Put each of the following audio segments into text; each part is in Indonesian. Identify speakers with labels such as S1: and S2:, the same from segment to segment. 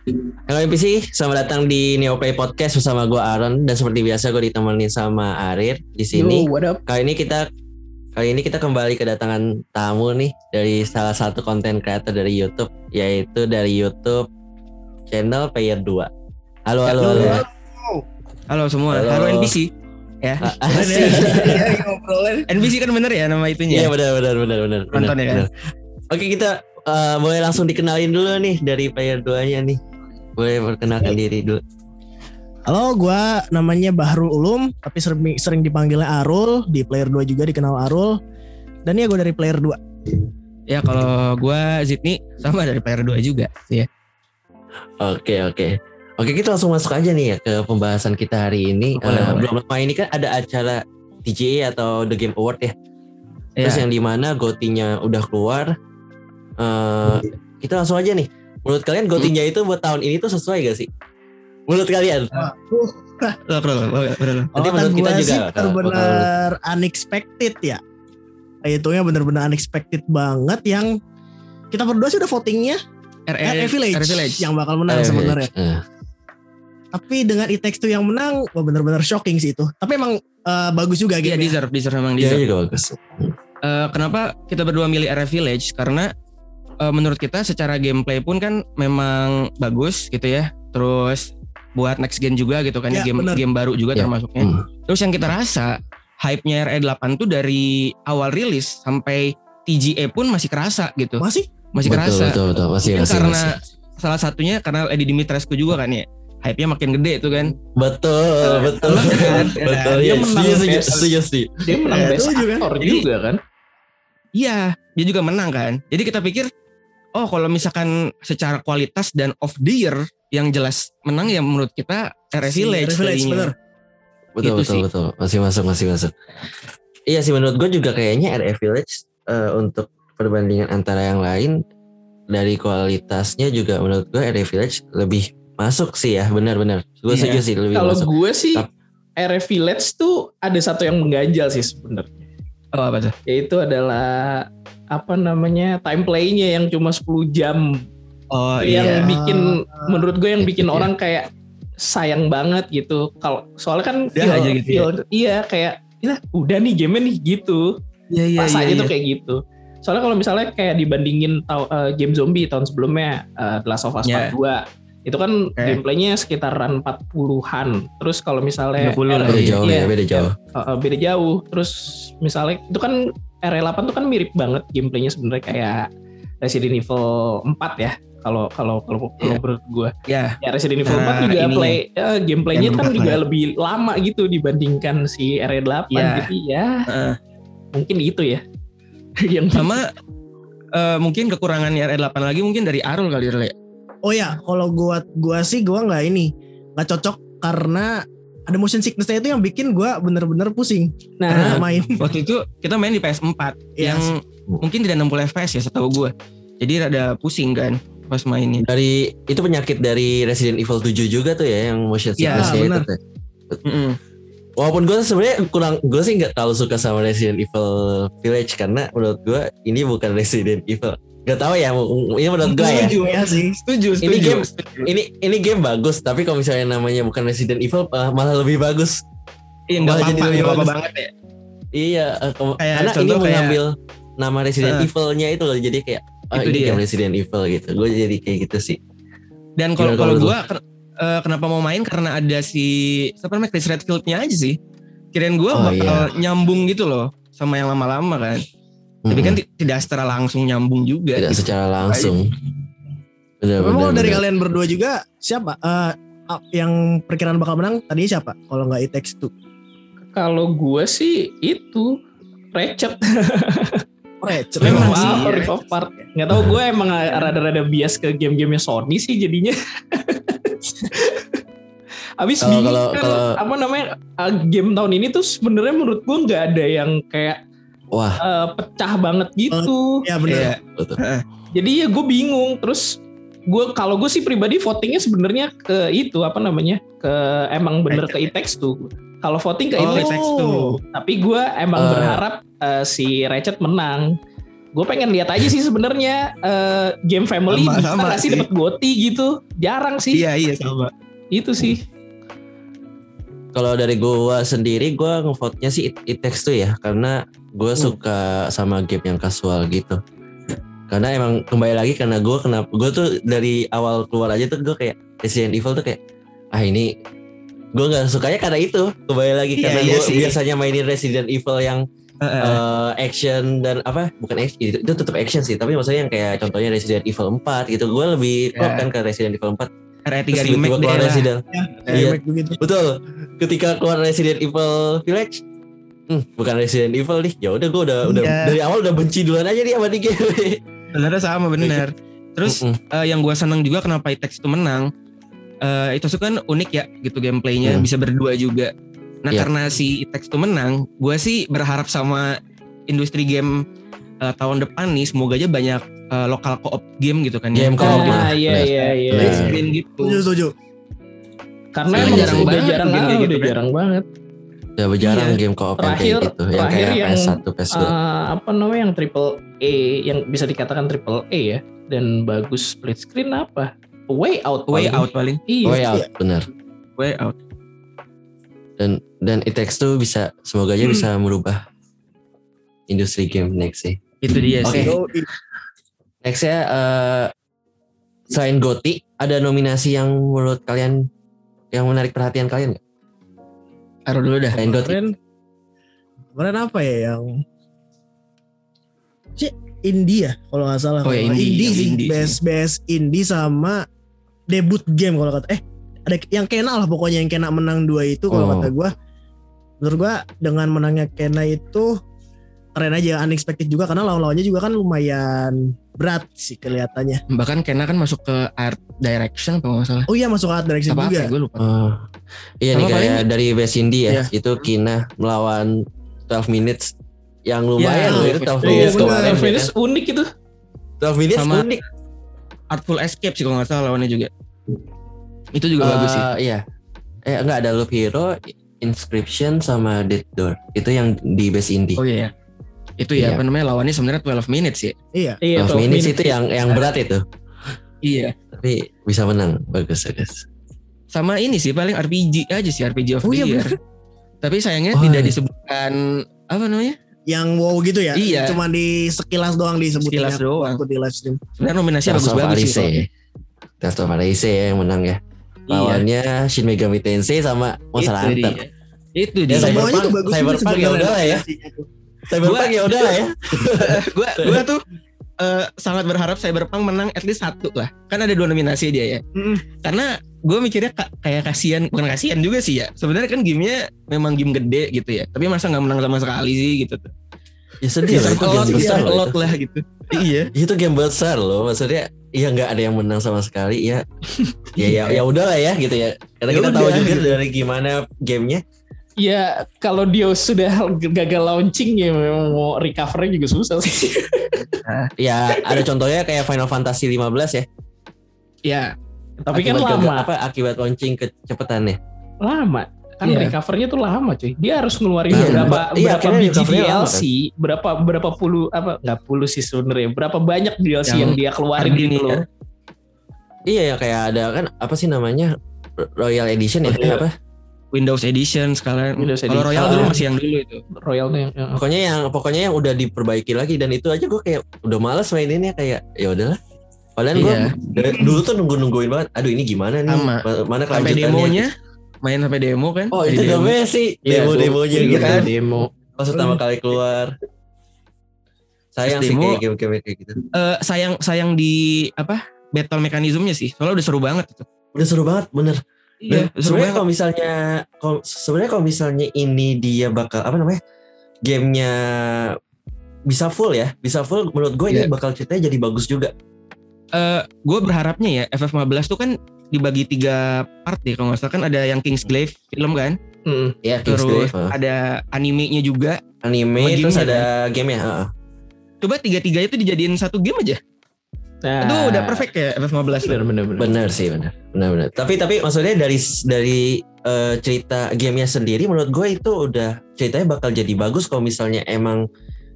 S1: Halo NPC, selamat datang di Neoplay Podcast bersama gue Aaron dan seperti biasa gue ditemenin sama Arir di sini.
S2: Yo, what up?
S1: Kali ini kita kali ini kita kembali kedatangan tamu nih dari salah satu konten kreator dari YouTube yaitu dari YouTube channel Player 2. Halo halo halo.
S3: Halo semua,
S1: Halo.
S3: halo, NPC ya.
S1: Ah, Asik.
S2: Iya.
S3: NPC kan bener ya nama itunya.
S1: Iya benar benar benar benar.
S3: Nonton ya kan?
S1: Oke kita eh, boleh langsung dikenalin dulu nih dari Player 2-nya nih. Boleh perkenalkan diri dulu.
S4: Halo, gua namanya Bahrul Ulum, tapi sering, sering dipanggilnya Arul. Di Player 2 juga dikenal Arul. Dan ya gue dari Player 2.
S3: Ya kalau gua Zidni sama dari player 2 juga ya.
S1: Oke oke. Oke kita langsung masuk aja nih ya ke pembahasan kita hari ini.
S3: Boleh,
S1: Eh,
S3: boleh.
S1: belum lama ini kan ada acara TGA atau The Game Award ya. Terus
S3: Ya.
S1: yang di mana gotinya udah keluar. Eh, kita langsung aja nih. Menurut kalian gotinya itu buat tahun ini tuh sesuai gak sih? Menurut kalian?
S3: Lo lo, lo, lo.
S1: Nanti
S4: Oh,
S1: menurut kita juga
S4: bener-bener unexpected ya. Hitungnya bener-bener unexpected banget yang kita berdua sih udah votingnya RE Village,
S3: Village.
S4: yang bakal menang sebenarnya.
S1: eh,
S4: Tapi dengan It Takes Two yang menang, wah bener-bener shocking sih itu. Tapi emang eh, bagus juga
S3: Iya
S4: gitu.
S3: deserve, deserve memang
S1: Iya
S3: deserve.
S1: juga bagus.
S3: Eh, kenapa kita berdua milih RE Village? Karena eh, menurut kita secara gameplay pun kan memang bagus gitu ya. Terus buat next gen juga gitu kan ya, game
S4: bener.
S3: game baru juga
S1: Ya.
S3: termasuknya.
S1: Hmm.
S3: Terus yang kita rasa hype-nya RE8 tuh dari awal rilis sampai TGA pun masih kerasa gitu.
S4: Masih?
S3: Masih
S1: betul,
S3: kerasa.
S1: betul betul masih masih
S3: karena
S1: masih.
S3: salah satunya karena Edi Dimitrescu juga kan ya. Hype-nya makin gede tuh kan.
S1: Betul betul
S3: kan?
S1: betul
S2: Dia
S1: ya
S2: menang
S1: setuju setuju setuju.
S2: Dia menang
S4: Eh,
S2: best
S4: kan?
S3: Jadi-
S2: juga kan?
S3: Iya, dia juga menang kan. Jadi kita pikir oh kalau misalkan secara kualitas dan of the year yang jelas menang ya menurut kita RE
S4: Si
S3: Village,
S4: RE Village, bener.
S1: Betul
S3: Gitu
S1: betul
S3: sih.
S1: betul masih masuk masih masuk. Iya sih menurut gue juga kayaknya RE Village eh, untuk perbandingan antara yang lain dari kualitasnya juga menurut gue RE Village lebih masuk sih ya benar-benar. Gue
S3: Iya.
S1: setuju sih lebih
S2: Kalau
S1: masuk.
S2: gue sih RF Village tuh ada satu yang mengganjal sih sebenarnya.
S3: Oh apa tuh?
S2: Yaitu adalah apa namanya time play-nya yang cuma 10 jam
S3: Oh
S2: yang
S3: iya.
S2: bikin menurut gue yang bikin
S3: Iya.
S2: orang kayak sayang banget gitu. Kalau soalnya kan
S3: Udah aja gitu ya.
S2: feel- iya kayak ya udah nih game nih gitu.
S3: Iya iya
S2: Rasanya tuh kayak gitu. Soalnya kalau misalnya kayak dibandingin eh, game zombie tahun sebelumnya eh, The Last of Us
S3: Ya.
S2: Part 2 itu kan
S3: Oke.
S2: gameplaynya sekitaran 40-an. Terus kalau misalnya
S3: 30 lah,
S1: Beda jauh
S2: iya,
S1: ya beda jauh.
S2: eh, beda jauh. Terus misalnya itu kan RE8 tuh kan mirip banget gameplaynya sebenarnya kayak Resident Evil 4 ya. Kalau kalau kalau kalau
S3: Iya.
S2: menurut gue
S3: Ya,
S2: ya Resident Evil
S3: Nah,
S2: 4 juga
S3: ininya.
S2: play eh, gameplaynya kan juga
S3: ya.
S2: lebih lama gitu dibandingkan si RE8
S3: Iya.
S2: jadi ya
S3: Heeh.
S2: mungkin itu ya yang
S3: sama eh, mungkin kekurangan RE8 lagi mungkin dari Arul kali ya.
S4: Oh ya, kalau gua gua sih gua nggak ini nggak cocok karena ada motion sickness-nya itu yang bikin gua bener-bener pusing
S2: nah
S4: karena main.
S3: Waktu itu kita main di PS4
S4: Iya
S3: yang mungkin tidak 60 FPS ya setahu gue. Jadi rada pusing kan pas mainnya.
S1: Dari itu penyakit dari Resident Evil 7 juga tuh ya yang motion
S3: Iya,
S1: sickness itu
S4: benar.
S1: tuh.
S3: Mm-mm.
S1: Walaupun gue sebenarnya kurang, gue sih nggak terlalu suka sama Resident Evil Village karena menurut gue ini bukan Resident Evil. Gak tahu ya, ini menurut gue ya.
S4: Setuju ya sih.
S3: Setuju,
S1: Ini
S3: setuju.
S1: game-
S3: setuju.
S1: Ini ini game bagus, tapi kalau misalnya namanya bukan Resident Evil eh, malah lebih bagus.
S3: Iya nggak
S1: jadi
S3: apa-apa,
S1: lebih bagus.
S3: banget ya.
S1: Iya, eh,
S3: Kayak
S1: karena ini
S3: contoh kayak-
S1: mengambil nama Resident
S3: Eh.
S1: Evil-nya itu loh, jadi kayak oh,
S3: Itu
S1: ini
S3: dia.
S1: game Resident Evil gitu. Gue jadi kayak gitu sih.
S3: Dan kalau kalau gue kenapa mau main karena ada si siapa namanya Chris Redfield-nya aja sih. Kirain gue
S1: Oh,
S3: bakal nyambung gitu loh sama yang lama-lama kan. Tapi kan tidak secara langsung nyambung juga.
S1: tidak
S3: gitu.
S1: secara langsung. Bener,
S4: Memang dari
S1: bener.
S4: kalian berdua juga siapa Eh, ah, yang perkiraan bakal menang tadinya siapa? Kalau nggak It Takes Two.
S2: kalau gue sih itu Ratchet
S4: Ratchet.
S2: memang
S3: Memang
S2: sih Rift of Part nggak tahu gue emang rada-rada bias ke game-gamenya Sony sih jadinya Abis
S1: Kalau-
S2: bingung
S1: kalau-
S2: kan,
S1: kalau-
S2: apa namanya uh, game tahun ini tuh sebenarnya menurut gue nggak ada yang kayak
S1: Wah,
S2: uh, pecah banget gitu.
S4: Ya bener.
S3: Iya.
S1: betul.
S2: Jadi ya gue bingung. Terus gue kalau gue sih pribadi votingnya sebenarnya ke itu apa namanya ke emang bener ke Itex tuh. Kalau voting ke
S3: Oh,
S2: Itex,
S3: It Takes Two.
S2: tapi gue emang
S1: Eh.
S2: berharap uh, si Ratchet menang. gue pengen lihat aja sih sebenarnya eh, game family
S3: Sama-
S2: bisa
S3: sama
S2: sih
S3: sih.
S2: dapat goti gitu jarang sih
S3: Iya iya sama.
S2: itu sih
S1: Kalau dari gua sendiri gua ngevote-nya sih It, It Takes Two ya karena gua
S2: Hmm.
S1: suka sama game yang casual gitu. Karena emang kembali lagi karena gua kenapa gua tuh dari awal keluar aja tuh gua kayak Resident Evil tuh kayak ah ini gua nggak sukanya karena itu kembali lagi
S3: Iya,
S1: karena
S3: iya
S1: gua
S3: sih.
S1: biasanya mainin Resident Evil yang
S3: Heeh.
S1: eh, action dan apa bukan action itu, itu tetap action sih tapi maksudnya yang kayak contohnya Resident Evil 4 gitu gue lebih klop
S3: Ya.
S1: kan ke Resident Evil 4
S3: RE3
S1: Terus
S3: remake deh
S1: keluar. Resident
S4: Ya,
S1: Iya.
S4: remake begitu.
S1: Betul. Ketika keluar Resident Evil Village, hmm, bukan Resident Evil nih. Ya udah gue udah udah
S4: Iya.
S1: dari awal udah benci duluan aja nih sama nih game.
S3: Sebenarnya sama bener. Terus
S1: Mm-mm.
S3: eh, yang gue seneng juga kenapa It Takes Two menang. eh itu tuh kan unik ya gitu gameplaynya
S1: Hmm.
S3: bisa berdua juga. Nah
S1: Iya.
S3: karena si It Takes Two menang, gue sih berharap sama industri game eh, tahun depan nih semoga aja banyak eh, lokal co-op game gitu kan
S1: Game
S3: ya.
S1: co-op,
S2: ah
S1: benar.
S2: iya
S1: Benar.
S2: iya iya
S1: Benar.
S3: Base game gitu.
S4: Setuju, setuju.
S2: karena
S1: Iya,
S2: emang
S1: jarang
S2: udah
S3: banget
S2: jarang
S3: game gitu
S2: udah
S3: kan.
S2: jarang banget
S1: Udah berjarang
S3: Iya.
S1: game co-op yang kayak gitu. Yang
S2: terakhir
S1: kayak
S2: yang,
S1: PS1, PS2.
S2: Eh, apa namanya yang triple A yang bisa dikatakan triple A ya dan bagus split screen apa way out
S3: Way
S2: paling.
S3: out paling.
S2: iya
S1: Way out, bener.
S3: Way out.
S1: Dan dan It Takes Two bisa semoga aja
S3: Hmm.
S1: bisa merubah industri game next sih.
S3: Itu dia
S1: Oke.
S3: sih.
S4: Yo,
S1: Next ya eh selain Goti ada nominasi yang menurut kalian yang menarik perhatian kalian nggak?
S3: Taruh dulu dah.
S1: Selain Goti.
S4: kemarin kemarin apa ya yang Cik, India kalau nggak salah.
S3: Oh ya, indie, yang
S4: sih.
S3: indie sih.
S4: Best best indie sama debut game kalau kata eh ada yang Kena lah pokoknya yang Kena menang dua itu kalau
S1: Oh.
S4: kata gua menurut gua dengan menangnya Kena itu keren aja unexpected juga karena lawan-lawannya juga kan lumayan berat sih kelihatannya.
S3: Bahkan Kena kan masuk ke art direction apa nggak salah.
S4: Oh iya masuk art direction
S3: Apa apa
S4: juga.
S3: ya gue lupa.
S1: Oh. Iya
S3: Sama
S1: nih kayak
S3: paling-
S1: dari Best Indie ya,
S3: Iya.
S1: itu Kina melawan 12 minutes yang lumayan
S3: Ya,
S1: loh itu 12
S2: Iya,
S1: minutes
S4: bener.
S1: kemarin. ya
S2: Finish
S1: kan.
S2: unik itu
S1: 12 minutes
S3: Sama-
S1: unik.
S3: Artful Escape sih kalau nggak salah lawannya juga. Itu juga bagus sih.
S1: Iya. Eh enggak ada Loop Hero, Inscription sama Dead Door. Itu yang di Best Indie.
S3: Oh iya ya. Itu ya
S1: Iya.
S3: apa namanya lawannya sebenarnya 12 minutes ya.
S4: Iya.
S2: iya
S1: 12 minutes itu yang yang berat itu.
S3: Iya.
S1: Tapi bisa menang. Bagus, bagus.
S3: Sama ini sih paling RPG aja sih RPG of
S4: Oh
S3: the
S4: iya,
S3: Year. Tapi sayangnya
S1: Oh,
S3: tidak
S1: iya.
S3: disebutkan apa namanya?
S4: Yang wow gitu ya.
S3: Iya.
S4: Cuma di sekilas doang disebutin
S3: Sekilas doang.
S4: waktu di live stream.
S3: Sebenarnya
S1: of
S3: bagus-bagus sih.
S1: Tales of Alice ya yang menang ya.
S3: Iya.
S1: Lawannya Shin Megami Tensei sama Monster
S3: Itu
S1: Hunter.
S3: dia. Itu
S1: Ya,
S3: dia.
S1: Cyberpunk-
S4: Semuanya tuh bagus juga
S1: Cyberpunk ya
S4: sebenarnya
S1: udah lah ya. Cyberpunk ya udah lah ya.
S3: gua gua tuh eh, sangat berharap Cyberpunk menang at least satu lah. Kan ada dua nominasi dia ya.
S4: Mm-mm.
S3: Karena gue mikirnya ka- kayak kasihan, bukan kasihan juga sih ya. Sebenarnya kan gamenya memang game gede gitu ya. Tapi masa nggak menang sama sekali sih gitu tuh.
S1: Ya sedih lah itu game besar
S3: deserve a
S1: loh.
S3: lot
S1: itu.
S3: lah gitu. iya.
S1: Itu game besar loh. Maksudnya ya nggak ada yang menang sama sekali ya. ya ya ya udah lah ya gitu ya. Karena
S3: Ya
S1: kita tahu
S3: udah,
S1: juga
S3: gitu.
S1: dari gimana gamenya.
S2: Ya kalau dia sudah gagal launching ya memang mau recovernya juga susah sih
S1: Ya ada contohnya kayak Final Fantasy 15 ya.
S3: Ya,
S2: tapi kan
S1: Akibat gagal-
S2: lama
S1: apa akibat launching kecepatannya.
S2: lama kan
S3: Iya.
S2: recovernya tuh lama cuy dia harus ngeluarin
S1: Iya,
S2: berapa
S1: iya,
S2: berapa biji
S1: lama,
S2: DLC berapa berapa puluh apa nggak puluh sih sebenarnya berapa banyak DLC yang,
S3: Yang
S2: dia keluarin gitu loh
S3: ya.
S1: Iya ya kayak ada kan apa sih namanya Royal Edition ya
S2: Iya.
S1: apa?
S3: Windows Edition sekalian.
S2: Windows
S3: Kalau Royal
S2: Edition.
S3: dulu masih yang dulu itu.
S2: Royal tuh yang, yang-
S1: Pokoknya yang pokoknya yang udah diperbaiki lagi dan itu aja gue kayak udah males maininnya kayak ya udahlah. Padahal gue
S3: Iya.
S1: dari dulu tuh nunggu nungguin banget. Aduh ini gimana nih?
S3: Sama.
S1: Ma- Mana
S3: Sampai
S1: kelanjutannya?
S3: demonya, main sampai demo kan.
S1: Oh itu
S3: demo.
S1: sih
S2: Iya,
S1: demo demonya
S2: dulu-
S1: gitu kan.
S2: demo
S1: Pas pertama kali keluar. Sayang
S3: Terus
S1: sih
S3: demo-
S1: kayak game-game kayak gitu.
S3: Eh, sayang sayang di apa? Battle mekanismenya sih. Soalnya udah seru banget itu.
S1: Udah seru banget bener.
S3: Iya,
S1: sebenarnya kalau misalnya kalau- sebenarnya kalau misalnya ini dia bakal apa namanya gamenya bisa full ya. Bisa full menurut gue ini
S3: Iya.
S1: bakal ceritanya jadi bagus juga.
S3: Eh, gue berharapnya ya FF15 tuh kan dibagi tiga part deh. Kalau nggak salah kan ada yang Kingsglaive film kan?
S2: Mm.
S1: ya
S3: terus
S1: Kingsglaive uh,
S3: ada animenya juga.
S1: Anime terus ada game ya
S3: coba tiga-tiga itu dijadiin satu game aja
S2: Nah,
S3: itu udah perfect ya FF15 tuh.
S2: bener bener bener
S1: bener sih bener bener bener tapi tapi maksudnya dari dari eh, cerita gamenya sendiri menurut gue itu udah ceritanya bakal jadi bagus kalau misalnya emang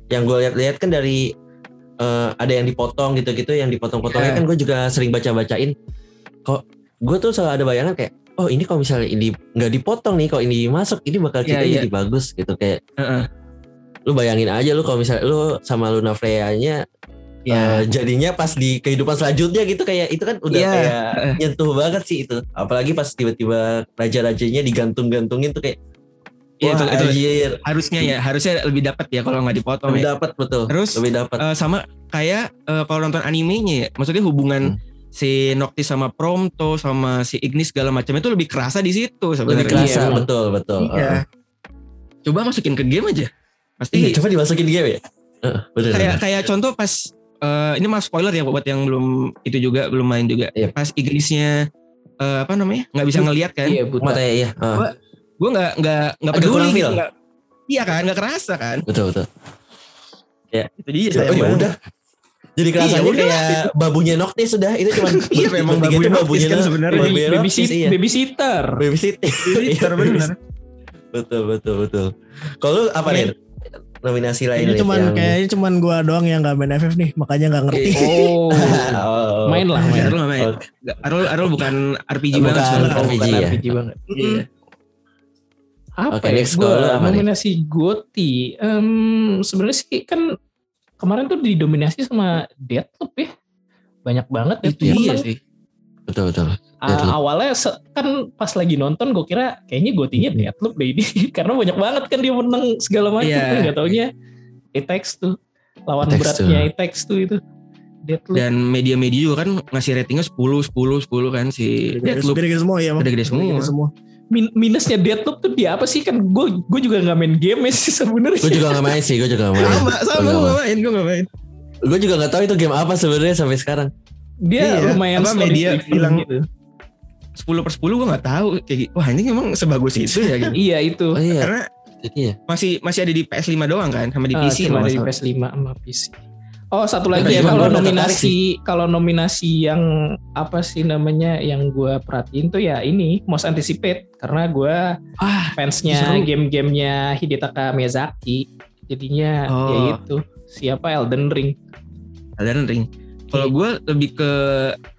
S1: yang gue lihat-lihat kan dari eh, ada yang dipotong gitu-gitu yang dipotong-potongnya
S3: Iya.
S1: kan gue juga sering baca-bacain kok gue tuh selalu ada bayangan kayak oh ini kalau misalnya ini nggak dipotong nih kalau ini masuk ini bakal
S3: Iya,
S1: kita
S3: iya.
S1: jadi bagus gitu kayak
S3: Heeh.
S1: lu bayangin aja lu kalau misalnya lu sama Luna Freya-nya
S3: Ya.
S1: eh, jadinya pas di kehidupan selanjutnya gitu kayak itu kan udah
S3: Iya.
S1: kayak nyentuh banget sih itu. Apalagi pas tiba-tiba raja-rajanya digantung-gantungin tuh kayak wah
S3: itu- itu-
S1: anjir.
S3: Harusnya ya harusnya lebih dapat ya kalau nggak dipotong
S1: lebih
S3: ya.
S1: dapat betul.
S3: Terus,
S1: lebih dapat
S3: Eh, sama kayak eh, kalau nonton animenya ya maksudnya hubungan si Noctis sama Prompto sama si Ignis segala macam itu lebih kerasa di situ sebenarnya.
S1: lebih kerasa
S2: Iya,
S1: betul betul.
S3: Iya. Coba masukin ke game aja. Pasti
S1: Iya, coba dimasukin game ya? Heeh, bener
S3: kayak
S1: bener.
S3: kayak contoh pas eh, ini mas spoiler ya buat yang belum itu juga belum main juga.
S1: Iya.
S3: pas Ignisnya eh, apa namanya? Nggak bisa ngelihat kan?
S2: Iya buta.
S1: matanya iya. Heeh.
S3: Gua- gue nggak nggak nggak peduli gitu, nggak- iya kan? Nggak kerasa kan?
S1: Betul betul.
S3: Itu dia
S1: oh
S3: sayang
S1: ya udah. Jadi kerasanya
S3: Iya, udah.
S1: kayak babunya Noctis sudah. Itu cuma
S3: Iya, memang babunya Noctis kan sebenarnya.
S2: Baby,
S1: babunya
S2: babysit-
S1: iya.
S2: babysitter.
S1: babysitter
S3: Babysitter, bener.
S1: betul betul betul. Kalau apa nih nominasi lain
S4: Ini cuman
S1: yang-
S4: kayaknya cuman gua doang yang gak main FF nih, makanya gak ngerti.
S2: Oh,
S1: Oh.
S2: main lah main.
S3: Arul nggak main. Nggak, Arul Arul bukan RPG
S1: Bukan
S3: banget sebenarnya.
S1: RPG
S2: Bukan
S1: ya.
S2: RPG banget.
S3: Iya.
S2: Apa
S1: Oke,
S2: ya?
S1: next
S2: Gua
S1: nih?
S2: nominasi Goti. Em, sebenarnya sih kan kemarin tuh didominasi sama Deathloop ya. Banyak banget
S3: Itu
S2: menang.
S3: sih.
S1: betul betul Deathloop.
S2: awalnya se- kan pas lagi nonton gue kira kayaknya gotinya Deathloop deh ini karena banyak banget kan dia menang segala macam
S3: Iya.
S2: nggak taunya It Takes Two lawan
S1: It Takes
S2: beratnya
S1: Two.
S2: It Takes Two itu Deathloop
S3: Dan media-media juga kan ngasih ratingnya 10 10 10 kan si Deathloop.
S4: Gede-gede semua ya.
S3: Gede-gede semua.
S4: Gede-gede semua.
S2: Min- minusnya Deathloop tuh dia apa sih kan gue gue juga nggak main game sih sebenarnya
S1: gue juga gak main sih gue juga gak main
S3: Sama, sama
S1: Gua
S3: gue
S1: nggak
S3: gak main, gue gak main.
S1: gue juga gak tahu itu game apa sebenarnya sampai sekarang
S2: dia
S3: Iya,
S2: lumayan
S3: apa, media bilang-
S2: gitu
S3: 10 per 10 gue gak tahu. Kayak. Wah ini emang sebagus itu ya gitu.
S2: iya itu
S1: oh iya
S3: Karena
S1: jadi ya
S3: masih masih ada di PS5 doang kan sama di
S2: Ah,
S3: PC
S2: cuma
S3: kalau
S2: ada di
S3: nggak salah.
S2: PS5 sama PC. Oh satu lagi ya kalau nominasi kalau nominasi yang apa sih namanya yang gue perhatiin tuh ya ini most anticipate karena gue
S3: Ah,
S2: fansnya game-gamenya Hidetaka Miyazaki jadinya
S3: Oh.
S2: ya itu siapa Elden Ring.
S3: Elden Ring. Kalau gue lebih ke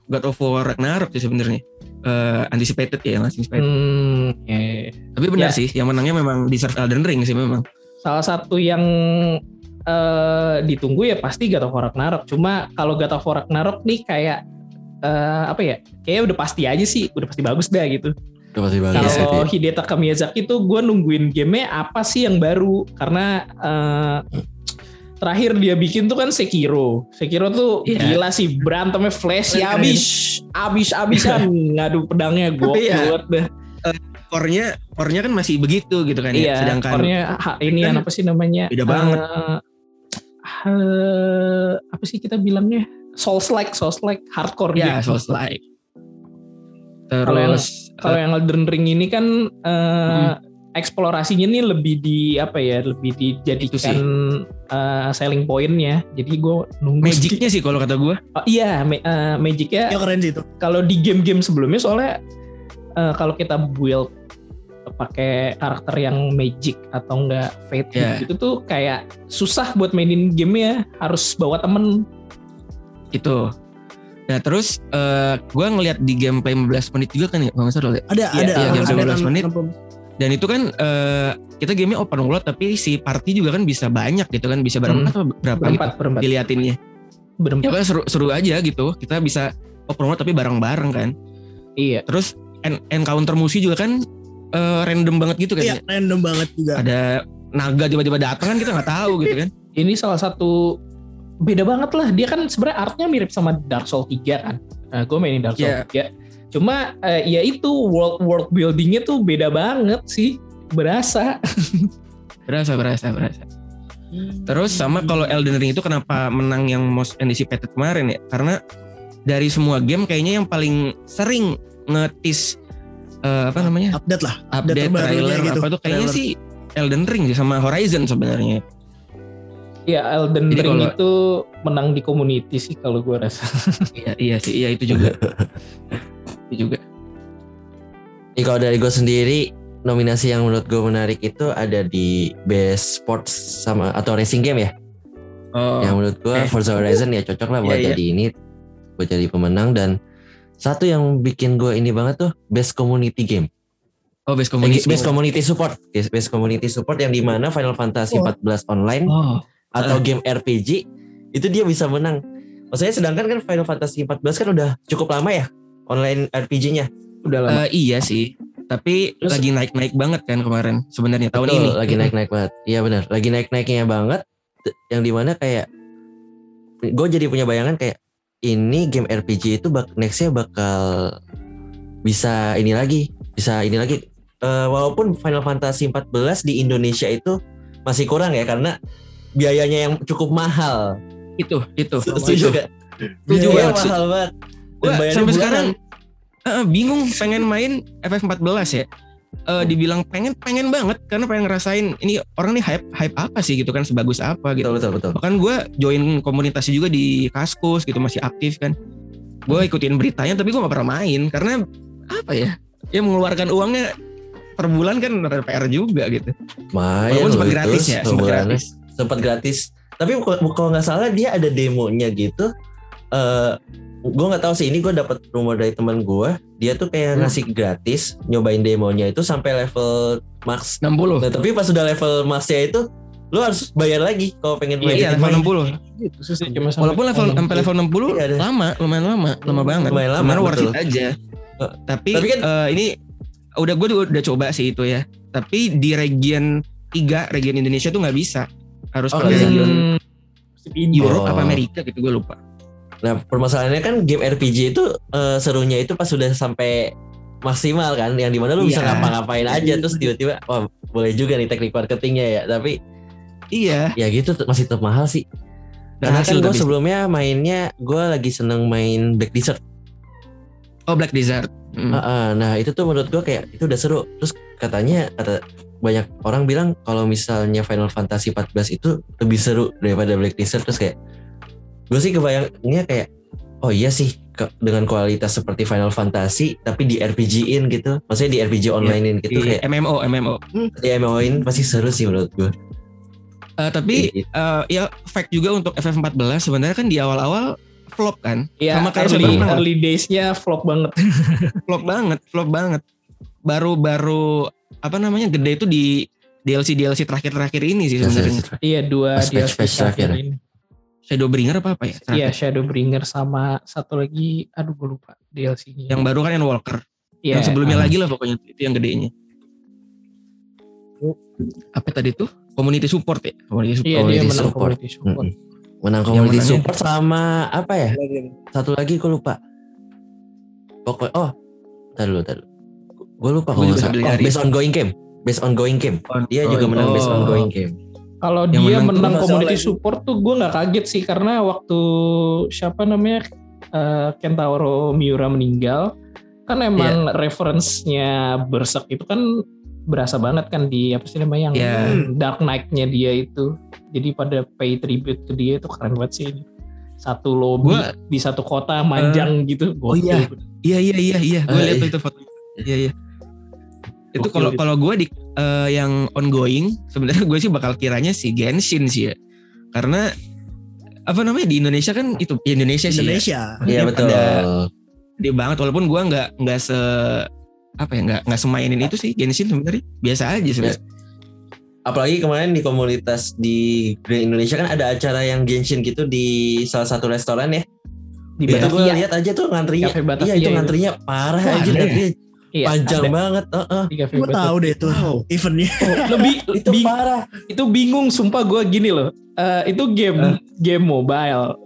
S3: God of War Ragnarok sih sebenarnya. Eh, anticipated ya, masih anticipated.
S2: Hmm, ya.
S3: Tapi benar
S2: Ya.
S3: sih, yang menangnya memang deserve Elden Ring sih memang.
S2: Salah satu yang eh, ditunggu ya pasti God of War Ragnarok. Cuma kalau God of War Ragnarok nih kayak eh, apa ya? Kayaknya udah pasti aja sih, udah pasti bagus dah gitu.
S1: Udah pasti bagus
S3: Iya,
S2: Kalau
S1: sih.
S2: Hidetaka Miyazaki tuh gue nungguin gamenya apa sih yang baru karena eh, terakhir dia bikin tuh kan Sekiro. Sekiro tuh
S3: Iya.
S2: gila sih berantemnya flash ya abis abis abisan ngadu pedangnya gue
S3: Iya.
S2: dah.
S3: Core-nya, core-nya kan masih begitu gitu kan ya.
S2: Iya.
S3: Sedangkan
S2: core-nya, ha- ini
S3: kan
S2: apa sih namanya?
S3: beda banget.
S2: Eh, eh, apa sih kita bilangnya? Souls like, Souls like hardcore
S3: ya
S2: gitu.
S3: Souls like.
S2: Kalau yang-
S3: Terus
S2: Kalau yang Elden Ring ini kan eh,
S3: Hmm.
S2: Eksplorasinya nih lebih di apa ya, lebih dijadikan eh, selling pointnya. Jadi gue nunggu.
S3: magicnya sih kalau kata gue.
S2: Oh, iya, ma- eh, magicnya
S4: Ya keren sih itu.
S2: kalau di game-game sebelumnya soalnya eh, kalau kita build pakai karakter yang magic atau enggak fate
S3: Yeah.
S2: gitu tuh kayak susah buat mainin gamenya harus bawa temen
S3: Itu. Nah terus eh gue ngeliat di gameplay 15 menit juga kan ya, Bang Sarul ya?
S4: Ada
S2: Iya,
S4: ada
S3: jam
S4: ada
S3: 11
S4: kan-
S3: menit.
S4: kan-
S3: Dan itu kan eh kita gamenya open world tapi si party juga kan bisa banyak gitu kan bisa berempat atau berapa gitu
S2: berempat berempat
S3: diliatinnya. Ya
S2: berempat
S3: kan seru, seru aja gitu. Kita bisa open world tapi bareng-bareng kan.
S2: iya
S3: Terus en- encounter musuh juga kan eh, random banget gitu kan.
S4: Iya,
S3: ya.
S4: random banget juga.
S3: Ada naga tiba-tiba datang kan kita nggak tahu gitu kan.
S2: ini salah satu beda banget lah dia kan sebenarnya artnya mirip sama Dark Souls 3 kan nah, gue mainin Dark Souls
S3: Iya.
S2: 3 cuma eh, ya itu world world buildingnya tuh beda banget sih berasa
S3: Berasa, berasa, berasa. Terus sama kalau Elden Ring itu kenapa menang yang most anticipated kemarin ya? Karena dari semua game kayaknya yang paling sering ngetis eh, apa namanya
S4: Update lah.
S3: update
S4: terbarunya
S3: trailer
S4: gitu.
S3: apa tuh kayaknya
S4: Trailer.
S3: sih Elden Ring sih sama Horizon sebenarnya.
S2: ya Elden
S3: Jadi
S2: Ring
S3: kalau-
S2: itu menang di community sih kalau gue rasa
S3: iya iya sih iya itu juga. juga.
S1: Jadi kalau dari gue sendiri nominasi yang menurut gue menarik itu ada di best sports sama atau racing game ya.
S3: Oh.
S1: yang menurut gue
S3: eh.
S1: Forza Horizon ya cocok lah buat
S3: Iya, iya.
S1: jadi ini buat jadi pemenang dan satu yang bikin gue ini banget tuh best community game
S3: Oh, best
S1: Eh,
S3: community.
S1: best community support best community support yang di mana Final Fantasy
S4: Oh.
S1: 14 online
S3: Oh.
S1: atau game RPG itu dia bisa menang maksudnya sedangkan kan Final Fantasy 14 kan udah cukup lama ya online RPG-nya
S2: Udah lama.
S3: Eh, iya sih. Tapi
S1: Terus-
S3: lagi naik-naik banget kan kemarin sebenarnya tahun
S1: Betul,
S3: ini.
S1: lagi naik-naik banget. Iya benar, lagi naik-naiknya banget. Yang di mana kayak gue jadi punya bayangan kayak ini game RPG itu bak nextnya bakal bisa ini lagi, bisa ini lagi. Eh, walaupun Final Fantasy 14 di Indonesia itu masih kurang ya karena biayanya yang cukup mahal.
S3: Itu, itu.
S1: Setuju gak?
S3: Setuju banget.
S1: mahal banget. Bayarnya
S3: sampai
S1: bulanan.
S3: sekarang eh, bingung pengen main FF14 ya. Eh, dibilang pengen pengen banget karena pengen ngerasain ini orang nih hype hype apa sih gitu kan sebagus apa gitu.
S1: betul betul betul.
S3: Bahkan gue join komunitasnya juga di Kaskus gitu masih aktif kan. Gue ikutin beritanya tapi gue gak pernah main karena apa ya? Ya mengeluarkan uangnya per bulan kan ada PR juga gitu.
S1: Lumayan
S3: Walaupun sempat gratis ya, sempat gratis.
S1: sempat gratis tapi kalau nggak salah dia ada demonya gitu eh gue nggak tahu sih ini gue dapat rumor dari teman gue dia tuh kayak
S3: Hmm.
S1: ngasih gratis nyobain demonya itu sampai level max
S3: 60.
S1: nah tapi pas sudah level maxnya itu lu harus bayar lagi kalau pengen main
S3: Iya, level 60.
S2: Gitu, susah cuma sampai
S3: Walaupun level sampai level 60
S1: Iya, ada.
S3: lama, lumayan lama, lama banget.
S1: Lumayan lama,
S3: worth it aja. Tapi,
S1: tapi kan-
S3: eh, ini udah gue udah, udah coba sih itu ya. Tapi di region 3, region Indonesia tuh nggak bisa. Harus
S1: Oh,
S3: pakai
S1: nggak bisa.
S3: region
S2: Hmm,
S3: Europe
S1: Oh.
S3: apa Amerika gitu gue lupa.
S1: Nah permasalahannya kan game RPG itu eh, serunya itu pas sudah sampai maksimal kan yang di mana lu bisa
S3: Iya.
S1: ngapa-ngapain aja terus tiba-tiba wah boleh juga nih teknik marketingnya ya tapi
S3: Iya.
S1: ya gitu masih tetap mahal sih Karena kan gue sebelumnya mainnya gue lagi seneng main Black Desert.
S3: Oh Black Desert. Hmm.
S1: Ah, ah, nah itu tuh menurut gue kayak itu udah seru. Terus katanya kata banyak orang bilang kalau misalnya Final Fantasy 14 itu lebih seru daripada Black Desert. Terus kayak gue sih kebayangnya kayak oh iya sih ke- dengan kualitas seperti Final Fantasy tapi di RPG-in gitu. Maksudnya di RPG online-in gitu
S3: Di
S1: kayak
S3: MMO, MMO.
S1: di MMO-in pasti seru sih menurut gue.
S3: Eh, tapi eh, ya fact juga untuk FF14 sebenarnya kan di awal-awal flop kan.
S2: Ya,
S3: Sama kayak
S2: early, early days-nya flop banget.
S3: flop banget, flop banget. Baru-baru apa namanya gede itu di DLC DLC terakhir-terakhir ini sih sebenarnya.
S2: Iya dua
S1: Pas patch-patch terakhir.
S2: ini.
S3: Shadowbringer apa apa ya?
S2: Iya Shadowbringer sama satu lagi, aduh gue lupa DLC-nya.
S3: Yang baru kan yang Walker.
S2: Iya,
S3: yang sebelumnya
S1: ah.
S3: lagi lah pokoknya itu yang gedenya. Apa tadi tuh? Community support ya? Community support.
S2: Iya dia
S1: Community
S2: menang
S1: support.
S2: community support.
S1: Mm-mm. Menang
S3: Yang
S1: community
S3: menangnya?
S1: support sama apa ya? Satu lagi gue lupa. Pokoknya oh, tar dulu, tar dulu. Gue lupa
S3: Gua
S1: kalau nggak salah. Oh, based on going game. Based on going game. Dia juga menang based on
S3: Oh.
S1: going game.
S2: Kalau dia
S3: menang
S2: menang community support tuh gue nggak kaget sih karena waktu siapa namanya eh, Kentaro Miura meninggal kan emang
S3: Iya.
S2: reference-nya Berserk itu kan berasa banget kan di apa sih namanya yang
S3: Iya.
S2: Dark Knight-nya dia itu. Jadi pada pay tribute ke dia itu keren banget sih. Satu lobby
S3: Gua-
S2: di satu kota manjang gitu.
S3: Oh iya. Iya iya iya iya, gue
S1: Ah,
S3: lihat
S1: iya.
S3: itu foto. Iya iya. Itu kalau kalau gue di eh, yang ongoing sebenarnya gue sih bakal kiranya si Genshin sih ya. Karena apa namanya di Indonesia kan itu di Indonesia, sih. ya.
S4: Indonesia.
S1: Iya
S3: Dia
S1: betul.
S3: pada- Dia banget walaupun gue nggak nggak se apa ya nggak nggak semainin itu sih Genshin sebenarnya biasa aja sebenarnya.
S1: Apalagi kemarin di komunitas di Grand Indonesia kan ada acara yang Genshin gitu di salah satu restoran ya.
S2: Di
S1: itu gue
S2: Batavia.
S1: lihat aja tuh ngantrinya.
S2: Batavia
S1: Iya itu
S2: itu.
S1: ngantrinya parah
S4: Wah,
S1: aja
S4: ada ya?
S2: Iya,
S1: panjang
S2: ada
S1: banget. Heeh.
S2: di Cafe
S4: Gue tahu deh tuh
S1: Wow.
S4: eventnya.
S2: Lebih
S1: Itu
S2: bing-
S1: parah.
S2: itu bingung sumpah gue gini loh Eh, itu game game mobile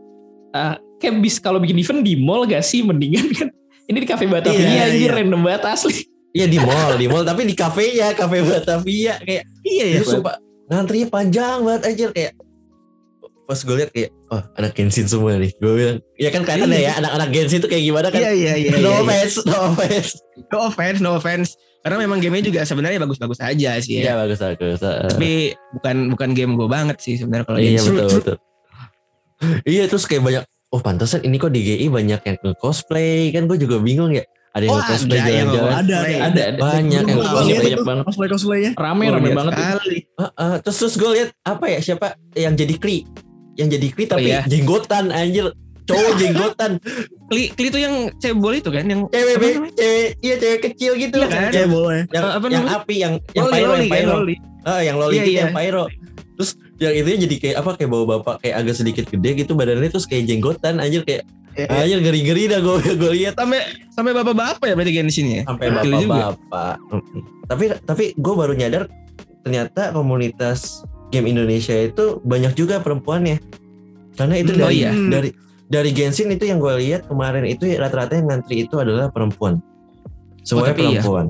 S2: Eh, kayak bis kalau bikin event di mall gak sih mendingan kan ini di cafe Batavia
S4: Iya,
S2: anjir
S4: iya.
S2: random banget asli
S1: Iya di mall, di mall tapi di kafenya, kafe Batavia kayak
S3: Iya ya.
S1: itu sumpah ngantrinya panjang banget aja kayak pas gue lihat kayak oh anak Genshin semua nih gue bilang ya kan kelihatan
S3: Iya.
S1: ya anak-anak Genshin tuh kayak gimana kan
S3: Iya iya iya.
S1: no
S3: iya, iya.
S1: offense no offense
S3: No offense, no offense. Karena memang gamenya juga sebenarnya bagus-bagus aja sih
S1: iya
S3: ya.
S1: bagus bagus
S3: Tapi bukan bukan game gue banget sih sebenarnya kalau
S1: iya betul betul iya terus kayak banyak oh pantesan ini kok di GI banyak yang nge cosplay kan gue juga bingung ya ada yang
S3: Oh,
S1: cosplay
S3: ada yang
S1: jalan-jalan
S4: Ada, ada.
S2: ada ada
S1: Banyak yang
S2: banyak,
S1: cosplay.
S2: banyak banget
S4: Cosplay cosplaynya.
S2: rame rame banget
S3: sekali.
S1: Heeh, terus terus gue lihat apa ya siapa yang jadi Kri yang jadi kli tapi
S3: iya.
S1: jenggotan anjir cowok jenggotan
S3: Kli, Kli itu yang cebol itu kan yang
S1: cewek
S3: apa
S1: be-
S3: namanya?
S1: cewek iya cewek kecil gitu
S3: Iya kan?
S4: Boleh.
S1: yang
S3: Apa
S1: yang
S3: namanya?
S1: api yang yang
S3: Loli,
S1: pyro
S3: Loli,
S1: yang
S3: kan,
S1: pyro
S3: Loli.
S1: Ah, yang loli
S3: Iya,
S1: itu
S3: iya.
S1: yang pyro terus yang itu jadi kayak apa kayak bawa bapak kayak agak sedikit gede gitu badannya terus kayak jenggotan anjir kayak
S4: Iya.
S1: anjir ngeri dah gue gue lihat
S3: sampai sampai bapak-bapak ya berarti di sini ya
S1: sampai bapak-bapak. Tapi tapi gue baru nyadar ternyata komunitas game Indonesia itu banyak juga perempuannya. Karena itu
S3: Hmm, oh
S1: dari
S3: iya.
S1: dari dari Genshin itu yang gue lihat kemarin itu rata-rata yang ngantri itu adalah perempuan. Semuanya
S3: Oh, iya.
S1: perempuan.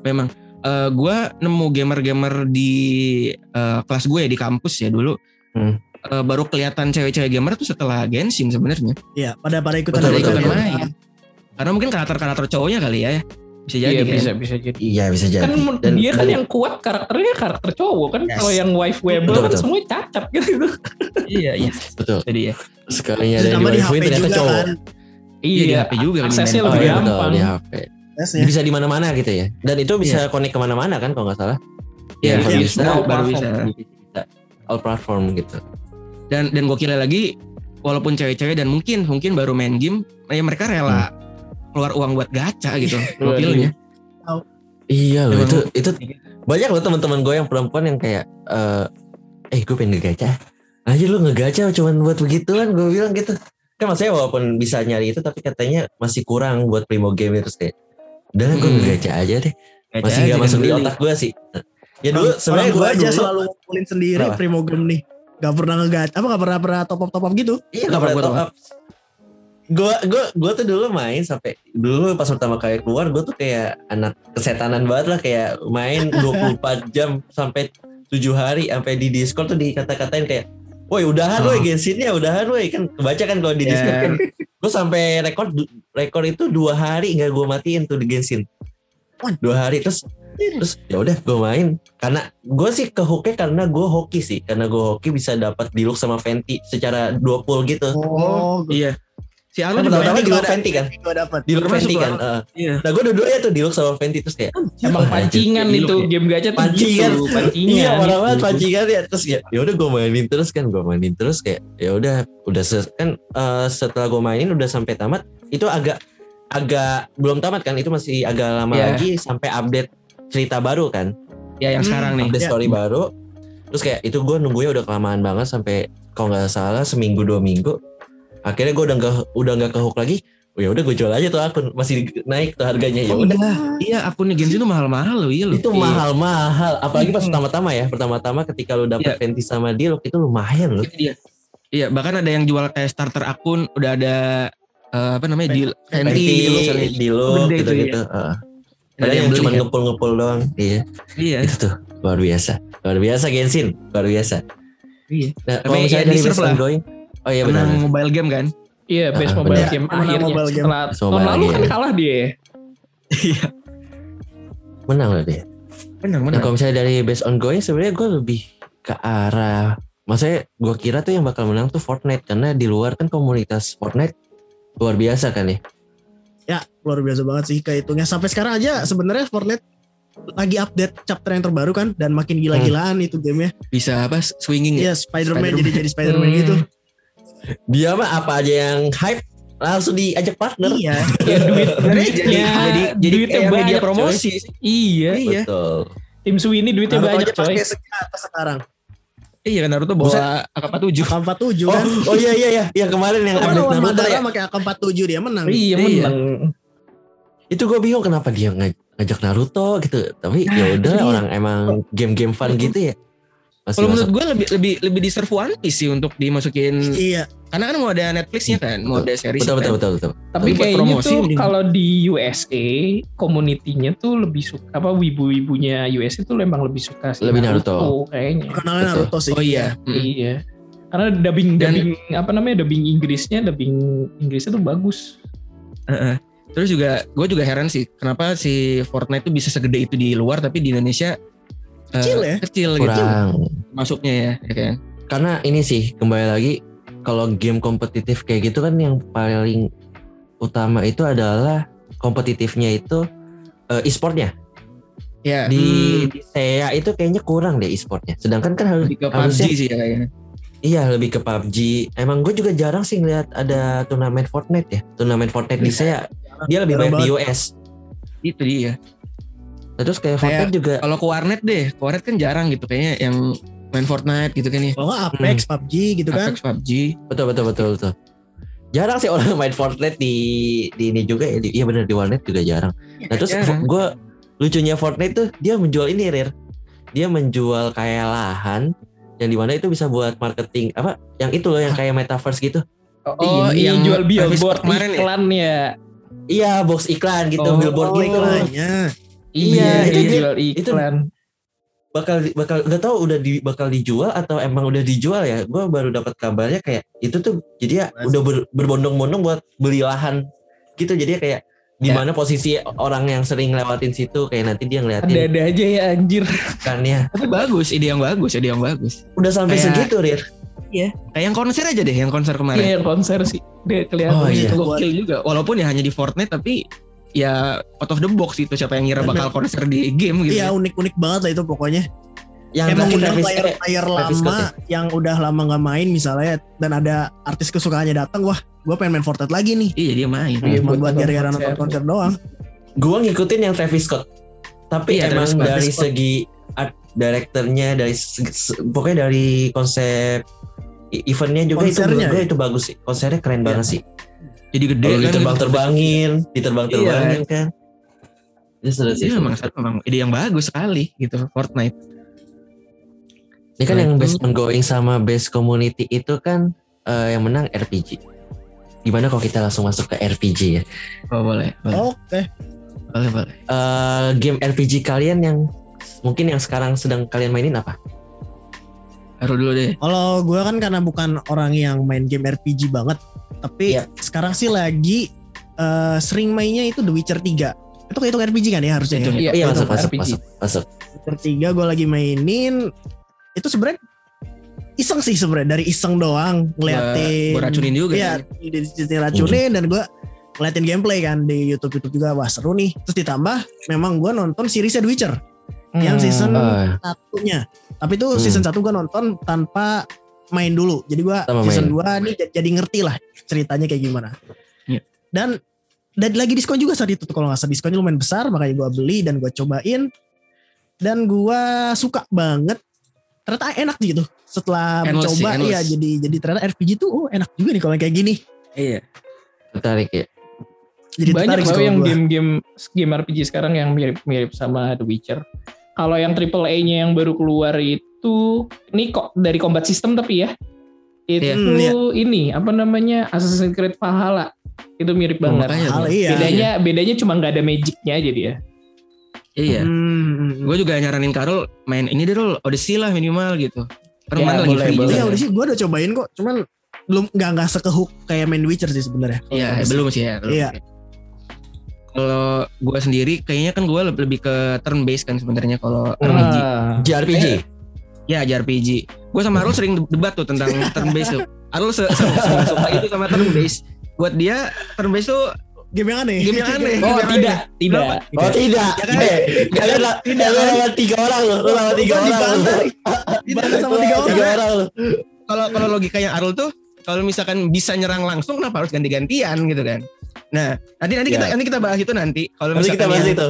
S3: memang Eh gue nemu gamer-gamer di eh, kelas gue ya di kampus ya dulu
S1: Hmm.
S3: Eh, baru kelihatan cewek-cewek gamer tuh setelah Genshin sebenarnya
S4: Iya, pada pada ikutan
S1: Betul,
S3: Pada
S1: betul,
S3: ikutan
S1: betul.
S3: main karena mungkin karakter-karakter cowoknya kali ya bisa jadi
S2: Iya
S3: kan?
S2: bisa bisa jadi.
S1: Iya bisa jadi.
S2: Kan
S1: Dan
S2: dia kan
S1: dan-
S2: yang kuat karakternya karakter cowok kan.
S1: Yes.
S2: Kalau yang wife webel
S1: Betul,
S2: kan
S1: betul.
S2: semuanya cacat gitu.
S3: iya iya
S1: betul.
S3: jadi ya
S1: Sekalinya ada yang
S4: di HP
S1: ternyata
S4: juga
S1: cowok.
S4: kan.
S3: Iya, di HP juga kan
S2: Aksesnya
S3: main.
S1: Oh
S2: lebih
S1: iya betul
S2: gampang.
S1: di HP.
S4: Tesnya.
S1: Bisa di mana-mana gitu ya. Dan itu bisa connect ke mana-mana kan kalau nggak salah.
S3: Iya,
S2: iya,
S1: bisa,
S2: semua
S3: baru
S2: platform.
S3: bisa.
S1: All platform gitu.
S3: dan dan gokilnya lagi walaupun cewek-cewek dan mungkin mungkin baru main game ya mereka rela keluar uang buat gacha gitu gokilnya
S1: Iya loh itu itu banyak loh teman-teman gue yang perempuan yang kayak eh eh gue pengen ngegacha. Aja lu ngegacha cuman buat begituan gue bilang gitu. Kan maksudnya walaupun bisa nyari itu tapi katanya masih kurang buat primo game terus kayak udah gue
S3: Hmm.
S1: ngegacha aja deh.
S3: Gacha
S1: Masih
S3: aja
S1: nggak
S3: kan
S1: masuk di otak gue sih. Ya dulu sebenarnya gue
S4: aja
S1: dulu
S4: selalu ngumpulin sendiri
S1: Kenapa?
S4: Primo Game nih. Gak pernah ngegat apa gak pernah pernah top up top up gitu.
S1: Iya gak
S3: up,
S1: pernah top up. Gue gue gue tuh dulu main sampai dulu pas pertama kali keluar gue tuh kayak anak kesetanan banget lah kayak main 24 jam sampai tujuh hari sampai di Discord tuh dikata-katain kayak Woi udahan
S3: Oh.
S1: woi Genshinnya udahan woi. Kan kebaca kan kalau di
S3: Ya.
S1: Discord kan. Gue sampai rekor rekor itu dua hari nggak gue matiin tuh di Genshin dua hari terus terus ya udah gue main. Karena gue sih ke hooknya karena gue hoki sih. Karena gue hoki bisa dapat deluxe sama Fenty secara dua pool gitu.
S4: Oh,
S3: iya si
S1: kan
S3: Arlo juga
S1: pertama deluxe
S4: gua
S1: Fenty kan
S4: gue dapat.
S1: deluxe
S3: Termasuk
S1: Fenty kan eh.
S3: iya
S1: nah gue dua-duanya tuh deluxe sama Fenty terus kayak
S2: Emang pancingan itu game gacha tuh
S1: Pancingan.
S2: gitu, pancingan.
S1: Iya parah banget pancingan ya terus ya ya udah gue mainin terus kan gue mainin terus kayak ya udah udah ses- kan eh, setelah gue mainin udah sampai tamat itu agak agak belum tamat kan itu masih agak lama
S3: Iya.
S1: lagi sampai update cerita baru kan
S3: ya yang
S4: Hmm,
S3: sekarang nih
S1: update
S4: Iya.
S1: story baru terus kayak itu gue nunggunya udah kelamaan banget sampai kalau nggak salah seminggu dua minggu akhirnya gue udah nggak udah nggak ke hook lagi oh, ya udah gue jual aja tuh akun masih naik tuh harganya ya
S3: Oh,
S1: udah
S3: iya akun Genshin tuh mahal-mahal loh iya loh
S1: itu
S3: Iya.
S1: mahal-mahal apalagi pas
S4: Hmm.
S1: pertama-tama ya pertama-tama ketika lu dapet
S3: Iya.
S1: Fenty sama Dialog itu lumayan loh
S3: Itu dia. Iya, bahkan ada yang jual kayak starter akun, udah ada eh, apa namanya di Fenty,
S1: Fenty,
S3: misalnya.
S1: Dialog
S3: Gede itu,
S1: gitu-gitu Heeh.
S3: Ada
S1: ada
S3: yang
S1: yang cuma
S3: ya?
S1: ngepul-ngepul doang iya
S3: Iya,
S1: itu tuh luar biasa luar biasa Genshin luar biasa
S3: iya.
S1: nah, kalau
S3: ya
S1: misalnya dari
S3: deserve
S1: best
S3: lah.
S1: ongoing oh iya benar
S3: Menang mobile game kan?
S2: Iya, best
S1: Ah,
S2: mobile
S1: bener.
S2: game
S4: Menang
S2: akhirnya.
S4: mobile game.
S2: Setelah
S1: Best
S2: tahun lalu kan kalah dia.
S3: Iya.
S1: menang loh dia
S3: Menang,
S1: Nah
S3: menang.
S1: kalau misalnya dari best ongoing sebenarnya gue lebih ke arah Maksudnya gue kira tuh yang bakal menang tuh Fortnite Karena di luar kan komunitas Fortnite luar biasa kan ya
S4: Ya luar biasa banget sih kehitungnya. Sampai sekarang aja sebenarnya Fortnite lagi update chapter yang terbaru kan dan makin gila-gilaan itu gamenya.
S3: Bisa apa swinging ya?
S4: Iya Spider-Man
S3: Spider-Man.
S4: jadi jadi Spider-Man
S2: Hmm.
S4: gitu.
S1: Dia mah apa aja yang hype langsung diajak partner
S4: Iya.
S2: Ya duit duitnya,
S3: jadi jadi jadi
S2: duitnya
S3: kayak media
S2: banyak,
S3: promosi.
S2: coy. Iya.
S3: Iya.
S1: Betul
S2: Tim Sweeney duitnya
S4: Naruto
S2: banyak
S4: aja
S2: coy.
S4: apa sekarang?
S3: Iya kan Naruto bawa AK-47.
S4: AK47
S1: Oh,
S4: kan.
S1: oh iya iya iya Yang kemarin yang
S4: lawan
S1: Naruto
S4: Madara
S1: ya
S4: pakai AK47 dia menang.
S2: Iya,
S3: Iya.
S2: menang.
S1: Itu gue bingung kenapa dia ngaj- ngajak Naruto gitu Tapi
S3: Nah,
S1: ya udah
S3: itu dia.
S1: orang emang game-game fun gitu ya
S3: Kalau
S1: masuk.
S3: menurut gue lebih lebih lebih deserve One Piece sih untuk dimasukin
S4: Iya.
S3: karena kan mau ada Netflixnya kan, mau ada series
S1: Betul betul
S3: kan.
S1: betul betul
S2: Tapi
S3: Buat
S2: kayaknya
S3: promosi
S2: tuh kalau di USA community-nya tuh lebih suka apa wibu-wibunya USA tuh memang lebih suka sih
S1: Lebih Naruto.
S2: kayaknya.
S4: Kenalnya
S1: Betul.
S4: Naruto sih.
S3: Oh iya. Mm.
S2: Iya. Karena dubbing
S3: Dan-
S2: dubbing apa namanya dubbing Inggrisnya dubbing Inggrisnya tuh bagus.
S3: Heeh. Terus juga gue juga heran sih kenapa si Fortnite tuh bisa segede itu di luar tapi di Indonesia
S4: Kecil ya?
S3: Kecil gitu
S1: Kurang
S3: masuknya ya, ya kan.
S1: Karena ini sih kembali lagi Kalau game kompetitif kayak gitu kan Yang paling utama itu adalah Kompetitifnya itu eh, E-sportnya
S3: Ya,
S1: di,
S3: hmm,
S1: di SEA itu kayaknya kurang deh e-sportnya. Sedangkan kan harus
S3: lebih ke PUBG sih ya kayaknya.
S1: Iya lebih ke PUBG. Emang gue juga jarang sih ngeliat ada turnamen Fortnite ya. Turnamen Fortnite di saya dia lebih banyak di. US.
S3: Itu dia.
S1: Nah, Terus kayak
S3: Kayak-
S1: Fortnite juga
S3: Kalau ke warnet deh, ke warnet kan jarang gitu kayaknya yang main Fortnite gitu kan ya.
S4: Kalau nggak Apex, PUBG gitu kan.
S3: Apex PUBG.
S1: betul betul betul betul. Jarang sih orang main Fortnite di di ini juga ya. Di, iya benar di warnet juga jarang. Nah terus gue lucunya Fortnite tuh dia menjual ini Rir. Dia menjual kayak lahan yang di mana itu bisa buat marketing apa yang itu loh yang kayak metaverse gitu.
S2: Oh,
S3: Ini
S2: yang
S3: yang
S2: jual billboard
S3: kemarin ya?
S2: iklan ya.
S1: Iya box iklan gitu,
S2: Oh,
S1: billboard
S4: Oh,
S1: gitu.
S4: iklannya.
S2: Iya,
S1: itu
S2: dia
S1: dia-
S2: jual iklan.
S1: bakal bakal nggak tahu udah di bakal dijual atau emang udah dijual ya gue baru dapat kabarnya kayak itu tuh jadi ya
S4: Mas.
S1: udah ber- berbondong-bondong buat beli lahan gitu jadi ya kayak di
S3: Ya.
S1: mana posisi orang yang sering lewatin situ kayak nanti dia ngeliatin
S2: Ada-ada aja ya anjir.
S1: ikannya
S3: Tapi bagus, ide yang bagus, ide yang bagus.
S1: udah sampai
S3: Kayak-
S1: segitu Rir
S3: Kayak yang konser aja deh, yang konser
S2: Iya
S3: kemarin.
S2: yang konser sih. Dia kelihatan.
S1: Oh, iya.
S2: gitu.
S3: Gokil juga. Walaupun ya hanya di Fortnite tapi ya out of the box itu siapa yang ngira bakal konser di game gitu.
S4: Iya unik-unik banget lah itu pokoknya.
S1: yang
S4: Kayak
S1: terakhir
S4: mengundang
S1: Travis
S4: player,
S1: Scott-
S4: player
S1: Travis
S4: lama
S1: ya?
S4: yang udah lama nggak main misalnya dan ada artis kesukaannya datang, wah gue pengen main Fortnite lagi nih.
S3: Iya dia main.
S2: Iya,
S4: Cuma
S2: buat
S4: gara-gara
S2: konser.
S4: nonton konser doang.
S1: gue ngikutin yang Travis Scott tapi
S3: Iya,
S1: emang
S3: Travis Scott.
S1: dari
S4: Scott.
S1: segi art directornya dari segi- se- pokoknya dari konsep i- eventnya juga itu
S4: Konsernya
S1: gue
S4: ya?
S1: itu bagus sih konsernya keren banget sih
S3: Jadi gede
S1: Kalau
S3: kan.
S1: diterbang-terbangin, diterbang-terbangin kan. Itu seru sih.
S3: Iya emang, emang ide yang bagus sekali gitu Fortnite.
S1: Ini kan
S3: Nah,
S1: yang best ongoing sama best community itu kan eh, yang menang RPG. Gimana kalau kita langsung masuk ke RPG ya?
S3: Oh boleh, boleh,
S4: Oke.
S3: boleh, boleh.
S1: Eh, game RPG kalian yang mungkin yang sekarang sedang kalian mainin apa?
S3: Taruh dulu deh.
S4: Kalau gue kan karena bukan orang yang main game RPG banget, tapi
S1: Iya.
S4: sekarang sih lagi eh, sering mainnya itu The Witcher 3. Itu kehitung RPG kan ya harusnya.
S3: Itu.
S4: ya?
S2: Iya,
S1: Iya
S2: itu
S1: masuk masuk
S2: RPG.
S1: masuk masuk.
S4: Witcher 3 gue lagi mainin itu sebenarnya iseng sih sebenarnya dari iseng doang ngeliatin.
S3: Gua racunin juga
S4: Iya, di racunin dan gue ngeliatin gameplay kan di YouTube YouTube juga wah seru nih. Terus ditambah memang gue nonton seriesnya The Witcher yang
S2: Hmm.
S4: season
S1: Eh,
S4: satunya. Tapi itu
S1: Hmm.
S4: season satu gue nonton tanpa main dulu. Jadi gue season
S1: main.
S4: 2 nih jadi ngerti lah ceritanya kayak gimana.
S3: Iya.
S4: Dan dan lagi diskon juga saat itu tuh kalau nggak salah diskonnya lumayan besar makanya gue beli dan gue cobain dan gue suka banget ternyata enak gitu setelah
S3: Endless sih,
S4: mencoba
S3: endless.
S4: iya jadi jadi ternyata RPG tuh oh enak juga nih kalau kayak gini
S3: Iya.
S1: tertarik ya.
S4: jadi
S2: banyak
S4: tertarik sih
S2: loh yang game-game game RPG sekarang yang mirip-mirip sama The Witcher. Kalau yang triple A-nya yang baru keluar itu ini kok dari combat system tapi ya. Itu
S3: Iya.
S4: Hmm, iya.
S2: ini apa namanya Assassin's Creed Valhalla. Itu mirip
S3: Oh,
S2: banget.
S3: makanya
S4: Hal
S3: tuh.
S4: iya
S2: bedanya bedanya cuma nggak ada magicnya aja dia.
S3: Iya.
S4: Hmm,
S3: Gue juga nyaranin Karol main ini deh Rul, Odyssey lah minimal gitu. Karena
S2: Ya,
S3: lagi
S2: boleh,
S3: free
S2: boleh.
S4: Iya udah sih gue udah cobain kok cuman belum nggak nggak sekehook kayak main Witcher sih sebenarnya
S3: Iya, belum sih ya. belum
S4: Iya.
S3: Kalau gue sendiri kayaknya kan gue lebih ke turn based kan sebenarnya kalau RPG.
S2: Ah.
S1: JRPG.
S3: Ya JRPG. Gue sama Arul sering debat tuh tentang turn based tuh. Arul se se se- suka itu sama turn based. Buat dia turn based tuh
S4: game yang aneh
S3: game yang aneh.
S2: Oh
S3: Game yang
S2: tidak,
S3: aneh.
S2: tidak.
S1: Oh tidak.
S4: Ya kan?
S1: Eh, Kalian la- kalian lawan tiga orang loh. Lu lawan tiga orang. lu.
S4: Dibantah sama
S1: Lu
S4: tiga orang
S1: lu.
S3: Kalau kalau logikanya Arul tuh kalau misalkan bisa nyerang langsung kenapa harus ganti-gantian gitu kan. Nah, nanti nanti kita
S1: Ya.
S3: nanti kita bahas itu nanti. Kalau
S1: Nanti kita bahas
S3: yang-
S1: itu.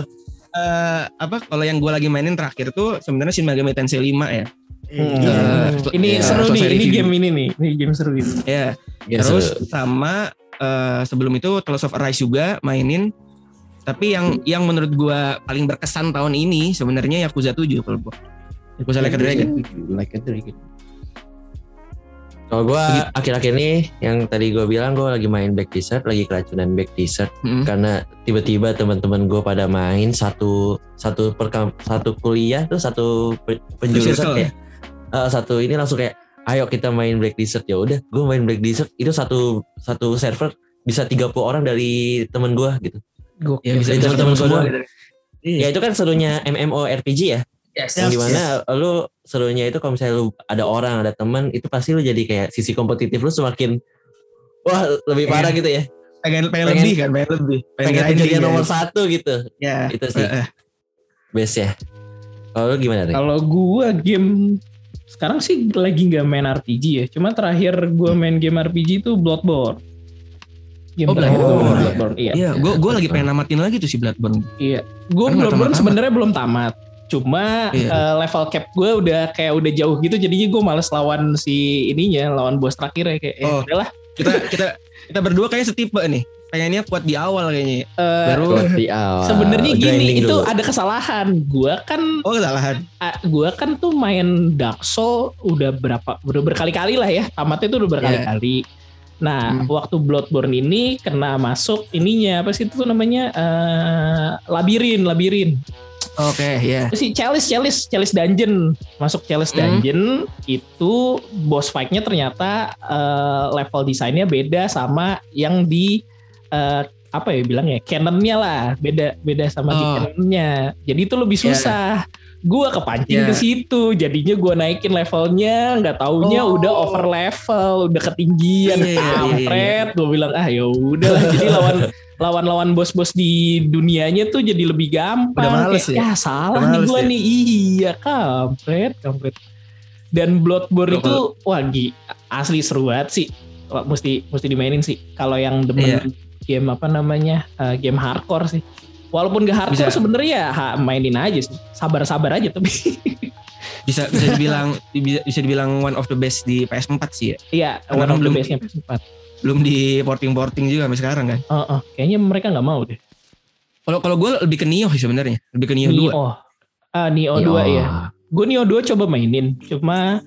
S3: eh, apa kalau yang gue lagi mainin terakhir tuh sebenarnya Shin Megami Tensei 5 ya.
S2: Hmm.
S4: Iya.
S3: Eh,
S2: Ini
S1: Ya,
S2: seru nih, ini game ini nih, ini game seru ini.
S3: Ya,
S1: Ya,
S3: terus
S1: seru.
S3: sama eh, sebelum itu Tales of Arise juga mainin. Tapi yang yang menurut gua paling berkesan tahun ini sebenarnya Yakuza 7 kalau gua. Yakuza Like a Dragon.
S1: Like a Dragon. Kalau gue akhir-akhir ini yang tadi gue bilang gue lagi main Back Desert, lagi keracunan Back Desert
S3: Mm.
S1: karena tiba-tiba teman-teman gue pada main satu satu perkam satu kuliah tuh satu pe- penjurusan kayak eh, satu ini langsung kayak ayo kita main Black Desert ya udah gue main Black Desert itu satu satu server bisa 30 orang dari temen gue gitu
S2: Gokil.
S3: Ya bisa ketemu semua
S1: gua.
S3: gitu.
S1: ya itu kan serunya MMORPG ya
S3: Yes.
S1: yang
S4: Yes,
S1: di mana lu serunya itu kalau misalnya lu ada orang ada teman itu pasti lu jadi kayak sisi kompetitif lu semakin wah lebih parah gitu ya
S3: Pengen, pengen,
S1: Pengen-
S3: lebih kan, pengen lebih.
S1: pengen
S3: grinding
S1: kejadian
S3: ya.
S1: nomor satu gitu
S3: Ya.
S1: itu sih
S3: Eh, eh.
S1: best ya kalau gimana Rik?
S2: Kalau gua game sekarang sih lagi nggak main RPG ya. Cuma terakhir gue main game RPG itu Bloodborne. Game
S3: Oh,
S2: terakhir gue main
S3: Bloodborne.
S2: Iya.
S3: Iya, gue gue lagi pengen namatin lagi tuh si Bloodborne.
S2: Iya. Gue
S3: Kan nggak
S2: Bloodborne sebenarnya belum tamat. Cuma
S3: Iya.
S2: eh, level cap gue udah kayak udah jauh gitu. Jadinya gue males lawan si ininya, lawan bos terakhir ya kayak. Eh,
S3: Oh.
S2: udahlah.
S3: Kita kita kita berdua kayaknya setipe nih. Pengennya kuat di awal kayaknya.
S2: Eh,
S3: Baru
S1: di awal.
S2: Sebenarnya gini, itu
S1: dulu.
S2: ada kesalahan. Gue kan
S3: oh kesalahan.
S2: Ah, gua kan tuh main Dark Soul udah berapa udah berkali-kali lah ya tamatnya tuh udah berkali-kali nah
S3: Hmm.
S2: waktu Bloodborne ini kena masuk ininya apa sih itu namanya eh, labirin labirin
S3: Oke, ya.
S2: Terus si chalice chalice chalice dungeon masuk chalice
S3: Hmm.
S2: dungeon itu boss fight-nya ternyata eh, level desainnya beda sama yang di eh, apa ya bilang ya canonnya lah beda beda sama di
S3: Oh.
S2: canonnya jadi itu lebih
S3: Yeah.
S2: susah gua kepancing
S3: Yeah.
S2: ke situ jadinya gua naikin levelnya nggak taunya
S3: Oh.
S2: udah over level udah ketinggian
S3: Iya, iya, iya, iya,
S2: kampret gua bilang ah ya udahlah jadi lawan lawan-lawan bos-bos di dunianya tuh jadi lebih gampang
S4: Udah males
S2: Kayak,
S4: ya?
S2: ya salah
S3: Udah
S2: nih gua
S3: ya?
S2: nih iya kampret kampret dan Bloodborne
S3: Kalau-
S2: itu wah gi- asli seru banget sih Wah, mesti mesti dimainin sih kalau yang demen
S3: Iya.
S2: game apa namanya eh, game hardcore sih walaupun gak hardcore
S3: Bisa.
S2: sebenarnya ya ha, mainin aja sih sabar-sabar aja tapi
S3: Bisa bisa dibilang bisa, bisa dibilang one of the best di PS4 sih ya.
S2: iya one of the
S3: belum-
S2: best-nya PS4
S3: Belum di porting-porting juga sampai sekarang kan.
S2: Oh, oh, kayaknya mereka nggak mau deh
S3: Kalau kalau gue lebih ke Nioh sih sebenarnya. Lebih ke Nioh 2.
S2: Nioh ah Nioh 2 ya gue Nioh 2 coba mainin cuma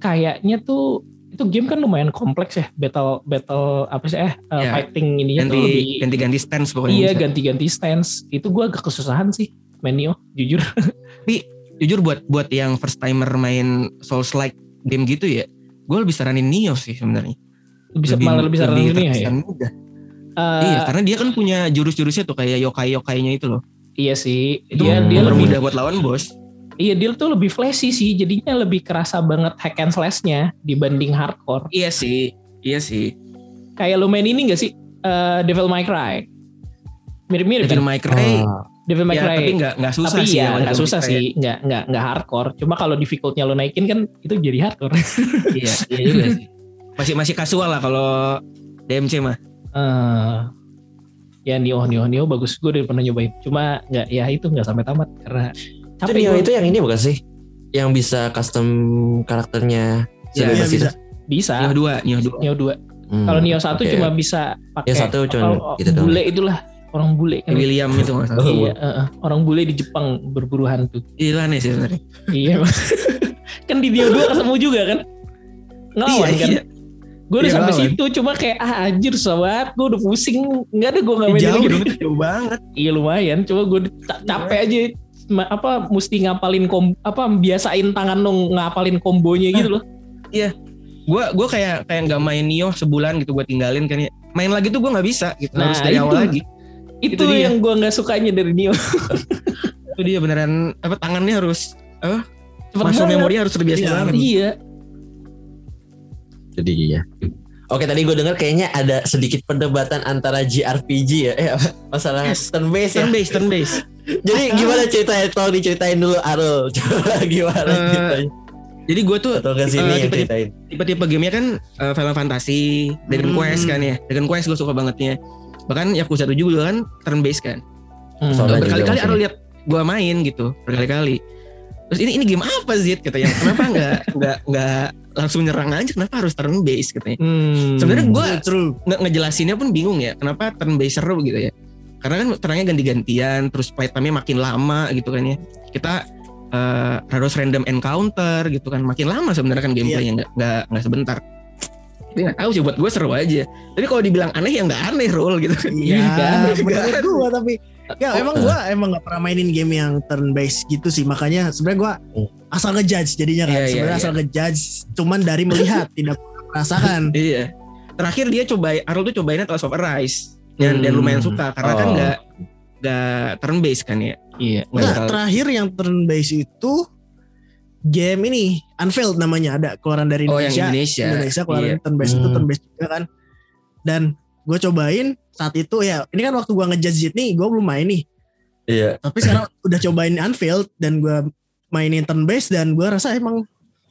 S2: kayaknya tuh itu game kan lumayan kompleks ya battle battle apa sih eh uh,
S3: Ya,
S2: fighting ininya tuh
S3: Ganti
S2: lebih
S3: ganti-ganti stance pokoknya.
S2: iya ganti-ganti stance itu gue agak kesusahan sih main Nioh jujur
S3: Jujur buat buat yang first timer main Souls like game gitu ya, gue lebih saranin Nioh sih sebenarnya.
S2: Bisa malah lebih saran ini ya
S3: mudah.
S2: Eh,
S3: Iya, karena dia kan punya jurus-jurusnya tuh kayak yokai-yokainya itu loh.
S2: iya sih
S3: Itu
S2: dia dia lebih
S3: mudah buat lawan bos.
S2: iya dia tuh lebih flashy sih jadinya lebih kerasa banget hack and slashnya dibanding hardcore
S3: Iya sih, iya sih.
S2: kayak lu main ini gak sih Eh, Devil May Cry mirip-mirip
S3: Devil
S2: kan?
S3: May Cry,
S2: Devil May
S3: ya,
S2: Cry
S3: tapi nggak nggak susah
S2: tapi
S3: sih.
S2: ya
S3: lawan
S2: nggak
S3: Devil
S2: susah sih nggak nggak nggak hardcore cuma kalau difficultnya lo naikin kan itu jadi hardcore
S3: Iya, iya juga sih. Masih masih kasual lah kalau DMC mah.
S2: Eh, ya Nioh Nioh Nioh bagus gue udah pernah nyobain cuma nggak ya itu nggak sampai tamat karena
S1: Nioh
S2: gua.
S1: itu yang ini bukan sih? Yang bisa custom karakternya
S3: Iya,
S1: sebebas
S4: iya,
S1: itu.
S2: bisa
S3: Nioh 2, Nioh 2.
S2: Nioh 2
S1: Hmm,
S2: kalau Nioh 1
S1: oke.
S2: cuma bisa pakai
S1: Nioh satu cuma gitu doang.
S2: bule itulah orang bule kan
S3: William itu salah.
S2: iya eh, orang bule di Jepang berburu hantu
S3: Iya aneh sih sebenarnya.
S2: iya kan di Nioh 2 ketemu juga kan ngelawan
S3: Iya,
S2: kan
S3: iya.
S2: Gue udah
S3: Iya,
S2: sampai
S3: ngelawan.
S2: situ cuma kayak ah anjir sobat gue udah pusing nggak ada gue nggak main
S3: Jauh
S2: lagi
S3: jauh banget.
S2: Iya lumayan, coba gue capek aja apa mesti ngapalin kom apa biasain tangan dong ngapalin kombonya gitu loh.
S3: Gue gue kayak kayak nggak main Nioh sebulan gitu gue tinggalin kan ya. Main lagi tuh gue nggak bisa gitu.
S2: Nah,
S3: Harus dari
S2: itu.
S3: awal lagi.
S2: Itu,
S3: Itu dia.
S2: yang gue nggak sukanya dari Nioh.
S3: Itu dia beneran apa tangannya harus
S2: Cepet
S3: masuk memori harus terbiasa
S4: Iya.
S3: banget.
S2: Iya.
S1: Jadi iya. Oke tadi gue dengar kayaknya ada sedikit perdebatan antara JRPG ya, eh, masalah
S3: Yes.
S1: turn based ya.
S3: Turn base, turn base.
S1: Jadi gimana ceritanya? Tolong diceritain dulu Arul. Coba gimana
S3: Eh,
S1: ceritanya?
S3: Jadi gue tuh
S1: sini
S3: eh,
S1: yang
S3: tipe-tipe-
S1: ceritain.
S3: tipe-tipe gamenya kan eh, Final Fantasy, Dragon
S4: Hmm.
S3: Quest kan ya. Dragon Quest gue suka bangetnya. Bahkan Yakuza 7 juga kan turn base kan.
S2: Hmm.
S3: Berkali-kali. Arul lihat gue main gitu, berkali-kali. Terus ini ini game apa Zid katanya? Kenapa nggak nggak nggak langsung nyerang aja? Kenapa harus turn base katanya?
S2: Hmm.
S3: Sebenarnya gue
S4: True.
S3: nge ngejelasinnya pun bingung ya. Kenapa turn base seru gitu ya? Karena kan terangnya ganti-gantian, terus fight time-nya makin lama gitu kan ya. Kita eh, harus random encounter gitu kan, makin lama sebenarnya kan gameplaynya nggak nggak nggak sebentar. Tapi nggak tahu sih buat gue seru aja. Tapi kalau dibilang aneh ya nggak aneh roll gitu.
S4: Iya,
S2: Nggak ada,
S4: menurut gua tapi ya
S1: Oh,
S4: emang gua emang gak pernah mainin game yang turn based gitu sih makanya sebenarnya gua
S1: Hmm.
S4: asal ngejudge jadinya kan
S3: Iya, iya,
S4: sebenarnya
S3: iya.
S4: asal ngejudge cuman dari melihat tidak merasakan
S3: Iya. Terakhir dia coba Arul tuh cobainnya Tales of Arise dan, dan
S1: Hmm.
S3: lumayan suka karena kan
S1: Oh.
S3: nggak nggak turn based kan ya.
S2: Iya.
S4: Nah, terakhir yang turn based itu game ini Unveiled namanya ada keluaran dari
S3: Oh yang
S4: Indonesia.
S3: Indonesia.
S4: Indonesia keluaran
S3: Iya.
S4: turn based itu
S1: Hmm.
S4: turn based juga kan. Dan gue cobain saat itu ya ini kan waktu gua ngejudge nih gue belum main nih.
S1: Iya.
S4: Tapi sekarang udah cobain Unveiled dan gue mainin turn based dan gue rasa emang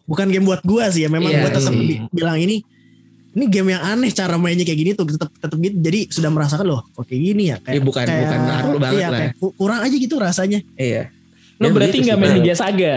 S4: bukan game buat gua sih ya memang
S3: Iya
S4: gua tetap bilang ini ini game yang aneh cara mainnya kayak gini tuh tetap tetap gitu jadi sudah merasakan loh kok kayak gini ya
S3: Iya, bukan- bukan Naruto banget
S4: iya,
S3: lah
S4: kayak ku- kurang aja gitu rasanya
S3: Iya.
S2: Lo
S3: Ya,
S2: berarti
S3: begitu
S2: nggak main. Ninja Saga.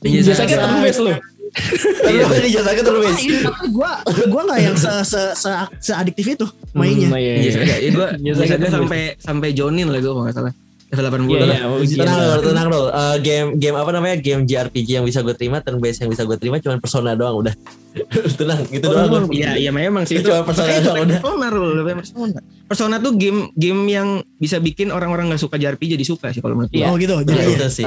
S3: Ninja Saga.
S2: Saga turn based lo.
S1: Iya. Ini jasa ke terus.
S4: tapi gua gua nggak yang se se se, seadiktif itu mainnya
S2: Hmm, iya,
S3: Ninja
S2: iya.
S3: Saga. Ya gue
S2: Saga tuh
S3: sampai sampai Jonin lah gue kalau nggak salah. Level 80
S2: Iya,
S3: lah.
S2: iya, oh, iya.
S1: Tenang dulu, tenang dulu. Eh, game game apa namanya? Game JRPG yang bisa gue terima, turn based yang bisa gue terima cuma Persona doang udah. tenang, gitu doang. gua.
S3: Iya, iya memang sih
S1: Itu cuma Persona doang, udah.
S3: Persona lebih Persona. Persona tuh game game yang bisa bikin orang-orang nggak suka JRPG jadi suka sih kalau menurut gue.
S2: Iya.
S4: oh gitu jadi
S1: itu sih.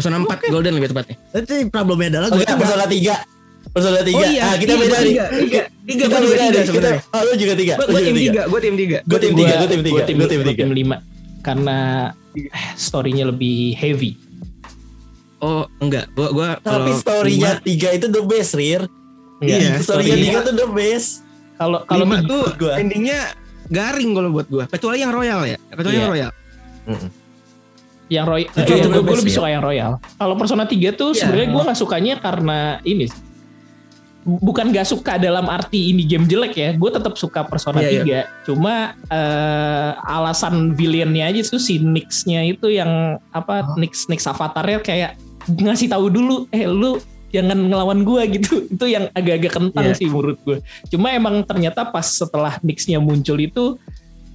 S3: Persona 4 Golden lebih tepatnya.
S4: Tapi problemnya adalah gue
S1: Persona 3. Persona 3.
S3: Oh iya,
S1: ah, kita
S3: iya,
S1: beda nih.
S3: tiga, tiga, tiga,
S1: Kita
S3: gua juga
S1: beda
S3: tiga
S1: nih. Kita,
S3: sebenarnya.
S1: oh, lu juga 3.
S3: Gue tim 3, gue tim 3.
S1: Gue tim 3, gue tim 3.
S2: Gue tim,
S1: Gue tim
S2: gua
S1: 3.
S2: tim 5 karena eh, story-nya lebih heavy.
S3: Oh, enggak. Gua gua
S1: Tapi
S3: kalau
S1: story-nya
S3: lima-
S1: 3 itu the best, Rir.
S3: Iya,
S1: Story-nya
S2: story-nya-
S1: 3 tuh the best.
S2: Kalau kalau
S3: lima
S2: tiga-
S1: gua.
S3: endingnya garing kalau buat gua. Kecuali yang Royal ya. Kecuali
S2: Iya.
S3: yang Royal.
S2: Yang Roy,
S1: Itu
S2: eh,
S1: yang
S2: gue,
S1: best
S2: lebih
S1: ya.
S2: suka yang Royal. Kalau Persona 3 tuh
S3: Iya.
S2: sebenarnya gue nggak sukanya karena ini bukan gak suka dalam arti ini game jelek ya. Gue tetap suka Persona
S3: Iya,
S2: 3. Cuma eh, alasan villainnya aja tuh si Nyx-nya itu yang apa Nyx Nyx avatarnya kayak ngasih tahu dulu eh lu jangan ngelawan gua gitu. Itu yang agak-agak kentang
S3: Iya.
S2: sih menurut gue. Cuma emang ternyata pas setelah Nyx-nya muncul itu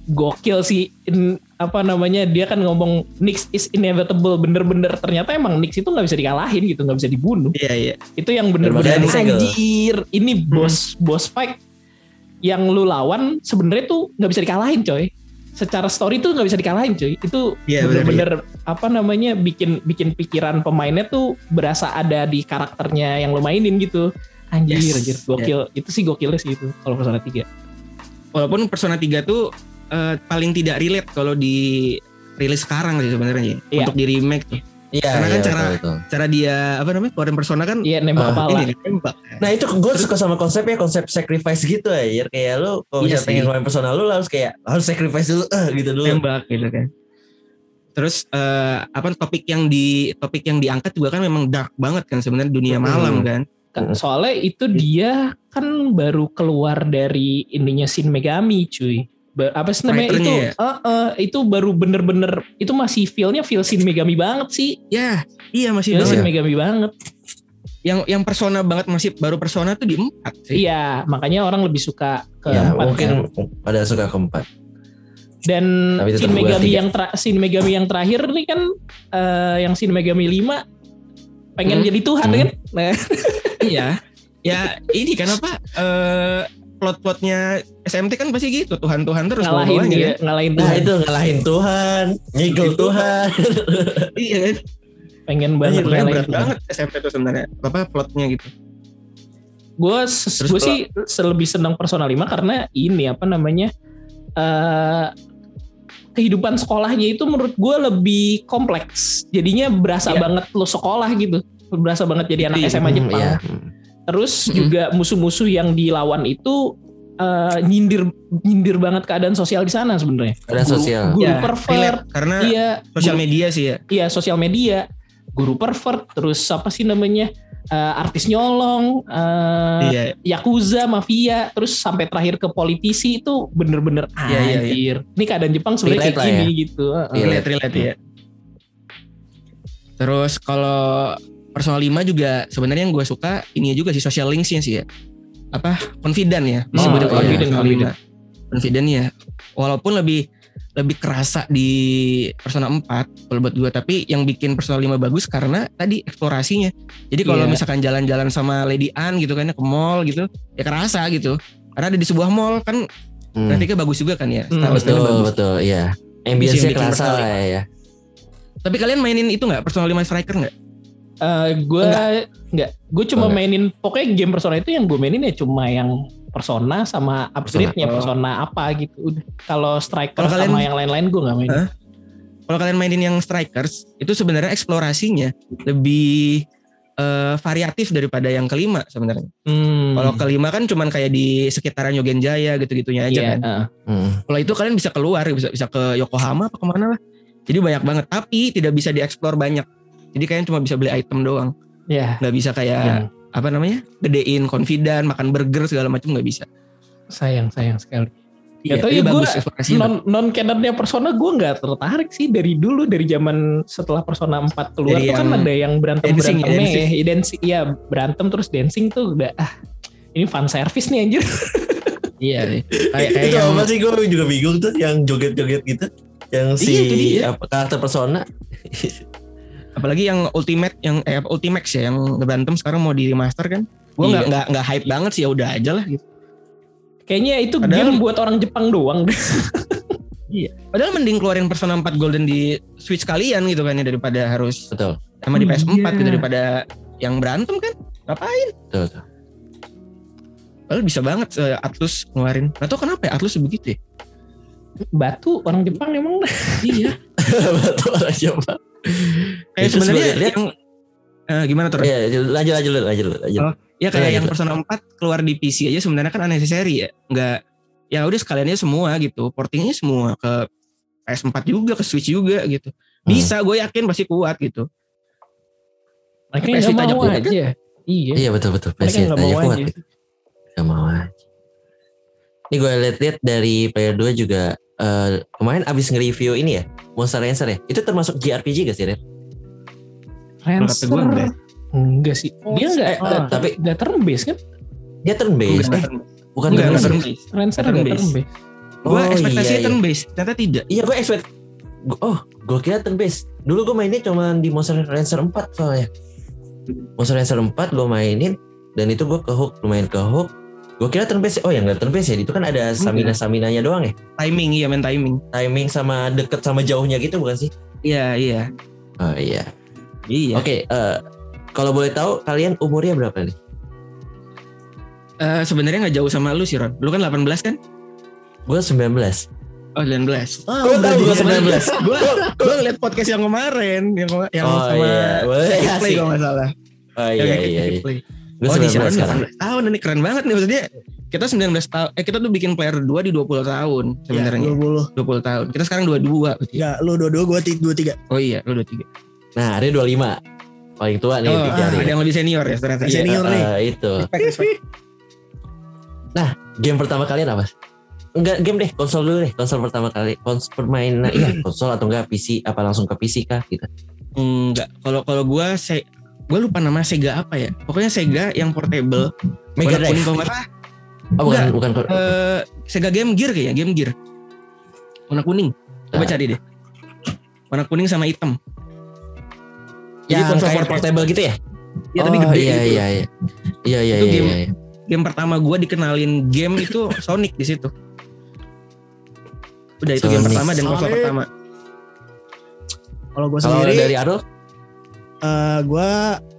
S2: gokil sih. In- apa namanya dia kan ngomong Nyx is inevitable. Bener-bener ternyata emang Nyx itu nggak bisa dikalahin gitu nggak bisa dibunuh.
S3: Iya, iya.
S2: itu yang bener-bener anjir ini bos bos fight yang lu lawan sebenarnya tuh nggak bisa dikalahin coy. Secara story tuh nggak bisa dikalahin coy. Itu
S3: Iya,
S2: bener-bener apa namanya bikin bikin pikiran pemainnya tuh berasa ada di karakternya yang lu mainin gitu. Anjir
S3: Yes.
S2: anjir gokil. Itu sih gokilnya sih itu kalau Persona 3
S3: Walaupun Persona 3 tuh eh, paling tidak relate kalau di rilis sekarang sih sebenarnya
S2: Iya.
S3: untuk di remake tuh.
S1: Iya,
S3: Karena kan
S1: iya,
S3: cara-
S1: betul, betul.
S3: Cara dia apa namanya? Keluarin Persona kan
S2: iya nembak kepala
S3: ini nih, tembak.
S1: Nah itu gue suka sama konsepnya konsep sacrifice gitu ya kayak lu kalau
S3: Iya
S1: misalnya pengen main personal lu harus kayak harus sacrifice dulu eh gitu dulu.
S3: tembak gitu kan. Terus eh, apa topik yang di topik yang diangkat juga kan memang dark banget kan sebenarnya dunia
S1: Hmm.
S3: malam kan.
S2: Kan, soalnya itu dia kan baru keluar dari ininya Shin Megami cuy apa sih namanya itu
S3: ya?
S2: Eh, eh, itu baru bener-bener itu masih feelnya feel Shin Megami banget sih
S3: Ya, iya masih
S2: feel
S3: banget.
S2: Shin Megami banget
S3: Yang yang persona banget masih baru persona tuh di empat sih.
S2: iya makanya orang lebih suka ke
S1: Ya
S2: empat
S1: mungkin
S2: kan.
S1: pada suka keempat.
S2: dan
S1: Tapi tetap
S2: Shin Megami
S1: tiga.
S2: yang tra- Shin Megami yang terakhir nih kan eh, yang Shin Megami 5 pengen
S3: Hmm.
S2: jadi Tuhan
S1: Hmm.
S2: kan nah,
S3: iya. Ya ini kan apa? Eh plot-plotnya SMT kan pasti gitu Tuhan-Tuhan terus
S2: ngalahin dia
S3: kan.
S2: ngalahin
S1: Nah
S2: Tuhan
S1: itu ngalahin Tuhan, nyegel Tuhan.
S3: Iya kan.
S2: pengen
S3: Iya,
S2: banget
S3: makanya
S2: ngalahin
S3: berat
S2: Tuhan.
S3: banget SMP tuh sebenarnya. Apa plotnya gitu.
S2: gue gue sih lebih senang Persona 5 karena ini apa namanya eh kehidupan sekolahnya itu menurut gue lebih kompleks jadinya berasa
S3: Iya.
S2: banget lo sekolah gitu berasa banget jadi anak
S3: Iya.
S2: SMA
S1: Hmm,
S2: Jepang
S1: iya.
S2: Terus
S3: Mm-mm.
S2: juga musuh-musuh yang dilawan itu eh, nyindir nyindir banget keadaan sosial di sana sebenarnya
S1: Keadaan
S2: Guru-
S1: sosial.
S2: guru
S3: Ya,
S2: pervert
S3: karena
S2: iya
S3: sosial
S2: guru-
S3: media sih ya.
S2: iya sosial media guru pervert terus apa sih namanya eh, artis nyolong eh,
S3: Iya.
S2: yakuza, mafia, terus sampai terakhir ke politisi itu bener-bener
S3: Iya, iya, iya.
S2: anjir. Ini keadaan Jepang sebenarnya kayak gini gitu. Heeh.
S1: Iya.
S3: relate relate ya. Terus kalau Persona 5 juga sebenarnya yang gue suka ini juga sih social linksnya sih ya. Apa confident ya
S2: Oh,
S3: kalau
S2: confident, confident.
S3: 5. Confident ya. Walaupun lebih lebih kerasa di Persona 4 kalau buat gue tapi yang bikin Persona 5 bagus karena tadi eksplorasinya. Jadi kalau
S2: Iya.
S3: misalkan jalan-jalan sama Lady Anne gitu kan ya, ke mall gitu ya kerasa gitu. Karena ada di sebuah mall kan
S1: Hmm.
S3: grafiknya bagus juga kan ya.
S2: Hmm,
S1: Betul
S3: bagus.
S1: betul iya.
S3: bikin
S1: kerasa lah ya.
S3: Tapi kalian mainin itu nggak Persona 5 Striker nggak?
S2: Eh, gue nggak, gue cuma
S1: Enggak.
S2: mainin pokoknya game Persona itu yang gue mainin ya cuma yang Persona sama upgrade-nya
S3: Persona.
S2: Persona apa gitu. Kalau Striker
S3: Kalau kalian-
S2: sama yang lain-lain gue nggak main.
S3: Hah? Kalau kalian mainin yang Strikers itu sebenarnya eksplorasinya lebih eh, variatif daripada yang kelima sebenarnya.
S2: Hmm.
S3: Kalau kelima kan cuman kayak di sekitaran Yogen Jaya gitu-gitunya aja
S2: Iya,
S3: kan.
S2: eh.
S1: Hmm.
S3: Kalau itu kalian bisa keluar, bisa bisa ke Yokohama apa ke mana lah. Jadi banyak banget, tapi tidak bisa dieksplor banyak. Jadi kalian cuma bisa beli item doang.
S2: Ya.
S3: nggak bisa kayak
S2: Ya.
S3: apa namanya gedein confident makan burger segala macam nggak bisa
S2: Sayang, sayang sekali.
S3: Iya, tapi
S2: ya, gua
S3: bagus eksplorasinya
S2: Non non canonnya Persona gue nggak tertarik sih dari dulu dari zaman setelah Persona 4 keluar
S3: Dari
S2: tuh kan ada yang berantem
S3: dancing ya,
S2: berantemnya
S3: dancing.
S2: ya, dancing, iya berantem terus dancing tuh udah ah ini fan service nih anjir.
S3: iya sih. kayak kayak
S1: itu
S3: yang
S1: apa sih gue juga bingung tuh yang joget-joget gitu yang si
S3: Iya, itu
S1: apa, karakter persona
S3: apalagi yang ultimate yang eh ultimax ya yang berantem sekarang mau di remaster kan gue nggak
S2: Iya.
S3: nggak nggak hype banget sih ya udah aja lah gitu
S2: Kayaknya itu
S3: Padahal-
S2: game buat orang Jepang doang.
S3: padahal mending keluarin Persona 4 Golden di Switch kalian gitu kan ya daripada harus
S1: betul
S3: sama di
S2: Oh,
S3: PS4
S2: iya.
S3: gitu daripada yang berantem kan ngapain
S1: betul, betul.
S3: Padahal bisa banget eh, Atlus ngeluarin. Gak tau kenapa ya Atlus begitu ya.
S2: Batu orang Jepang emang.
S3: Iya.
S1: betul orang coba
S3: Kayak sebenarnya
S1: lihat-
S3: yang eh, gimana tuh?
S1: ya lanjut lanjut lanjut lanjut lanjut
S3: Oh, Ya kayak
S1: Lanjut.
S3: yang Persona 4 keluar di PC aja sebenarnya kan unnecessary ya. Enggak ya udah sekaliannya semua gitu. Portingnya semua ke PS4 juga, ke Switch juga gitu. Bisa gue yakin pasti kuat gitu.
S2: Mereka
S3: PS Vita aja kuat,
S2: aja. Iya.
S1: iya betul betul PC
S2: nggak
S1: aja kuat
S2: aja.
S1: Gak mau aja. Ini gue liat-liat dari player 2 juga eh, kemarin abis nge-review ini ya Monster Rancher ya. Itu termasuk JRPG gak sih Ren?
S3: Gue enggak.
S2: Enggak sih. Dia enggak
S4: Ah,
S2: enggak-
S1: tapi-
S2: enggak turn based kan?
S1: Dia turn based. Eh, bukan
S3: enggak,
S1: turn based.
S2: Rancer
S3: Turn
S2: enggak
S3: based.
S2: turn based.
S3: Gue
S1: Oh,
S3: ekspektasinya
S1: iya, iya.
S3: turn based, ternyata tidak.
S1: Iya gue gua- Oh gue kira turn based Dulu gue mainnya cuma di Monster Rancher 4 soalnya Monster Rancher 4 gue mainin Dan itu gue ke hook Lumayan ke hook Gue kira turn based Oh ya nggak turn based ya Itu kan ada stamina-staminanya doang ya
S3: Timing iya main timing.
S1: Timing sama deket sama jauhnya gitu bukan sih
S3: Iya iya.
S1: Oh iya
S3: Iya.
S1: Oke eh, Kalau boleh tahu Kalian umurnya berapa nih?
S3: Eh, sebenarnya nggak jauh sama lu sih Ron. Lu kan 18 kan?
S1: Gue 19
S3: Oh 19.
S4: Ah,
S1: Kok
S4: udah
S1: tahu gue
S4: jadi-
S1: 19?
S3: gue gue ngeliat podcast yang kemarin yang yang
S1: Oh,
S3: sama
S1: iya. Boleh,
S3: Play kalau nggak salah.
S1: Oh
S3: Yang
S1: iya iya, iya. Gue
S3: oh di
S1: 19
S3: sana
S1: sekarang
S3: 19 tahun ini keren banget nih maksudnya kita 19 tahun eh kita tuh bikin player 2 di 20 tahun
S4: Ya,
S3: sebenarnya
S4: 20.
S3: 20 tahun kita sekarang 22 berarti.
S4: Enggak, lu dua-dua, gue dua-tiga.
S3: oh iya lu 23
S1: Nah Ari 25 Paling tua nih
S3: oh
S1: di
S3: ah, ada yang lebih senior ya ternyata
S4: Iya. Senior nih.
S1: Eh, Itu
S3: Respect, respect.
S1: Game pertama kalian apa? Enggak game deh, konsol dulu deh. Konsol pertama kali, konsol permainan, iya konsol atau enggak PC? Apa langsung ke PC kah? Gitu.
S3: enggak kalau kalau gue se gue lupa nama Sega apa ya pokoknya Sega yang portable
S1: Mega
S3: warna kuning
S1: Drive.
S3: kalau nggak salah
S1: Oh bukan,
S3: Enggak.
S1: bukan.
S3: eh, Sega Game Gear kayaknya Game Gear warna kuning coba
S1: Ah.
S3: cari deh warna kuning sama hitam jadi
S1: Yang
S3: konsol
S1: kayak
S3: portable
S1: portable gitu ya?
S3: ya tapi
S1: Oh,
S3: gede
S1: iya,
S3: gitu.
S1: iya, iya. Iya, iya,
S3: Itu
S1: iya,
S3: game.
S1: iya, iya.
S3: game pertama gue dikenalin game itu Sonic di situ. Udah itu game
S1: Sonic.
S3: pertama dan konsol
S4: Sonic.
S3: pertama.
S4: Kalau gue
S1: Kalau
S4: sendiri,
S1: dari Arul?
S4: Eh gue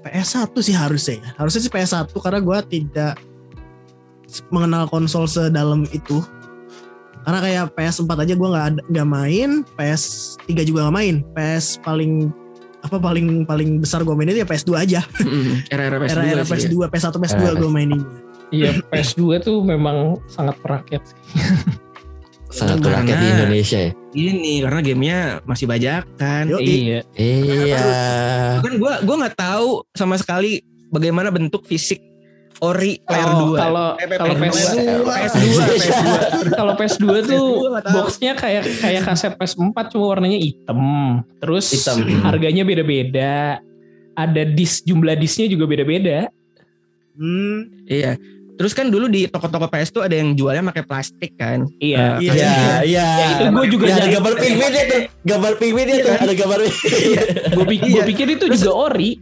S4: PS1 sih harusnya ya. Harusnya sih PS1 karena gue tidak mengenal konsol sedalam itu. Karena kayak PS4 aja gue nggak ada- nggak main, PS3 juga nggak main. PS paling apa paling paling besar gue mainin itu ya PS2 aja.
S3: Mm, Era-era PS2
S4: Era-era
S3: sih. ya.
S4: PS2, PS1, PS2
S1: Era-era
S4: gue mainin.
S2: Iya, PS2 tuh memang sangat merakyat sih.
S1: Sangat
S3: Karena-
S1: rakyat di Indonesia ya.
S3: Ini karena gamenya masih bajakan.
S4: Yo,
S2: Iya.
S1: Iya.
S3: Kan gue gua nggak tahu sama sekali bagaimana bentuk fisik ori player
S2: Oh,
S3: 2.
S2: Kalau
S3: Eh,
S2: kalau
S3: PS2.
S2: PS2
S3: PS2, PS2.
S2: kalau PS2 tuh
S3: PS2 nggak tahu.
S2: boxnya kayak kayak kaset PS4 cuma warnanya hitam. Terus
S1: Hitam.
S2: harganya beda-beda. Ada disk jumlah disknya juga beda-beda.
S4: Hmm,
S3: Iya. Terus kan dulu di toko-toko PS tuh ada yang jualnya pakai plastik kan.
S2: Iya.
S3: Eh,
S4: Iya.
S1: Iya, iya.
S2: Ya, itu gue juga
S1: Ya, ada gambar pingvin dia tuh. Gambar pingvin dia tuh. Ada gambar
S2: Gue pikir,
S3: Iya.
S2: pikir itu
S3: Terus-
S2: juga ori.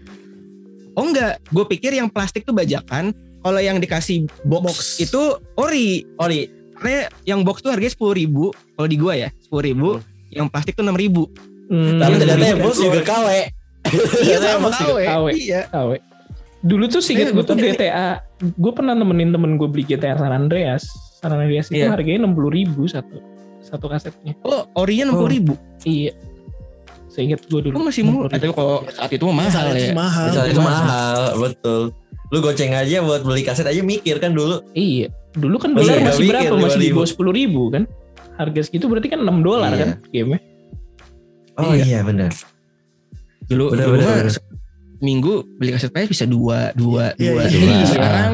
S3: Oh enggak, gue pikir yang plastik tuh bajakan. Kalau yang dikasih box,
S4: Box.
S3: itu ori.
S1: Ori.
S3: Karena yang box tuh harganya sepuluh ribu. Kalau di gua ya sepuluh ribu. Yang plastik tuh enam ribu.
S2: Hmm,
S1: Tapi
S3: Iya,
S1: ternyata
S3: iya.
S1: yang bos juga KW.
S3: Iya sama. KW. Iya.
S2: KW. Dulu tuh singkat
S3: Iya,
S2: gue tuh GTA. Gue pernah nemenin temen gue beli GTA San Andreas. San Andreas itu
S3: Iya.
S2: harganya enam puluh ribu satu satu kasetnya.
S3: Oh orinya enam puluh ribu.
S2: Iya. Seingat gue dulu.
S3: Oh masih murah. Tapi kalau saat itu mah mahal
S4: saat
S3: ya.
S4: itu mahal.
S1: Misalnya itu mahal, betul. Lu goceng aja buat beli kaset aja mikir kan dulu.
S2: Iya. Dulu kan
S1: Masih
S2: dolar
S1: nggak
S2: masih
S1: mikir,
S2: berapa? Masih di
S1: 5.000.
S2: bawah sepuluh ribu kan? Harga segitu berarti kan 6 dolar
S1: Iya.
S2: kan game
S1: Oh
S3: Iya.
S1: iya, benar.
S3: Dulu,
S1: Bener,
S3: dulu
S1: bener.
S3: Minggu beli kaset PS bisa dua, dua,
S4: Iya,
S3: dua.
S4: iya,
S1: iya.
S3: Sekarang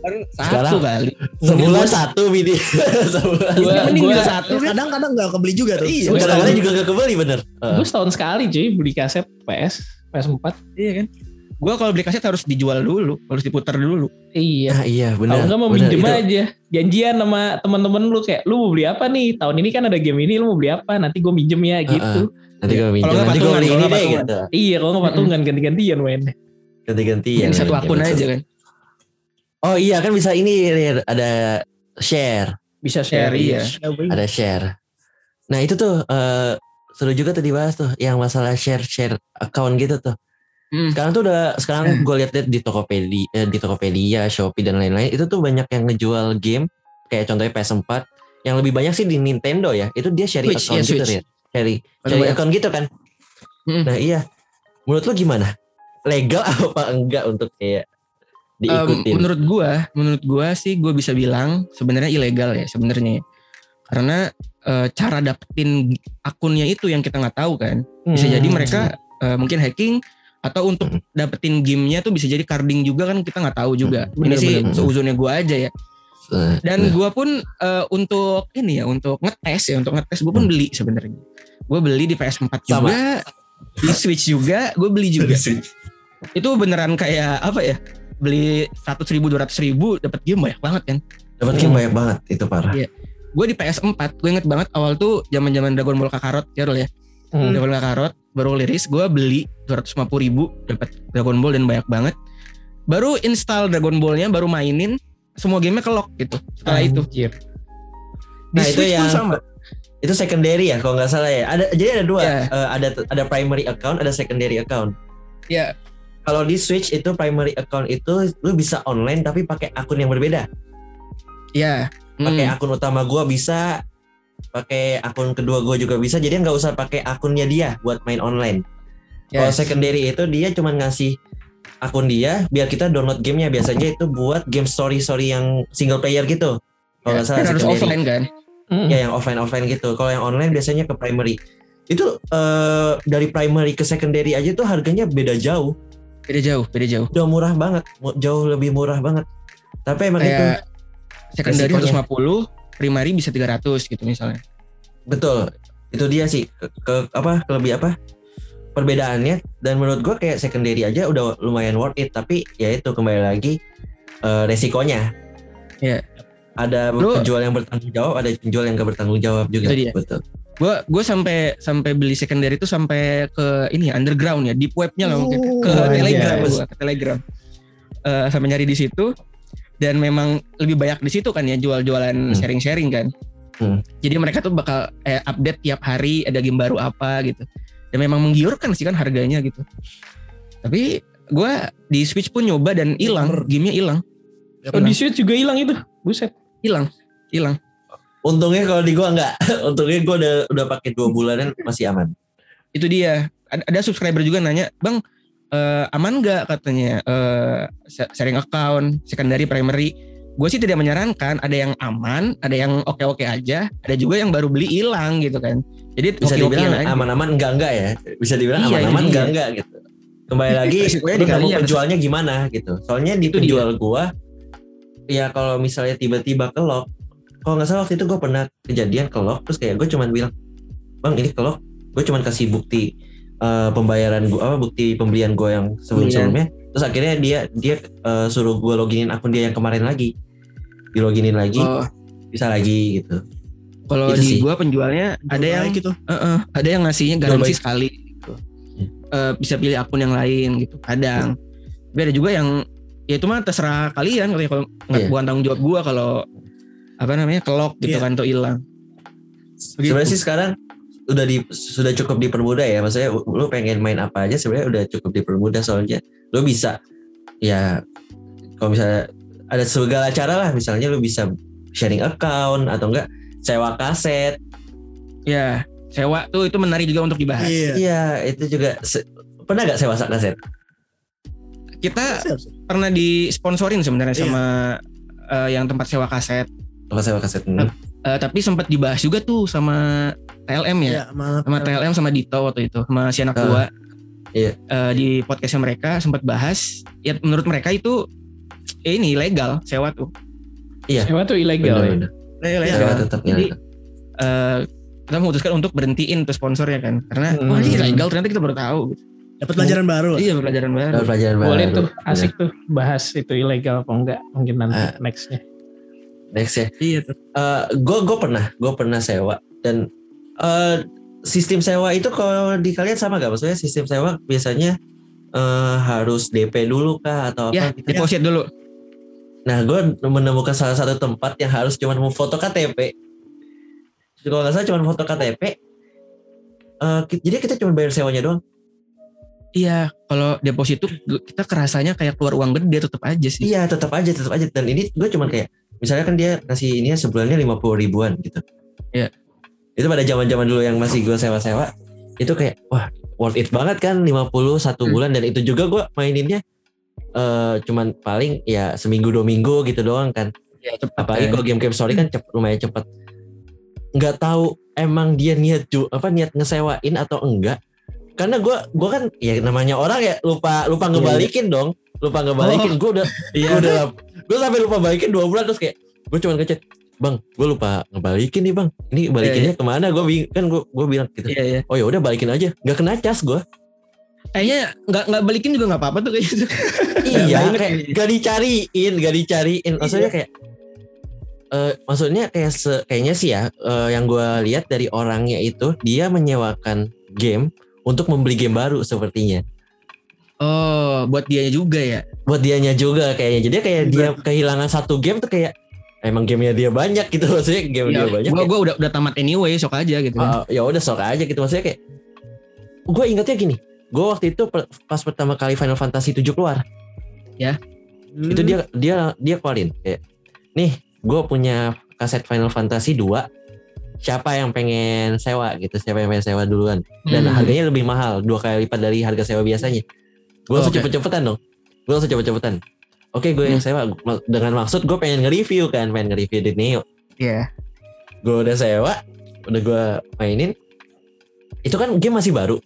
S3: kan satu
S1: Sekarang-
S3: kali.
S1: Sebulan satu mini. Sebulan.
S2: Gua-
S3: mending
S2: gua-
S3: juga satu.
S4: Kadang-kadang nggak kebeli juga tuh.
S3: Iya,
S1: Kadang-kadang juga gak kebeli bener.
S2: Gue setahun sekali cuy beli kaset PS PS4.
S3: Iya kan? Gua kalau beli kaset harus dijual dulu, harus diputar dulu.
S2: Iya.
S1: Nah, iya benar.
S2: Kalau enggak mau
S1: itu.
S2: aja. Janjian sama teman-teman lu kayak lu mau beli apa nih? Tahun ini kan ada game ini lu mau beli apa? Nanti gue minjem ya gitu.
S1: Nanti gue minjem.
S3: Kalau nggak
S1: Nanti gue
S3: patungan,
S1: beli ini deh gitu.
S2: Iya, kalau nggak patungan ganti-gantian main.
S1: Ganti-gantian.
S3: Yang satu akun aja kan.
S1: Oh iya kan bisa ini ada share,
S2: Bisa
S3: Share,
S2: share
S3: iya.
S1: ada share. Nah itu tuh eh, seru juga tuh dibahas tuh yang masalah share share account gitu tuh.
S3: Hmm.
S1: Sekarang tuh udah sekarang gue liat-liat di Tokopedia, eh, di Tokopedia, Shopee dan lain-lain itu tuh banyak yang ngejual game kayak contohnya PS4 yang lebih banyak sih di Nintendo ya. Itu dia sharing
S3: Switch,
S1: account
S3: ya,
S1: gitu
S3: Switch.
S1: ya.
S3: Paling
S1: sharing
S3: banyak.
S1: account gitu kan.
S3: Hmm.
S1: Nah iya. Menurut lu gimana? Legal apa enggak untuk kayak
S3: Um,
S1: diikutin?
S3: menurut gua, menurut gua sih gua bisa bilang sebenarnya ilegal ya sebenarnya. Karena eh, cara dapetin akunnya itu yang kita nggak tahu kan. Bisa
S2: Hmm.
S3: jadi mereka eh, mungkin hacking atau untuk
S1: Hmm.
S3: dapetin gamenya tuh bisa jadi carding juga kan kita nggak tahu juga.
S2: Hmm,
S3: Ini sih
S1: bener-bener.
S3: seuzonnya gua aja ya.
S1: Eh,
S3: Dan gua pun eh, untuk ini ya untuk ngetes ya untuk ngetes gua pun
S1: Hmm.
S3: beli sebenarnya. Gua beli di PS4
S1: Sama.
S3: juga, di Switch juga, gue beli juga. Itu beneran kayak apa ya? Beli 100 ribu, 200 ribu dapat game banyak banget kan.
S1: Dapat game banyak banget itu parah.
S3: Iya. Gue di PS4, gue inget banget awal tuh zaman zaman Dragon Ball Kakarot, Jarul ya.
S2: Hmm.
S3: Dragon Ball Kakarot baru liris, gue beli 250 ribu dapat Dragon Ball dan banyak banget. Baru install Dragon Ballnya, baru mainin, semua gamenya kelok gitu. Setelah itu.
S2: Anjir.
S3: Di
S1: Nah, itu
S3: Switch pun
S1: yang-
S3: sama.
S1: Itu secondary ya kalau nggak salah ya. Ada jadi ada dua.
S3: Iya.
S1: Eh, ada ada primary account, ada secondary account.
S3: Iya.
S1: Kalau di Switch itu primary account itu lu bisa online tapi pakai akun yang berbeda.
S3: Iya.
S1: Pakai
S3: Hmm.
S1: akun utama gua bisa, pakai akun kedua gua juga bisa. Jadi nggak usah pakai akunnya dia buat main online. Kalau
S3: Yes.
S1: secondary itu dia cuma ngasih akun dia biar kita download gamenya biasanya itu buat game story story yang single player gitu. Kalau
S3: Ya,
S1: nggak salah
S3: kan harus offline kan.
S1: Ya yang offline offline gitu. Kalau yang online biasanya ke primary. Itu eh, dari primary ke secondary aja tuh harganya beda jauh.
S3: Beda jauh, beda jauh.
S1: Udah murah banget, jauh lebih murah banget. Tapi emang itu
S3: Kayak secondary
S1: resikonya.
S3: 150, primary bisa 300 gitu misalnya.
S1: betul. Itu dia sih ke, ke- apa lebih apa perbedaannya dan menurut gua kayak secondary aja udah lumayan worth it tapi ya itu kembali lagi eh, resikonya.
S3: Iya.
S1: Ada
S3: Lu-
S1: penjual yang bertanggung jawab, ada penjual yang gak bertanggung jawab juga.
S3: Itu dia.
S1: Betul.
S3: Gue gue sampai sampai beli secondary itu sampai ke ini ya, underground ya, deep webnya lah mungkin ke
S2: Oh,
S3: Telegram
S2: iya.
S3: gua, ke Telegram. Eh, sampai nyari di situ dan memang lebih banyak di situ kan ya jual-jualan
S1: Hmm.
S3: sharing-sharing kan.
S1: Hmm.
S3: Jadi mereka tuh bakal eh, update tiap hari ada game baru apa gitu. Dan memang menggiurkan sih kan harganya gitu. Tapi gue di Switch pun nyoba dan hilang, gamenya hilang,
S2: Oh, di Switch juga hilang itu. Buset.
S3: hilang, hilang.
S1: Untungnya kalau di gua enggak. Untungnya gua udah udah pakai dua bulanan masih aman.
S3: itu dia ada, ada subscriber juga nanya bang eh, aman nggak katanya eh, sa- sharing account secondary primary gue sih tidak menyarankan ada yang aman ada yang oke oke aja ada juga yang baru beli hilang gitu kan. Jadi
S1: Bisa
S3: oke-okean
S1: dibilang aman-aman enggak enggak ya. Bisa dibilang
S3: Iya,
S1: aman-aman enggak enggak gitu. Kembali lagi lu nemu
S3: ya,
S1: penjualnya gimana gitu. Soalnya di
S3: Itu
S1: penjual gua ya kalau misalnya tiba-tiba kelok kalau nggak salah waktu itu gue pernah kejadian kelok terus kayak gue cuman bilang bang ini kelok. Gue cuman kasih bukti eh, pembayaran gue apa bukti pembelian gue yang sebelum sebelumnya terus akhirnya dia dia eh, suruh gue loginin akun dia yang kemarin lagi di loginin lagi
S3: Oh,
S1: bisa lagi gitu
S3: kalau
S1: Itu
S3: di
S1: sih.
S3: gua penjualnya ada yang
S4: gitu.
S3: eh, eh, ada yang ngasihnya garansi sekali gitu.
S1: Hmm.
S3: Eh, bisa pilih akun yang lain gitu kadang tapi ada juga yang ya itu mah terserah kalian katanya kalau nggak
S1: Iya.
S3: bukan tanggung jawab gua kalau apa namanya kelok gitu
S4: Iya.
S3: kan atau hilang Begitu.
S1: sebenarnya sih sekarang udah di sudah cukup dipermudah ya maksudnya lu pengen main apa aja sebenarnya udah cukup dipermudah soalnya lu bisa ya kalau misalnya ada segala cara lah misalnya lu bisa sharing account atau enggak sewa kaset
S3: Ya, sewa tuh itu menarik juga untuk dibahas.
S4: Iya.
S1: iya itu juga se- pernah gak sewa kaset
S3: Kita
S4: Siap,
S3: pernah disponsorin sebenarnya
S4: Iya.
S3: sama eh, yang tempat sewa kaset.
S1: kalau sewa kaset hmm.
S3: Eh, tapi sempat dibahas juga tuh sama TLM ya.
S4: Maaf.
S3: Sama TLM sama Dito waktu itu, sama si anak.
S1: Iya.
S3: Eh, di podcastnya mereka sempat bahas. Ya menurut mereka itu eh, ini ilegal sewa tuh.
S2: Sewa tuh ilegal ya.
S1: Bener-bener.
S3: Ilegal.
S1: Sewa tetap
S3: Jadi
S1: ilegal.
S3: eh, kita memutuskan untuk berhentiin tuh sponsornya kan. Karena
S2: Hmm.
S3: ini ilegal ternyata kita baru tahu.
S4: Dapat pelajaran baru.
S3: Iya pelajaran baru.
S1: Dapat pelajaran
S2: Boleh
S1: baru.
S2: tuh asik tuh bahas itu ilegal apa enggak mungkin nanti
S1: Ah.
S2: nextnya.
S1: Next ya.
S3: Iya tuh.
S1: gue gue pernah gue pernah sewa dan eh, sistem sewa itu kalau di kalian sama gak maksudnya sistem sewa biasanya eh, harus DP dulu kah atau
S3: Ya,
S1: apa gitu
S3: deposit dulu.
S1: nah gue menemukan salah satu tempat yang harus cuma mau foto KTP kalau nggak salah cuma foto KTP eh, ki- jadi kita cuma bayar sewanya doang
S3: Iya, kalau deposit tuh kita kerasanya kayak keluar uang gede tetap aja sih.
S1: iya tetap aja tetap aja dan ini gue cuma kayak misalnya kan dia kasih ini sebulannya lima puluh ribuan gitu
S3: Iya.
S1: itu pada zaman zaman dulu yang masih gue sewa sewa itu kayak wah worth it banget kan 50 satu
S3: Hmm.
S1: bulan. Dan itu juga gue maininnya eh cuman paling ya seminggu dua minggu gitu doang kan.
S3: Ya, cepet
S1: apalagi
S3: ya.
S1: kalau game-game story kan cepet, lumayan cepet. Nggak tahu emang dia niat ju apa niat ngesewain atau enggak. Karena gue gua kan ya namanya orang ya lupa lupa ngebalikin dong. Lupa ngebalikin. Gue udah
S3: Iya.
S1: gue udah gue sampai lupa balikin dua bulan terus kayak gue cuma ngechat bang gue lupa ngebalikin nih bang. Ini balikinnya ke mana? Gue kan gue gue bilang gitu.
S3: Iya, iya.
S1: oh ya udah balikin aja. Nggak kena cas gue
S3: Kayaknya nggak nggak balikin juga nggak apa-apa tuh kayak gitu.
S1: iya
S3: banget
S1: kayak
S3: kayaknya.
S1: gak dicariin gak dicariin. Maksudnya kayak eh maksudnya kayak se- kayaknya sih ya eh, yang gue lihat dari orangnya itu dia menyewakan game untuk membeli game baru sepertinya.
S3: Oh, buat dia juga ya.
S1: buat dianya juga kayaknya. Jadi kayak dia kehilangan satu game tuh kayak emang gamenya dia banyak gitu maksudnya game dia banyak
S3: gua udah udah tamat anyway, sok aja gitu. kan.
S1: "Ah, ya udah sok aja gitu. Maksudnya kayak gue ingatnya gini. Gue waktu itu pas pertama kali Final Fantasy 7 keluar.
S4: Hmm.
S1: itu dia dia dia keluarin. Kayak nih gue punya kaset Final Fantasy 2 siapa yang pengen sewa? Gitu. Siapa yang pengen sewa duluan. Dan
S3: Hmm.
S1: harganya lebih mahal. Dua kali lipat dari harga sewa biasanya. Gue langsung
S3: Oke.
S1: cepet-cepetan dong. Gue langsung cepet-cepetan oke gue yang sewa. Dengan maksud gue pengen nge-review kan pengen nge-review di Neo
S3: Iya.
S1: gue udah sewa udah gue mainin. Itu kan game masih baru.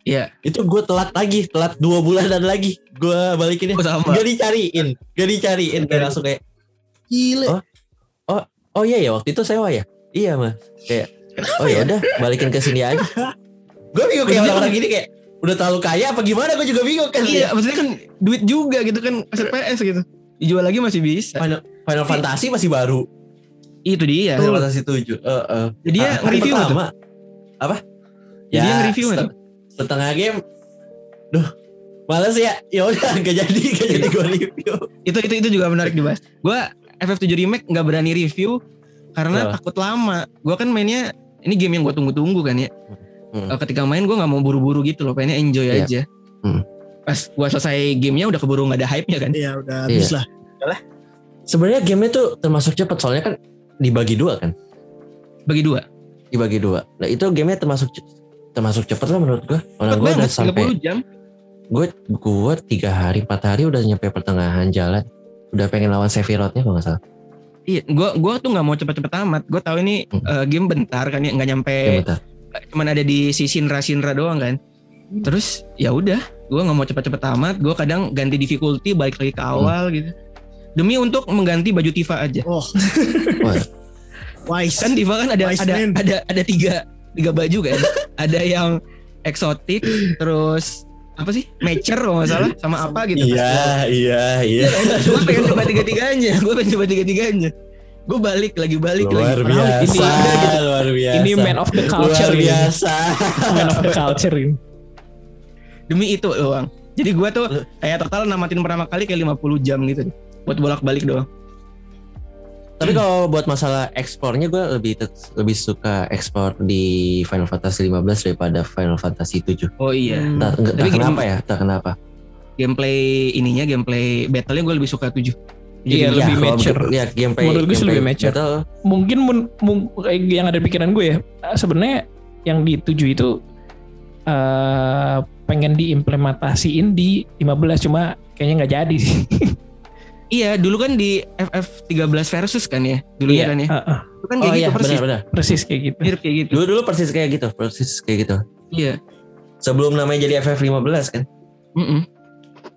S3: Iya.
S1: itu gue telat lagi telat dua bulanan lagi. Gue balikinnya.
S3: Oh, sama.
S1: gak dicariin gak dicariin kayak langsung kayak
S4: Gile.
S1: Oh. oh iya ya waktu itu sewa ya? Iya mas. Kayak oh ya udah balikin ke sini aja. Gue bingung kayak orang-orang gini kayak udah terlalu kaya apa gimana gue juga bingung kan
S3: Iya, maksudnya kan duit juga gitu kan aset PS gitu. Dijual lagi masih bisa.
S1: Final, Final Fantasy masih baru
S3: Itu dia.
S1: Final Fantasy 7 uh, uh.
S3: Jadi dia
S1: Ah,
S3: nge-review tuh.
S1: pertama. apa
S3: Jadi dia nge-review tuh.
S1: setengah game duh males ya ya udah gak jadi gak jadi gue review
S3: Itu itu itu juga menarik dibahas. Gua FF7 remake nggak berani review karena
S1: Kenapa?
S3: takut lama. Gua kan mainnya ini game yang gue tunggu-tunggu kan ya.
S1: Hmm.
S3: Eh, Ketika main gue nggak mau buru-buru gitu loh, pengennya enjoy
S1: Iya.
S3: aja.
S1: Hmm.
S3: Pas gua selesai gamenya udah keburu nggak ada hype-nya kan.
S4: Iya udah habis lah.
S1: sebenarnya gamenya tuh termasuk cepat soalnya kan dibagi dua kan
S3: Bagi dua.
S1: dibagi dua nah itu gamenya termasuk termasuk cepat lah menurut gue orang
S3: Cepet
S1: gue udah sampai
S3: 30 jam.
S1: gue gue tiga hari empat hari udah nyampe pertengahan jalan udah pengen lawan Sephirothnya kalau nggak salah
S3: Iya, gua gua tuh nggak mau cepet-cepet amat. Gua tahu ini
S1: Hmm.
S3: eh, game bentar kan ya, nggak nyampe
S1: Ya, bentar.
S3: Cuman ada di si Shinra Shinra doang kan. Terus ya udah, gua nggak mau cepet-cepet amat. Gua kadang ganti difficulty balik lagi ke awal gitu. Demi untuk mengganti baju Tifa aja.
S4: Oh.
S1: Wah.
S4: Wise.
S3: Kan Tifa kan ada
S4: Wise
S3: ada,
S4: man.
S3: ada ada tiga tiga baju kan. ada yang eksotik, terus apa sih? Mature kalau nggak salah sama apa gitu.
S1: iya iya iya
S3: gue pengen coba tiga-tiganya. Gue pengen coba tiga-tiganya. Gue balik lagi balik
S1: luar
S3: lagi.
S1: biasa
S2: ini-
S1: luar biasa
S2: Ini man of the culture
S1: luar
S2: ini.
S1: biasa
S2: Man of the culture ini.
S3: demi itu doang. Jadi gua tuh kayak total namatin pertama kali kayak 50 jam gitu. Buat bolak-balik doang.
S1: tapi kalau buat masalah ekspornya gue lebih lebih suka ekspor di Final Fantasy 15 daripada Final Fantasy 7
S3: Oh iya.
S4: Hmm.
S1: entah,
S3: gini-
S1: kenapa ya entah kenapa
S3: Gameplay ininya gameplay battle-nya gue lebih suka 7.
S2: Iya,
S1: Ya,
S2: lebih mature.
S1: Ya, gameplay,
S2: Menurut gue sih
S1: gameplay
S2: lebih mature.
S1: battle,
S2: Mungkin mun- kayak yang ada pikiran gue ya. eh, Sebenarnya yang di 7 itu eh pengen diimplementasiin di 15 cuma kayaknya nggak jadi sih.
S3: Iya, dulu kan di FF 13 versus kan ya. Dulu
S2: Iya,
S3: kan ya.
S2: eh, eh,
S3: Itu kan
S1: oh
S3: kayak
S1: iya
S3: gitu persis.
S1: benar-benar
S2: persis kayak gitu.
S3: Mirip kayak gitu.
S1: dulu dulu persis kayak gitu persis kayak gitu
S3: Iya.
S1: Sebelum namanya jadi FF15 kan.
S3: Mm-mm.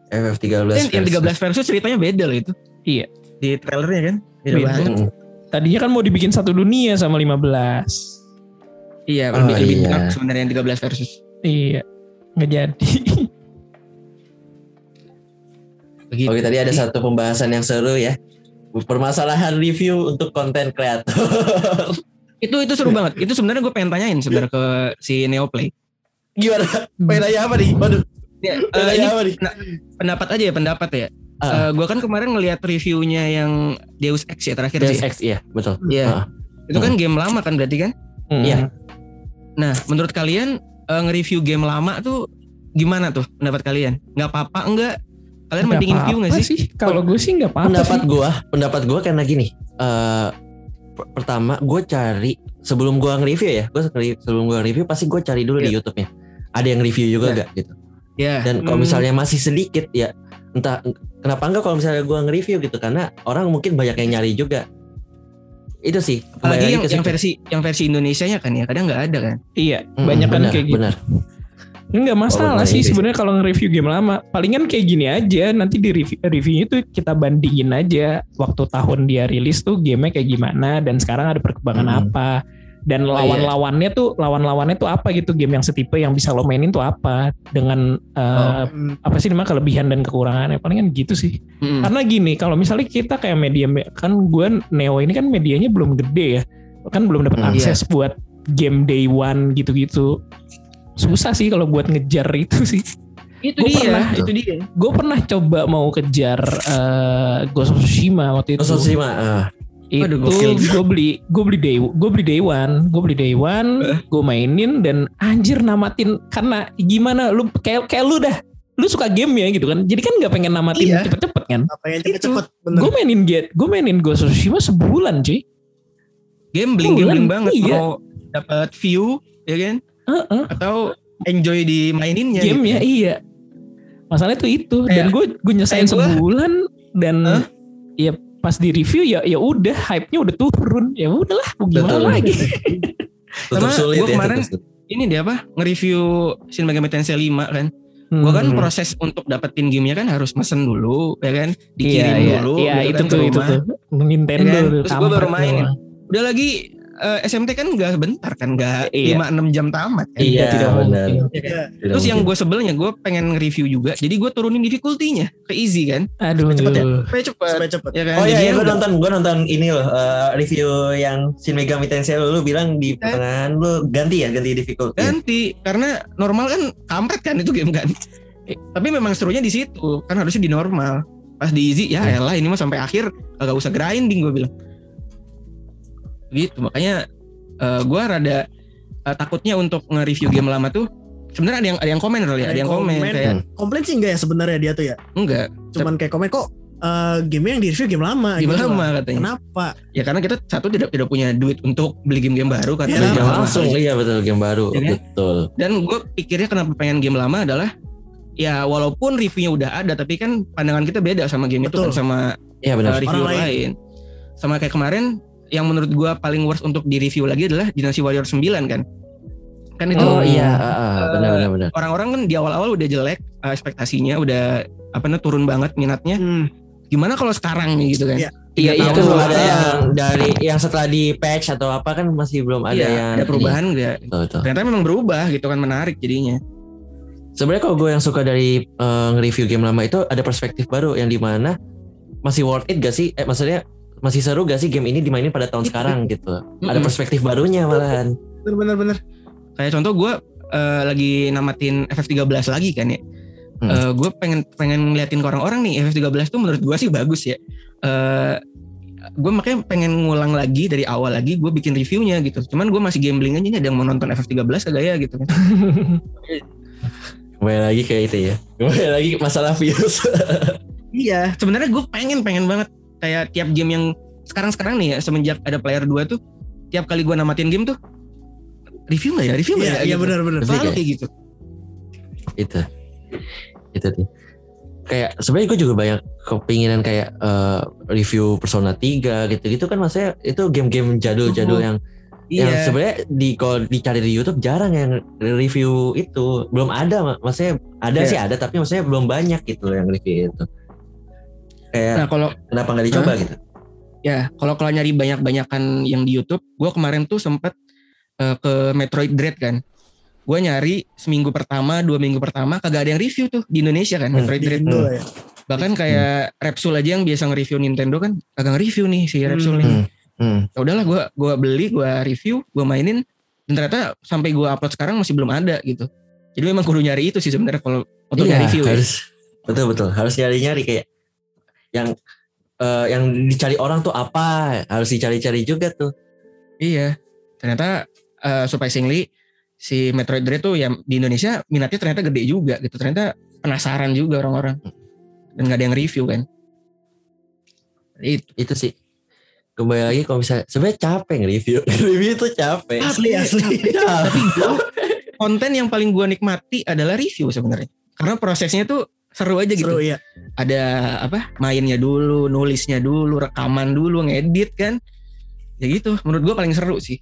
S1: FF13
S3: Dan yang
S1: versus.
S3: 13 versus ceritanya beda loh itu.
S2: Iya.
S3: Di trailernya kan. Beda
S2: Beda.
S3: banget.
S2: Tadinya kan mau dibikin satu dunia sama 15.
S3: Iya,
S1: Oh,
S3: lebih, lebih
S1: iya.
S3: enak sebenarnya yang 13 versus.
S2: Iya. Nggak jadi.
S3: Begitu.
S1: Oke tadi ada satu pembahasan yang seru ya. Permasalahan review untuk konten kreator.
S3: Itu itu seru banget. Itu sebenarnya gue pengen tanyain sebenarnya ke si Neoplay.
S1: Gimana? Pengen nanya apa nih? Waduh.
S3: Ya,
S1: nanya
S3: ini
S1: apa nih?
S3: pendapat aja ya pendapat ya.
S1: Ah.
S3: gue kan kemarin ngelihat reviewnya yang Deus Ex ya terakhir
S1: Deus
S3: sih.
S1: Ex iya betul.
S3: Iya.
S1: Ah.
S3: Itu kan game lama kan berarti kan?
S2: Hmm.
S1: Iya.
S3: Nah, menurut kalian eh, nge-review game lama tuh gimana tuh pendapat kalian? Nggak apa-apa enggak? Kalian
S2: Nggak
S3: mending review nggak
S2: apa-apa
S3: sih?
S2: Kalau gue sih nggak apa-apa
S1: pendapat
S2: sih.
S1: gua pendapat gua karena gini eh per- pertama gue cari sebelum gua nge-review ya gue sebelum gua nge-review pasti gue cari dulu di
S3: Iya.
S1: YouTube-nya ada yang review juga
S3: Iya.
S1: gak gitu
S3: Ya.
S1: dan kalau
S2: Hmm.
S1: misalnya masih sedikit ya entah kenapa enggak kalau misalnya gua nge-review gitu karena orang mungkin banyak yang nyari juga itu sih
S3: Apalagi
S1: lagi
S3: yang, yang versi yang versi Indonesianya kan ya kadang nggak ada kan.
S2: Iya,
S1: Mm,
S2: banyak kan kayak gitu.
S1: benar
S2: Enggak masalah
S1: Oh,
S2: sih sebenarnya kalau nge-review game lama. Palingan kayak gini aja, nanti di review reviewnya tuh kita bandingin aja waktu tahun dia rilis tuh gamenya kayak gimana dan sekarang ada perkembangan
S1: Hmm.
S2: apa. Dan
S1: Oh, iya.
S2: lawan-lawannya tuh lawan-lawannya tuh apa gitu game yang setipe yang bisa lo mainin tuh apa dengan eh,
S4: Hmm,
S2: apa sih namanya kelebihan dan kekurangannya palingan gitu sih.
S3: Mm-mm.
S2: Karena gini, kalau misalnya kita kayak media kan gue Neo ini kan medianya belum gede ya. Kan belum dapat
S1: Hmm,
S2: akses buat game day one gitu-gitu. Susah sih kalau buat ngejar itu sih.
S3: Itu
S2: Gua
S3: dia,
S2: pernah.
S3: itu dia.
S2: Gue pernah coba mau kejar eh, Ghost of Tsushima waktu itu.
S1: Ghost of Tsushima ah.
S2: Itu gue beli gue beli day gue beli day one, gue beli day one, gue mainin dan anjir namatin karena gimana lu kayak kayak lu dah lu suka game ya gitu kan jadi kan nggak pengen namatin
S3: Iya.
S2: cepet-cepet kan
S4: yang cepet-cepet bener.
S2: gue mainin get gue mainin Ghost of Tsushima sebulan cuy
S3: Gambling,
S2: Bulan,
S3: gambling banget
S2: iya.
S3: mau dapat view ya kan
S2: Heeh.
S3: atau enjoy di maininnya
S2: game ya
S3: gitu.
S2: iya masalahnya tuh itu dan gue gue nyesain sebulan dan
S3: Hah?
S2: ya pas di review ya ya udah hype nya udah turun ya udahlah mau gimana
S1: Betul.
S2: lagi
S1: Tutup
S3: Sama gua
S1: ya
S3: kemarin-. Ini dia apa? Nge-review Shin Megami Tensei 5 kan. Gua kan
S2: Hmm.
S3: proses untuk dapetin gamenya kan harus mesen dulu ya kan, dikirim
S2: iya, iya.
S3: dulu.
S2: iya
S3: gitu
S2: itu
S3: kan,
S2: tuh
S3: ke
S2: itu tuh Nintendo
S3: Ya kan? Terus gua baru
S2: doang.
S3: Udah lagi eh, SMT kan gak bentar kan, gak
S2: Iya.
S3: 5-6 jam tamat kan.
S1: Iya,
S2: tidak
S1: benar.
S3: Ya kan?
S4: Iya.
S1: Tidak
S3: Terus yang
S1: mungkin.
S3: gue sebelnya gue pengen nge-review juga. Jadi gue turunin difficulty-nya ke easy kan.
S2: aduh
S4: Cepet ya?
S3: Supaya cepet.
S4: supaya cepet
S3: Ya kan?
S1: Oh iya, iya gue
S3: udah-
S1: nonton, gue nonton ini loh eh, review yang Shin Megami Tensei lu, lu bilang di
S3: Eh.
S1: pertengahan lu ganti ya, ganti difficulty.
S3: ganti karena normal kan kampret kan itu game kan. Tapi memang serunya di situ kan harusnya di normal. Pas di easy ya elah ini mah sampai akhir kagak usah grinding gue bilang. Gitu makanya gue rada eh, takutnya untuk nge-review game lama tuh sebenarnya ada yang ada yang komen kali ya, ada yang komen kayak
S4: komplain sih enggak ya sebenarnya dia tuh ya
S3: enggak
S4: cuman kayak komen kok eh, game yang di review game lama
S3: game
S4: gitu
S3: lama
S4: loh.
S3: katanya.
S4: kenapa
S3: Ya karena kita satu tidak tidak punya duit untuk beli game-game baru kan.
S4: Iya,
S3: game
S1: Jangan
S3: lama.
S1: langsung, iya betul game baru,
S3: kan?
S1: betul.
S3: Dan gue pikirnya kenapa pengen game lama adalah ya walaupun reviewnya udah ada tapi kan pandangan kita beda sama game itu
S4: Betul.
S3: kan sama uh,
S1: benar.
S3: review
S4: Orang
S3: lain.
S4: lain.
S3: Sama kayak kemarin yang menurut gue paling worst untuk di review lagi adalah Dynasty Warrior 9 kan. Kan itu
S1: Oh iya, ah, benar benar benar.
S3: orang-orang kan di awal-awal udah jelek uh, ekspektasinya udah apa namanya turun banget minatnya.
S4: Hmm,
S3: Gimana kalau sekarang nih gitu kan?
S4: Iya.
S2: Iya,
S3: Tiga
S2: itu
S1: belum ada yang dari yang setelah di patch atau apa kan masih belum ada
S3: Iya,
S1: yang
S3: ada perubahan enggak?
S1: Betul.
S3: Ternyata memang berubah gitu kan menarik jadinya.
S1: Sebenarnya kalau gue yang suka dari eh, nge-review game lama itu ada perspektif baru yang di mana masih worth it gak sih? Eh maksudnya masih seru gak sih game ini dimainin pada tahun sekarang gitu? Ada perspektif barunya malahan.
S4: bener bener bener
S3: kayak contoh gue lagi namatin FF13 lagi kan ya
S1: Hmm.
S3: gue pengen pengen ngeliatin ke orang-orang nih FF13 tuh menurut gue sih bagus ya gue makanya pengen ngulang lagi dari awal lagi gue bikin reviewnya gitu cuman gue masih gambling aja nih ada yang mau nonton FF13 kagak ya gitu kan
S1: Kembali lagi kayak itu ya. Kembali lagi masalah views.
S3: iya sebenarnya gue pengen pengen banget kayak tiap game yang sekarang-sekarang nih ya semenjak ada player 2 tuh tiap kali gue namatin game tuh review nggak ya review nggak
S4: iya
S3: ya
S4: iya
S3: gitu.
S4: bener bener
S1: Review
S3: selalu
S1: kayak-
S3: kayak gitu
S1: itu. Itu nih. Kayak sebenarnya gue juga banyak kepinginan kayak eh, review Persona 3 gitu-gitu kan maksudnya itu game-game jadul-jadul
S4: Mhm.
S1: yang yang
S3: Iya.
S1: sebenarnya di kalau dicari di YouTube jarang yang review itu belum ada mak- maksudnya ada
S3: Iya.
S1: sih ada tapi maksudnya belum banyak gitu yang review itu kayak
S3: Nah kalau
S1: kenapa nggak dicoba gitu
S3: ya kalau kalau nyari banyak-banyakan yang di YouTube, gue kemarin tuh sempet eh, ke Metroid Dread kan. Gue nyari seminggu pertama, dua minggu pertama kagak ada yang review tuh di Indonesia kan
S1: Hmm.
S3: Metroid
S4: Di
S3: Dread.
S4: Indo ya.
S3: Bahkan kayak Repsol aja yang biasa nge-review Nintendo kan kagak nge-review nih si Repsol nih.
S1: Hmm. Hmm.
S3: Ya udahlah gue gua beli, gue review, gue mainin dan ternyata sampai gue upload sekarang masih belum ada gitu. Jadi memang kudu nyari itu sih sebenarnya kalau untuk
S1: Iya,
S3: review ya.
S1: harus betul betul harus nyari nyari kayak yang eh, yang dicari orang tuh apa harus dicari-cari juga tuh
S3: Iya. Ternyata eh, surprisingly si Metroid Dread tuh yang di Indonesia minatnya ternyata gede juga gitu. Ternyata penasaran juga orang-orang. Dan gak ada yang review kan. Itu.
S1: itu sih kembali lagi kalau misalnya sebenarnya capek nge-review review itu capek
S4: Asli asli.
S1: Capek.
S3: Konten yang paling gua nikmati adalah review sebenarnya. Karena prosesnya tuh seru aja gitu.
S4: Seru ya.
S3: Ada apa? Mainnya dulu, nulisnya dulu, rekaman dulu, ngedit kan. Ya gitu. Menurut gua paling seru sih.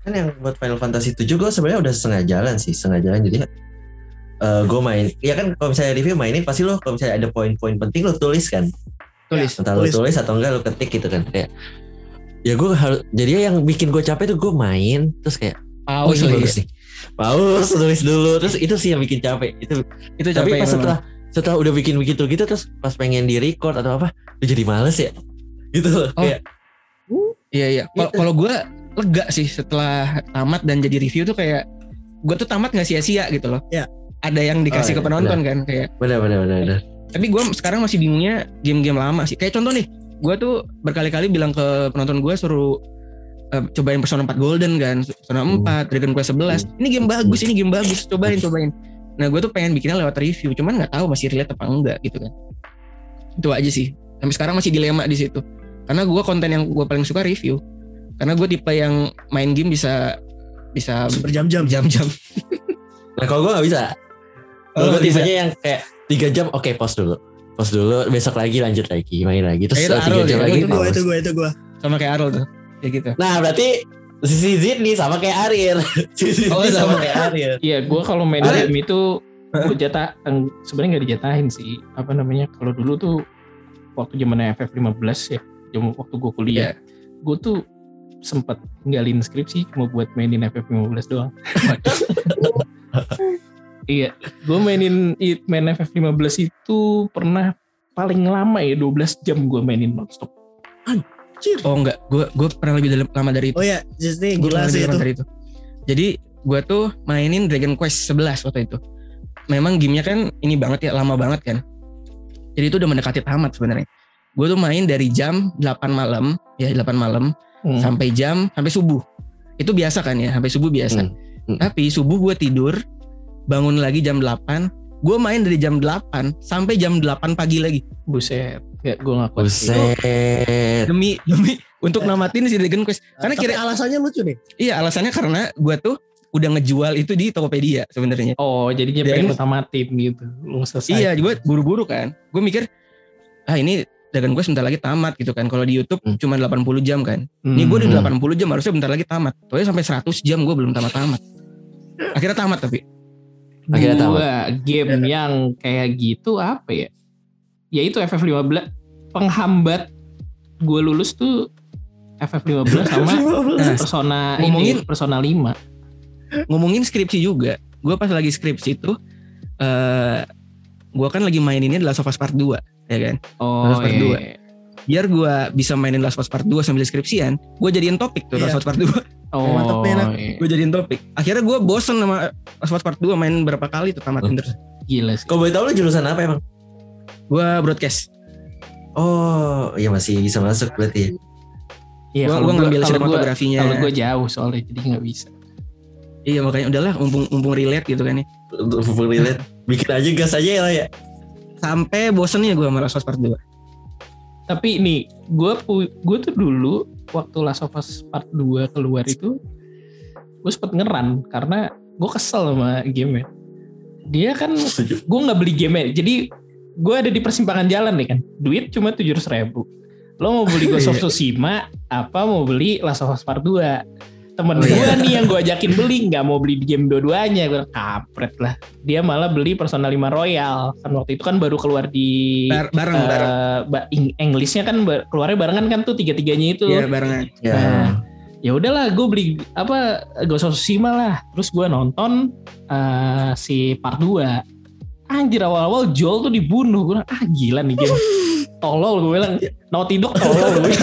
S1: kan yang buat Final Fantasy 7 gue sebenarnya udah setengah jalan sih setengah jalan jadi eh gue main ya kan kalau misalnya review mainin pasti lo kalau misalnya ada poin-poin penting lo tulis kan
S3: Tulis.
S1: entah lo
S4: tulis.
S1: tulis atau enggak lo ketik gitu kan kayak ya gue harus jadi yang bikin gue capek tuh gue main terus kayak oh
S3: Pause
S1: ini
S3: lah
S1: bagus
S3: ya.
S1: nih pause tulis dulu terus itu sih yang bikin capek itu
S3: Itu
S1: tapi
S3: capek
S1: pas
S3: memang.
S1: Setelah udah bikin begitu gitu terus pas pengen di record atau apa udah jadi males ya gitu loh
S3: Oh.
S1: kayak
S3: Iya iya. Kalau
S1: Gitu.
S3: kalau gue lega sih setelah tamat dan jadi review tuh kayak gue tuh tamat nggak sia-sia gitu loh.
S4: Iya.
S3: Ada yang dikasih
S1: Oh,
S3: ke
S1: iya,
S3: penonton kan kayak.
S1: benar benar benar benar
S3: Tapi gue sekarang masih bingungnya game-game lama sih. Kayak contoh nih, gue tuh berkali-kali bilang ke penonton gue suruh eh, cobain Persona 4 Golden kan, Persona 4, Dragon Quest 11. Ini game bagus, ini game bagus, cobain cobain. Nah gue tuh pengen bikinnya lewat review, cuman nggak tahu masih relate apa enggak gitu kan. Itu aja sih. Sampai sekarang masih dilema di situ. Karena gue konten yang gue paling suka review. Karena gue tipe yang main game bisa bisa
S4: berjam-jam.
S3: jam-jam.
S1: nah kalau gue nggak bisa
S3: Oh,
S1: Kalau gue
S3: nggak bisa.
S1: tipenya yang kayak tiga jam oke pause dulu pause dulu besok lagi lanjut lagi main lagi terus tiga jam
S3: ya,
S1: lagi
S4: Itu gue itu gue itu gue.
S3: Sama kayak Arul tuh. Kayak gitu.
S1: nah berarti si Zid nih sama kayak Arir si Zid
S3: Oh,
S1: sama
S3: sama.
S1: kayak Arir
S2: Iya, gue kalau main
S1: Ada-
S2: game itu gue jatah sebenarnya nggak dijatahin sih. Apa namanya? Kalau dulu tuh waktu zamannya FF15 ya, jam waktu gue kuliah, gue tuh sempat ninggalin skripsi cuma buat mainin FF15 doang. iya, gue mainin main FF15 itu pernah paling lama ya 12 jam gue mainin nonstop.
S4: Cir.
S3: Oh enggak, gue gue pernah lebih dalam- lama dari itu.
S4: Oh ya, just nih
S3: Gua
S4: gila sih itu.
S3: dari itu. Jadi gue tuh mainin Dragon Quest 11 waktu itu. Memang gamenya kan ini banget ya, lama banget kan. Jadi itu udah mendekati tamat sebenarnya. Gue tuh main dari jam 8 malam, ya 8 malam
S2: Hmm.
S3: sampai jam sampai subuh. Itu biasa kan ya, sampai subuh biasa.
S1: Hmm. Hmm.
S3: Tapi subuh gue tidur, bangun lagi jam 8, gue main dari jam 8 sampai jam 8 pagi lagi.
S2: Buset, ya, gue gak kuat. sih.
S1: Buset
S3: Demi demi untuk namatin si Dragon Quest. Karena kira
S4: alasannya lucu nih.
S3: iya alasannya karena gue tuh udah ngejual itu di Tokopedia sebenarnya.
S2: Oh, jadinya
S3: Dan-
S2: pengen utamatin gitu. Lu selesai.
S3: Iya, gue buru-buru kan. Gue mikir, ah ini Dragon Quest bentar lagi tamat gitu kan. Kalau di YouTube
S1: Hmm.
S3: cuma 80 jam kan. Ini gue udah
S1: Hmm.
S3: 80 jam harusnya bentar lagi tamat. Soalnya sampai 100 jam gue belum tamat-tamat. Akhirnya tamat tapi.
S1: Akhirnya
S2: Dua game yang kayak gitu apa ya? Ya itu FF15 penghambat gue lulus tuh FF15 sama Persona
S3: ngomongin-
S2: ini Persona 5.
S3: ngomongin skripsi juga. Gue pas lagi skripsi itu, eh gue kan lagi maininnya The Last of Us Part 2, ya kan.
S2: Oh,
S3: Last Part
S2: iya.
S3: dua. Biar gue bisa mainin Last of Us Part 2 sambil skripsian, gue jadiin topik tuh
S4: Iya.
S3: Last of Us Part 2.
S2: Oh,
S4: Mantep nih, Nak.
S2: iya.
S3: gue jadiin topik. Akhirnya gue bosen sama Last of Us Part 2 main berapa kali tuh tamatin terus.
S2: gila sih.
S1: Kalau boleh tahu lu jurusan apa emang?
S3: Gue broadcast.
S1: Oh, iya masih bisa masuk berarti.
S2: Iya,
S3: Gue
S2: kalau
S3: gue
S2: gua-
S3: ngambil
S2: kalau gua-
S3: sinematografinya.
S2: Kalau gue jauh soalnya jadi nggak bisa.
S3: Iya makanya udahlah mumpung, mumpung relate gitu kan ya.
S1: Untuk full relate. Bikin aja gas aja ya lah ya.
S3: Sampai bosennya gue sama Last of Us Part 2.
S2: Tapi nih, gue gue tuh dulu waktu Last of Us Part 2 keluar itu, gue sempet ngeran karena gue kesel sama game Dia kan gue nggak beli game jadi gue ada di persimpangan jalan nih kan. Duit cuma tujuh ribu. Lo mau beli Ghost of Tsushima apa mau beli Last of Us Part 2 temen
S3: Oh,
S2: gue
S3: iya.
S2: nih yang gue ajakin beli nggak mau beli di game dua-duanya. Gue kampret lah. Dia malah beli Persona 5 Royal. Kan waktu itu kan baru keluar di
S3: Bar- bareng
S2: eh,
S3: bareng.
S2: Englishnya kan keluarnya barengan kan tuh tiga-tiganya itu.
S3: Iya barengan.
S1: Ya.
S2: Nah, ya udahlah gue beli apa Ghost of Tsushima lah. Terus gue nonton eh, si part 2 anjir awal-awal Joel tuh dibunuh. Gue ah gila nih game. Tolol gue bilang. Naughty Dog tolol gue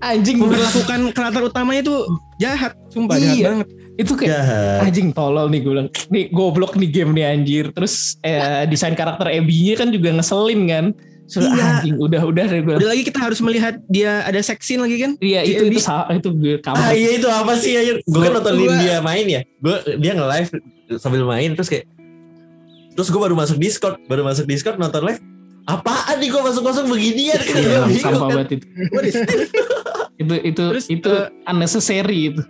S2: anjing gue bilang.
S3: Memperlakukan karakter utamanya tuh jahat, sumpah jahat
S2: Iya.
S3: banget.
S2: itu kayak
S1: Jahat.
S2: anjing tolol nih gue bilang nih goblok nih game nih anjir terus eh, desain karakter Abby-nya kan juga ngeselin kan so,
S3: Iya.
S2: anjing udah udah deh gue
S3: Udah lagi kita harus melihat dia ada sex scene lagi kan?
S2: iya itu itu salah itu gue
S1: Ah
S2: kampret
S1: iya itu apa sih anjir? Gue kan nontonin
S3: gua-
S1: dia main ya. Gue dia nge-live sambil main terus kayak terus gue baru masuk Discord, baru masuk Discord nonton live. Apaan nih gue masuk-masuk beginian kan
S2: Iya,
S1: gue bingung
S2: sampah
S1: kan.
S2: banget itu itu itu
S3: Terus,
S2: itu
S3: eh,
S2: unnecessary itu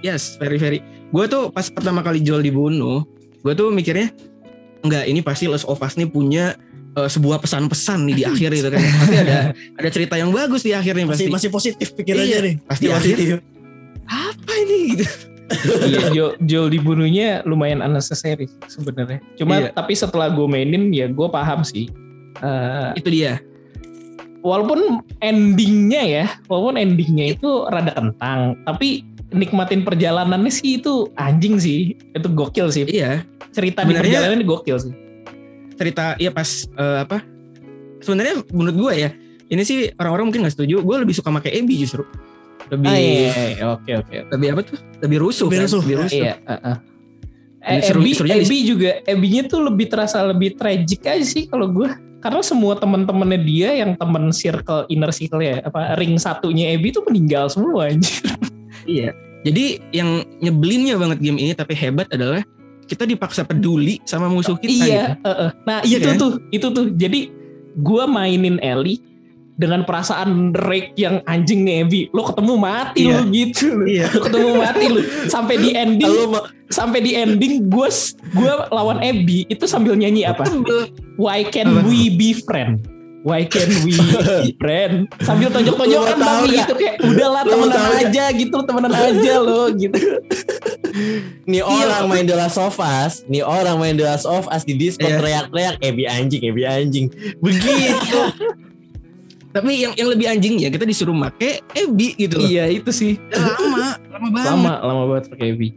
S3: Yes, very very. Gue tuh pas pertama kali Joel dibunuh, gue tuh mikirnya enggak ini pasti Last of Us nih punya eh, sebuah pesan-pesan nih di akhir itu kan. Pasti ada ada cerita yang bagus di akhirnya pasti.
S4: Masih masih positif pikirannya
S3: Iya.
S4: nih.
S3: pasti
S1: Di
S3: positif. Apa ini gitu?
S2: iya Joel, Joel dibunuhnya lumayan unnecessary sebenarnya cuma
S3: Iya.
S2: tapi setelah gue mainin ya gue paham sih Eh,
S3: Itu dia.
S2: Walaupun endingnya ya walaupun endingnya itu rada kentang tapi nikmatin perjalanannya sih itu anjing sih itu gokil sih
S3: Iya,
S2: cerita di perjalanan ini gokil sih
S3: cerita ya pas eh, apa? Sebenarnya menurut gue ya, ini sih orang-orang mungkin nggak setuju. Gue lebih suka pakai Abby justru. Lebih
S2: ah, iya, iya, oke oke
S3: lebih apa tuh? Lebih rusuh.
S4: Lebih
S3: kan?
S4: rusuh.
S3: Lebih rusuh.
S2: Iya, uh-uh.
S3: Ini
S2: Eh,
S3: seru-
S2: Abby, Abby juga, Abby-nya tuh lebih terasa lebih tragic aja sih kalau gue. Karena semua teman-temannya dia yang temen circle inner circle ya, apa ring satunya Abby tuh meninggal semua anjir.
S3: Iya. Jadi yang nyebelinnya banget game ini tapi hebat adalah kita dipaksa peduli sama musuh kita gitu.
S2: iya, uh-uh. nah
S3: Iya
S2: itu
S3: kan?
S2: tuh, itu tuh. Jadi gue mainin Ellie dengan perasaan Drake yang anjing nih Abby, lo ketemu mati
S3: Iya.
S2: lo gitu, lo.
S3: Iya.
S2: lo ketemu mati lo. Sampai di ending, sampai di ending gue gue lawan Abby itu sambil nyanyi apa? Why can we be friend? Why can we be friend? Sambil tonjok-tonjokan
S1: nggak?
S2: gitu kayak udahlah temenan aja gitu, temenan aja lo gitu.
S1: nih orang main The Last of Us, nih orang main The Last of Us di Discord
S3: Iya.
S1: teriak-teriak Ebi anjing, Ebi anjing. Begitu.
S3: Tapi yang yang lebih anjingnya kita disuruh make Ebi gitu loh.
S2: iya itu sih.
S3: Lama, lama banget.
S2: Lama lama banget pakai Abby.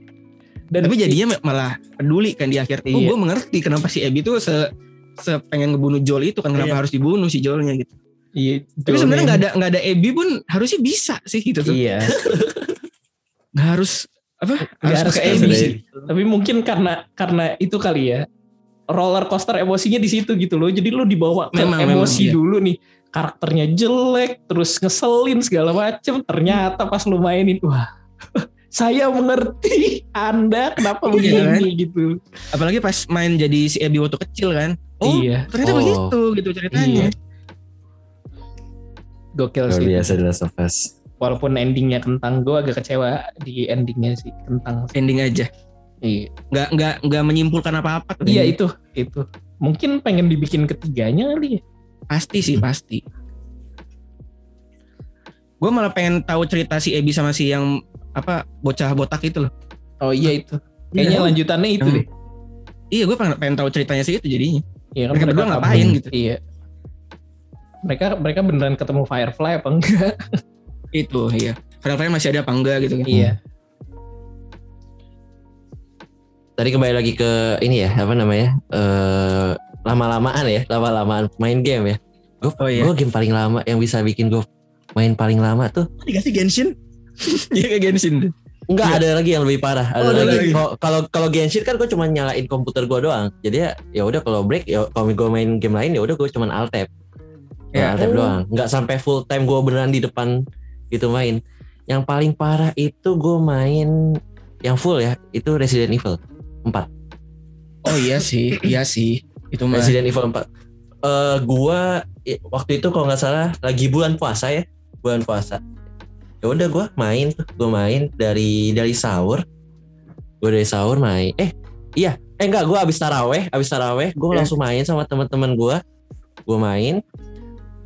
S2: Dan
S3: Tapi jadinya malah peduli kan di akhir. Oh,
S2: Iya.
S3: gue mengerti kenapa si Ebi tuh se se pengen ngebunuh Joel itu kan kenapa
S4: Iya.
S3: harus dibunuh si Joelnya gitu.
S2: iya,
S3: Tapi sebenarnya nggak ada nggak ada Ebi pun harusnya bisa sih gitu tuh.
S2: Iya.
S3: Nggak harus apa?
S2: Nggak harus
S3: pakai
S2: ke
S3: Abby. sih.
S2: Tapi mungkin karena karena itu kali ya. Roller coaster emosinya di situ gitu loh. Jadi lu dibawa ke
S3: Memang,
S2: emosi
S3: memang, iya.
S2: dulu nih. Karakternya jelek, terus ngeselin segala macem. Ternyata pas lu mainin, wah, saya mengerti Anda kenapa
S3: Iya,
S2: begini gitu.
S3: Apalagi pas main jadi si Ebi waktu kecil kan. Oh,
S2: Iya.
S3: ternyata
S1: Oh.
S3: begitu gitu ceritanya.
S2: Iya. Gokil
S1: Luar
S2: sih.
S1: biasa The Last of Us.
S2: Walaupun endingnya kentang, gue agak kecewa di endingnya sih kentang.
S3: Ending aja.
S2: Iya.
S3: Nggak nggak nggak menyimpulkan apa-apa. tuh
S2: Iya
S3: ending.
S2: itu, itu. Mungkin pengen dibikin ketiganya kali ya.
S3: Pasti sih pasti. Gue malah pengen tahu cerita si Ebi sama si yang apa bocah botak itu loh.
S2: Oh iya itu. Kayaknya
S3: Iya.
S2: lanjutannya itu
S3: Yang-
S2: deh.
S3: Iya gue pengen, pengen tahu ceritanya sih itu jadinya.
S2: Iya
S3: Mereka berdua
S2: kabur.
S3: ngapain gitu?
S2: Iya. Mereka mereka beneran ketemu Firefly apa enggak?
S3: Itu iya. Firefly masih ada apa enggak gitu kan?
S2: iya.
S1: Tadi kembali lagi ke ini ya, apa namanya? Eh lama-lamaan ya, lama-lamaan main game ya. Gue
S3: Oh, iya.
S1: game paling lama yang bisa bikin gue main paling lama tuh
S4: Dikasih Genshin.
S3: Iya kayak Genshin.
S1: Enggak ada lagi yang lebih parah. Ada
S4: Oh, ada
S1: lagi. Kalau kalau kalau Genshin kan gue cuma nyalain komputer gue doang. Jadi ya ya udah kalau break ya kalau gue main game lain ya udah gue cuma alt tab. Ya, alt tab doang. Enggak sampai full time gue beneran di depan gitu main. Yang paling parah itu gue main yang full ya itu Resident Evil 4.
S3: Oh iya sih, iya sih. Itu mah.
S1: Resident Evil 4. Eh gua waktu itu kalau nggak salah lagi bulan puasa ya, bulan puasa. Ya udah gua main tuh, gua main dari dari sahur. Gua dari sahur main. Eh, iya. Eh enggak, gua habis taraweh, habis taraweh, gua
S3: Iya.
S1: langsung main sama teman-teman gua. Gua main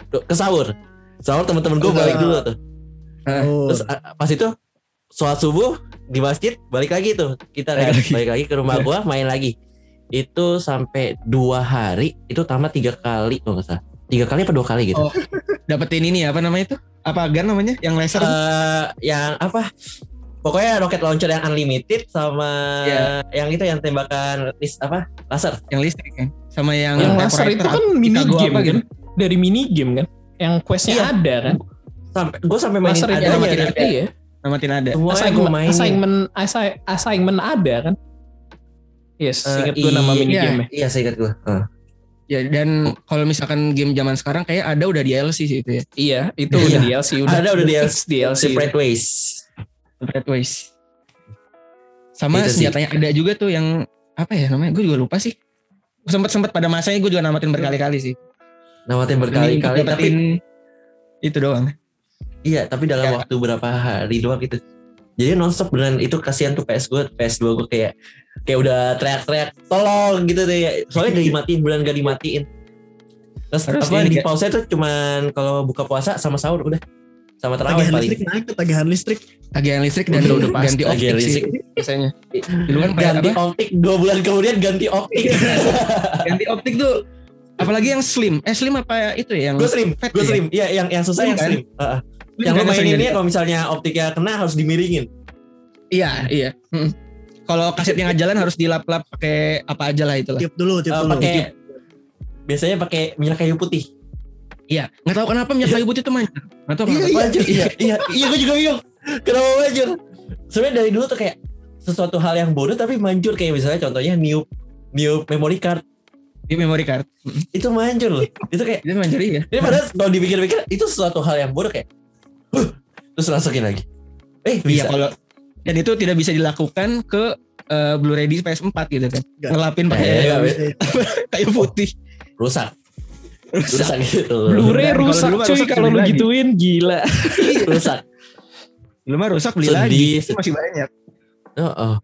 S1: ke sahur. Sahur teman-teman gua
S4: Oh,
S1: balik
S4: iya.
S1: dulu tuh.
S4: Oh.
S1: Terus pas itu sholat subuh di masjid balik lagi tuh kita
S3: Balik
S1: kan
S3: lagi.
S1: balik lagi ke rumah gua main lagi itu sampai dua hari itu tamat tiga kali kalau nggak salah tiga kali apa dua kali gitu
S3: Oh, dapetin ini apa namanya itu? Apa gun namanya? Yang laser?
S1: Eh, yang apa pokoknya rocket launcher yang unlimited sama
S3: Iya.
S1: yang itu yang tembakan lis apa laser
S3: yang listrik kan? Sama yang,
S2: yang laser itu kan mini game
S3: apa
S2: kan
S3: gitu.
S2: dari mini game kan yang questnya
S1: Iya.
S2: ada kan
S1: sampai gue sampai mainin
S2: laser
S1: ada aja
S3: ada.
S2: iya
S3: Namatin ada.
S1: gue
S2: assignment,
S1: mainin
S2: assignment assi- assignment ada kan yes
S1: Eh,
S2: ingat gue nama
S1: iya.
S2: mini game
S1: iya saya ingat gue
S3: Ya dan kalau misalkan game zaman sekarang kayak ada udah DLC sih itu ya.
S2: iya itu
S1: Iya.
S2: udah DLC udah
S1: Ada, udah DLC.
S2: fix DLC
S1: Separate ways
S3: Red Ways. Sama
S1: Itu sih.
S3: senjatanya ada juga tuh yang apa ya namanya? Gue juga lupa sih. Sempat sempat pada masanya gue juga namatin berkali-kali sih.
S1: namatin berkali-kali tapi
S3: itu doang.
S1: Iya, tapi dalam
S3: Ya.
S1: waktu berapa hari doang gitu. Jadi nonstop beneran itu kasihan tuh PS gue, PS2 gue kayak kayak udah teriak-teriak tolong gitu deh. ya. Soalnya gak dimatiin, beneran gak dimatiin. Terus
S3: Harus
S1: apa
S3: ini
S1: di
S3: ya.
S1: pause tuh cuman kalau buka puasa sama sahur udah. Sama terawih
S4: tagihan
S1: paling.
S4: listrik naik tagihan listrik
S3: Tagihan listrik dan
S1: Udah, udah
S3: ganti optik
S1: tagihan
S3: sih
S1: listrik.
S3: biasanya. Dulu kan
S1: Ganti
S3: apa?
S1: optik dua bulan kemudian ganti optik.
S3: Ganti optik tuh apalagi yang slim. Eh slim apa itu ya yang
S1: gue slim, gue
S3: ya?
S1: slim. Iya, yang yang susah
S3: Slim
S1: yang slim. Yang
S3: sering
S1: maininnya
S3: ganti-
S1: kalau misalnya optiknya kena harus dimiringin.
S3: Iya, iya. Mm. Kalau kaset yang nggak jalan harus dilap-lap pakai apa aja lah itulah.
S4: tiup dulu tiup
S1: Eh,
S4: dulu
S1: pakai biasanya pakai minyak kayu putih.
S3: Iya, nggak tahu kenapa minyak kayu putih itu manjur. Nggak tahu kenapa.
S1: Manjur, iya, iya, iya, gue juga bingung. Kenapa manjur? Sebenarnya dari dulu tuh kayak sesuatu hal yang bodoh tapi manjur kayak misalnya contohnya niup niup memory card
S3: Di memory card.
S1: Itu manjur loh. Itu kayak
S3: Itu manjur ya.
S1: ini padahal kalau dipikir-pikir itu sesuatu hal yang bodoh kayak "Huh," terus masukin lagi. Eh
S3: Iya
S1: bisa.
S3: kalau dan itu tidak bisa dilakukan ke eh, Blu-ray di PS4 gitu kan.
S4: Nggak.
S3: Ngelapin
S1: Eh,
S3: pakai
S1: bisa.
S3: kayu putih.
S1: rusak.
S3: Rusak.
S1: Rusak gitu.
S2: Blu-ray rusak
S3: mah
S2: cuy
S3: rusak
S2: kalau lu gituin gila
S1: rusak.
S3: Dulu mah rusak beli
S1: Sedih,
S3: lagi. Itu masih banyak.
S1: Oh, oh.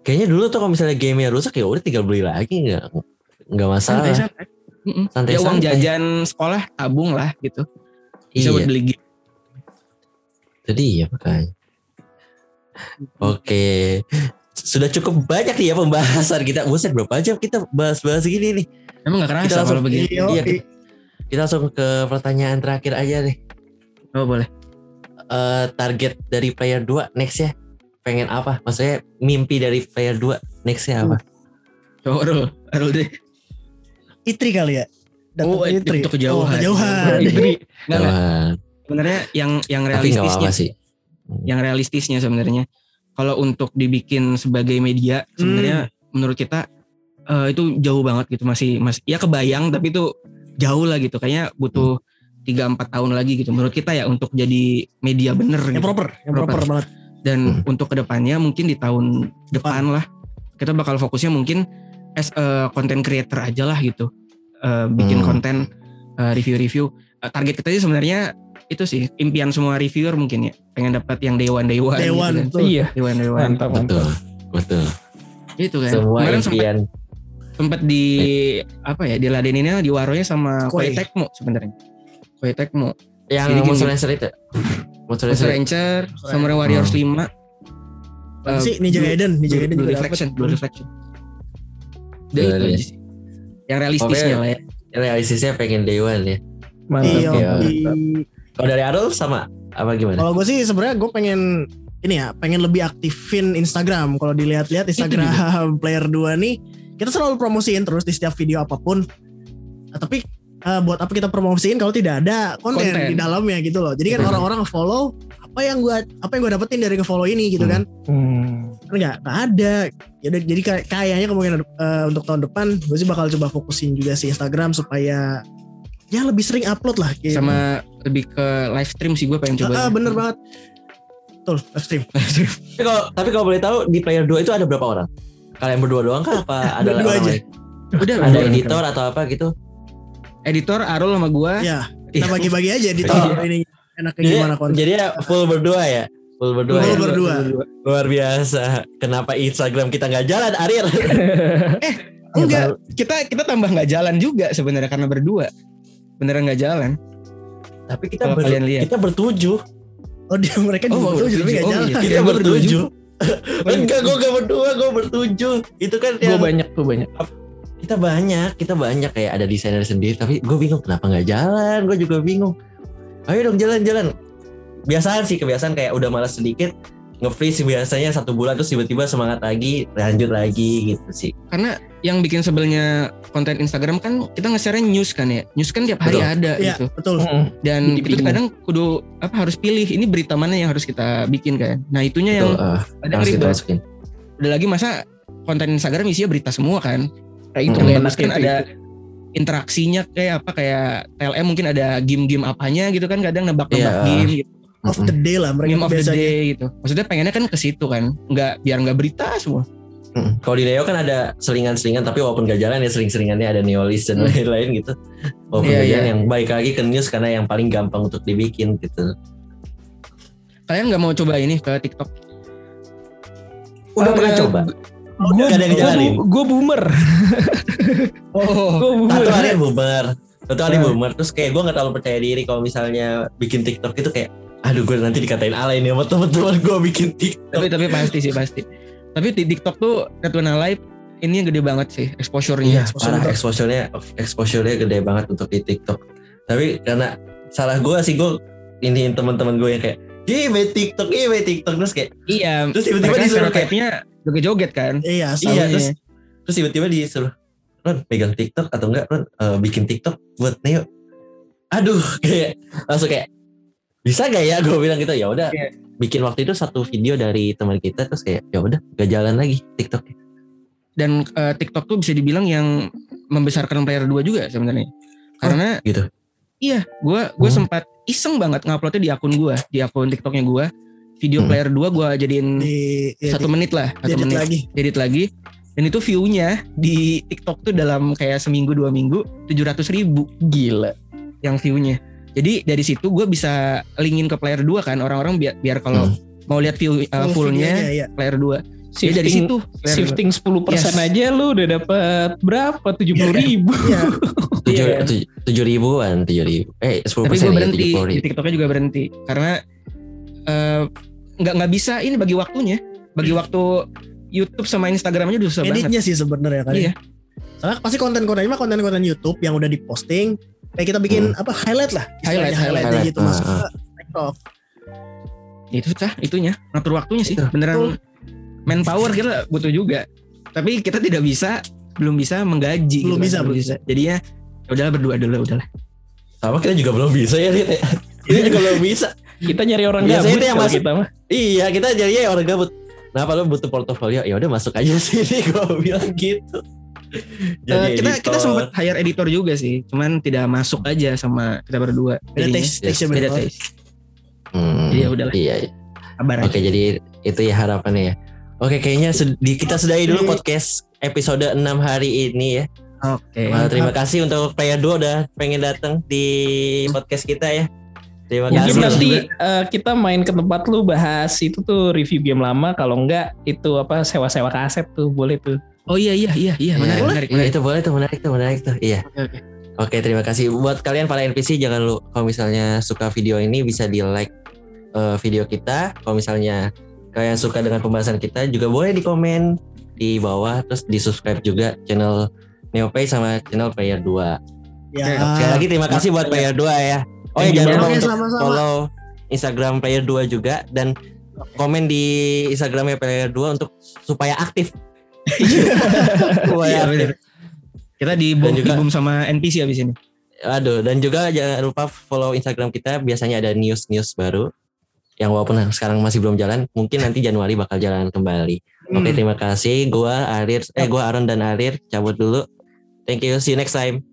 S1: Kayaknya dulu tuh kalau misalnya gamenya rusak ya udah tinggal beli lagi nggak nggak masalah.
S3: Santai-santai. Mm-mm.
S1: Santai-santai.
S3: Ya uang jajan sekolah tabung lah gitu. Bisa
S1: Iya.
S3: buat beli game.
S1: Jadi ya makanya. Oke. Sudah cukup banyak nih ya pembahasan kita. Buset berapa jam kita bahas-bahas gini nih.
S3: Emang gak
S1: Kita
S3: kerasa
S1: langsung-
S3: kalau begini.
S4: Iya,
S1: Iya,
S4: oke.
S1: Kita langsung ke pertanyaan terakhir aja deh.
S3: Oh boleh.
S1: Eh, target dari player 2 next ya. Pengen apa? Maksudnya mimpi dari player 2 nextnya apa?
S3: Coba Rul. Rul deh.
S4: Itri kali ya Datang
S3: Oh,
S4: ke Itri.
S3: untuk kejauhan.
S4: oh, kejauhan
S2: Itri.
S3: Enggak, Sebenarnya yang yang
S1: tapi nggak
S3: realistisnya
S1: apa sih.
S3: Yang realistisnya sebenarnya kalau untuk dibikin sebagai media sebenarnya menurut kita eh, itu jauh banget gitu masih masih ya kebayang tapi itu jauh lah gitu kayaknya butuh tiga empat tahun lagi gitu menurut kita ya untuk jadi media bener
S4: yang
S3: gitu.
S4: proper yang
S3: Proper.
S4: proper banget
S3: dan
S1: Hmm.
S3: untuk ke depannya mungkin di tahun depan lah kita bakal fokusnya mungkin as a content creator aja lah gitu Eh, bikin
S1: Hmm.
S3: konten eh, review-review Eh, target kita sih sebenarnya itu sih impian semua reviewer mungkin ya pengen dapat yang day one day one gitu
S4: Dewan
S3: kan.
S2: iya
S3: day one day one
S2: mantap
S1: Betul.
S2: mantap
S1: Betul.
S3: itu kan
S1: Semua
S3: kemarin sempat
S1: impian.
S3: sempat di apa ya diladeninnya di waronya sama
S4: Koi.
S3: Tecmo sebenarnya Koi Tecmo
S1: Yang
S3: Jadi.
S1: Monster Rancher itu. Monster
S3: Monster
S1: Rancher.
S3: Rancher Samurai Warriors 5
S4: Apa sih Ninja Gaiden Ninja Gaiden
S3: Blue
S4: juga
S3: Reflection. Blue Reflection Udah
S1: Blue
S3: itu aja sih. yang realistisnya
S1: Pokoknya-
S3: lah ya
S1: Realistisnya pengen day one ya.
S2: mantap
S4: Iya,
S1: Iya.
S4: di-
S1: Kalau dari Arul sama apa gimana?
S4: Kalau gue sih sebenarnya gue pengen ini ya, pengen lebih aktifin Instagram. Kalau dilihat-lihat Instagram player 2 nih, kita selalu promosiin terus di setiap video apa pun. Nah, tapi eh, buat apa kita promosiin kalau tidak ada konten,
S3: Konten.
S4: di dalamnya gitu loh. Jadi kan
S1: Betul.
S4: orang-orang follow apa yang gue apa yang gue dapetin dari nge-follow ini gitu kan.
S2: Hmm.
S4: Kan nggak ada. Jadi jadi kayak- kayaknya kemungkinan eh, untuk tahun depan gue sih bakal coba fokusin juga sih Instagram supaya ya lebih sering upload lah. Gitu.
S3: sama lebih ke live stream sih gue pengen coba
S4: Ah, ah, bener banget. Betul, live stream.
S3: Live stream.
S1: Tapi kalau tapi kalau boleh tahu di player 2 itu ada berapa orang? Kalian berdua doang kah apa ada
S4: Berdua aja.
S1: lain?
S3: udah
S1: Ada editor atau apa gitu?
S3: editor Arul sama gue
S4: Ya, kita bagi-bagi aja di
S1: Oh.
S4: tahun ini enaknya
S1: Jadi,
S4: gimana konten.
S1: jadi ya full berdua ya? Full berdua
S4: Full
S1: ya?
S4: berdua.
S1: Luar biasa. Kenapa Instagram kita nggak jalan, Arir?
S3: enggak kita kita tambah nggak jalan juga sebenarnya karena berdua beneran nggak jalan
S1: Tapi kita ber-
S3: kalian lihat.
S1: kita bertujuh.
S4: Oh dia mereka juga
S3: Oh,
S4: oh, tapi
S3: bertujuh.
S4: gak
S3: Oh,
S4: jalan.
S3: iya.
S1: Kita bertujuh. Enggak, gue gak berdua, gue bertujuh. Itu kan
S2: Gue
S1: yang
S2: banyak tuh banyak.
S1: kita banyak, kita banyak kayak ada desainer sendiri. Tapi gue bingung kenapa nggak jalan. Gue juga bingung. Ayo dong jalan-jalan. Biasaan sih kebiasaan kayak udah malas sedikit nge-freeze biasanya satu bulan terus tiba-tiba semangat lagi lanjut lagi gitu sih
S3: Karena yang bikin sebelnya konten Instagram kan kita nge-share news kan ya. News kan tiap hari
S1: Betul.
S3: ada
S4: Iya,
S3: gitu.
S4: betul.
S3: Dan kita kadang kudu apa harus pilih ini berita mana yang harus kita bikin kan. Nah, itunya yang
S1: Betul,
S3: kadang
S1: harus kita
S3: ribet.
S1: masukin
S3: Udah lagi masa konten Instagram isinya berita semua kan.
S2: Kayak itu
S1: Hmm.
S3: kan ada interaksinya kayak apa kayak TLM mungkin ada game-game apanya gitu kan kadang nebak-nebak
S1: Iya.
S3: game gitu.
S4: Of the day lah mereka
S3: Game of the
S4: biasanya.
S3: day gitu. Maksudnya pengennya kan ke situ kan. Nggak biar nggak berita semua.
S1: Mm. Kalau di Neo kan ada selingan-selingan tapi walaupun gak jalan ya sering-seringannya ada Neolis dan
S3: Hmm.
S1: lain-lain gitu. Walaupun gak
S3: iya.
S1: jalan yang baik lagi ke news karena yang paling gampang untuk dibikin gitu.
S3: Kalian nggak mau coba ini ke TikTok?
S1: Udah
S2: Ah,
S1: pernah coba?
S2: Gue
S1: Nggak ada yang jalanin?
S2: Gue boomer.
S3: Oh,
S2: Gue boomer.
S1: Satu hari boomer. Satu hari
S2: Ah.
S1: boomer. Terus kayak gue gak terlalu percaya diri kalau misalnya bikin TikTok itu kayak aduh gue nanti dikatain alay nih sama teman-teman gue bikin TikTok.
S3: tapi tapi pasti sih pasti. Tapi di TikTok tuh Retuna Live ini yang gede banget sih exposure-nya.
S1: Iya, parah
S4: betul.
S1: exposure-nya exposure-nya gede banget untuk di TikTok. Tapi karena salah gue sih gue ini teman-teman gue yang kayak Ih, main TikTok, ih, main TikTok terus kayak
S3: Iya.
S1: terus tiba-tiba disuruh kayak
S3: joget-joget kan.
S4: Iya,
S1: iya terus terus tiba-tiba disuruh Ron pegang TikTok atau enggak Ron eh, bikin TikTok buat Neo. Aduh, kayak langsung kayak bisa gak ya gue bilang gitu ya udah
S3: Iya.
S1: bikin waktu itu satu video dari teman kita terus kayak ya udah gak jalan lagi TikTok
S3: Dan eh, TikTok tuh bisa dibilang yang membesarkan player 2 juga sebenarnya. Karena
S1: gitu.
S3: iya, gua gua
S1: Hmm.
S3: sempat iseng banget nguploadnya di akun gua, di akun TikToknya gua. Video
S1: Hmm.
S3: player 2 gua jadiin
S4: Di, ya,
S3: satu
S4: di,
S3: menit lah, satu menit.
S4: lagi.
S3: Edit lagi. Dan itu view-nya di TikTok tuh dalam kayak seminggu dua minggu 700 ribu
S2: Gila.
S3: yang view-nya. Jadi dari situ gue bisa linkin ke player 2 kan orang-orang biar biar kalau
S1: Hmm.
S3: mau lihat view uh,
S4: Full
S3: fullnya
S4: ya.
S3: player 2. Jadi dari
S2: Shifting,
S3: situ player
S2: shifting 10%
S3: Yes.
S2: aja lu udah dapat berapa? 70 ribu.
S4: Iya,
S1: Tujuh
S3: Iya.
S1: tujuh- tujuh ribuan tujuh ribu eh sepuluh
S3: Tapi
S1: persen
S3: gue
S1: ya
S3: berhenti
S1: tujuh puluh
S3: di
S1: ribu.
S3: TikToknya juga berhenti karena eh, nggak nggak bisa ini bagi waktunya, bagi waktu YouTube sama Instagramnya udah susah banget.
S4: editnya sih sebenarnya kan.
S3: Iya.
S4: Soalnya pasti konten-kontennya mah konten-konten YouTube yang udah diposting kayak kita bikin apa highlight lah
S3: Highlight,
S4: highlight,
S1: highlight.
S4: gitu masuk
S1: ah.
S4: ke TikTok.
S3: Itu susah itunya ngatur waktunya sih.
S1: Itu.
S3: Beneran manpower kita butuh juga. Tapi kita tidak bisa belum bisa menggaji.
S4: Belum
S3: gitu
S4: bisa,
S3: kan,
S4: belum bisa.
S3: Jadinya ya udahlah berdua dulu udahlah.
S1: sama kita juga belum bisa ya Rit, ya. kita juga belum bisa
S2: Kita nyari orang
S1: Biasanya
S2: gabut
S1: itu yang masuk-
S2: kita mah.
S1: iya kita jadi ya orang gabut Kenapa lu butuh portofolio? Ya udah masuk aja sini gue bilang gitu.
S3: Eh, kita kita
S1: editor.
S3: sempat hire editor juga sih, cuman tidak masuk aja sama kita berdua.
S4: Beda taste,
S1: yes,
S3: beda taste.
S1: Hmm,
S3: Jadi ya udahlah.
S1: Iya. iya.
S3: Kabar aja.
S1: Oke, jadi itu ya harapannya ya. Oke, kayaknya sed- di- kita sudahi dulu podcast episode 6 hari ini ya.
S3: Oke.
S1: Wah, terima kasih untuk player 2 udah pengen datang di podcast kita ya. Terima
S2: Mungkin
S1: kasih.
S2: nanti eh, kita main ke tempat lu bahas itu tuh review game lama. Kalau enggak itu apa sewa-sewa kaset tuh boleh tuh.
S3: Oh iya iya iya iya menarik
S1: Iya,
S3: menarik
S1: iya,
S3: menarik.
S1: itu boleh tuh menarik tuh menarik tuh. Iya.
S3: Oke, oke.
S1: Oke, terima kasih buat kalian para NPC jangan lu kalau misalnya suka video ini bisa di like eh, video kita. Kalau misalnya kalian suka dengan pembahasan kita juga boleh di komen di bawah terus di subscribe juga channel Neopay sama channel Player 2.
S4: Ya.
S1: Sekali lagi terima kasih buat Player 2 ya. Oh ya
S2: you
S1: jangan lupa
S4: banget.
S1: untuk
S4: Sama-sama.
S1: follow Instagram Player 2 juga dan komen di Instagramnya Player 2 untuk supaya aktif.
S3: Iya
S1: aktif.
S3: benar. Kita di boom,
S1: juga-
S3: boom sama NPC abis ini.
S1: Aduh, dan juga jangan lupa follow Instagram kita. Biasanya ada news-news baru. Yang walaupun sekarang masih belum jalan, mungkin nanti Januari bakal jalan kembali. Oke,
S4: Hmm.
S1: terima kasih. Gua Arir, eh gua Aaron dan Arir cabut dulu. Thank you. See you next time.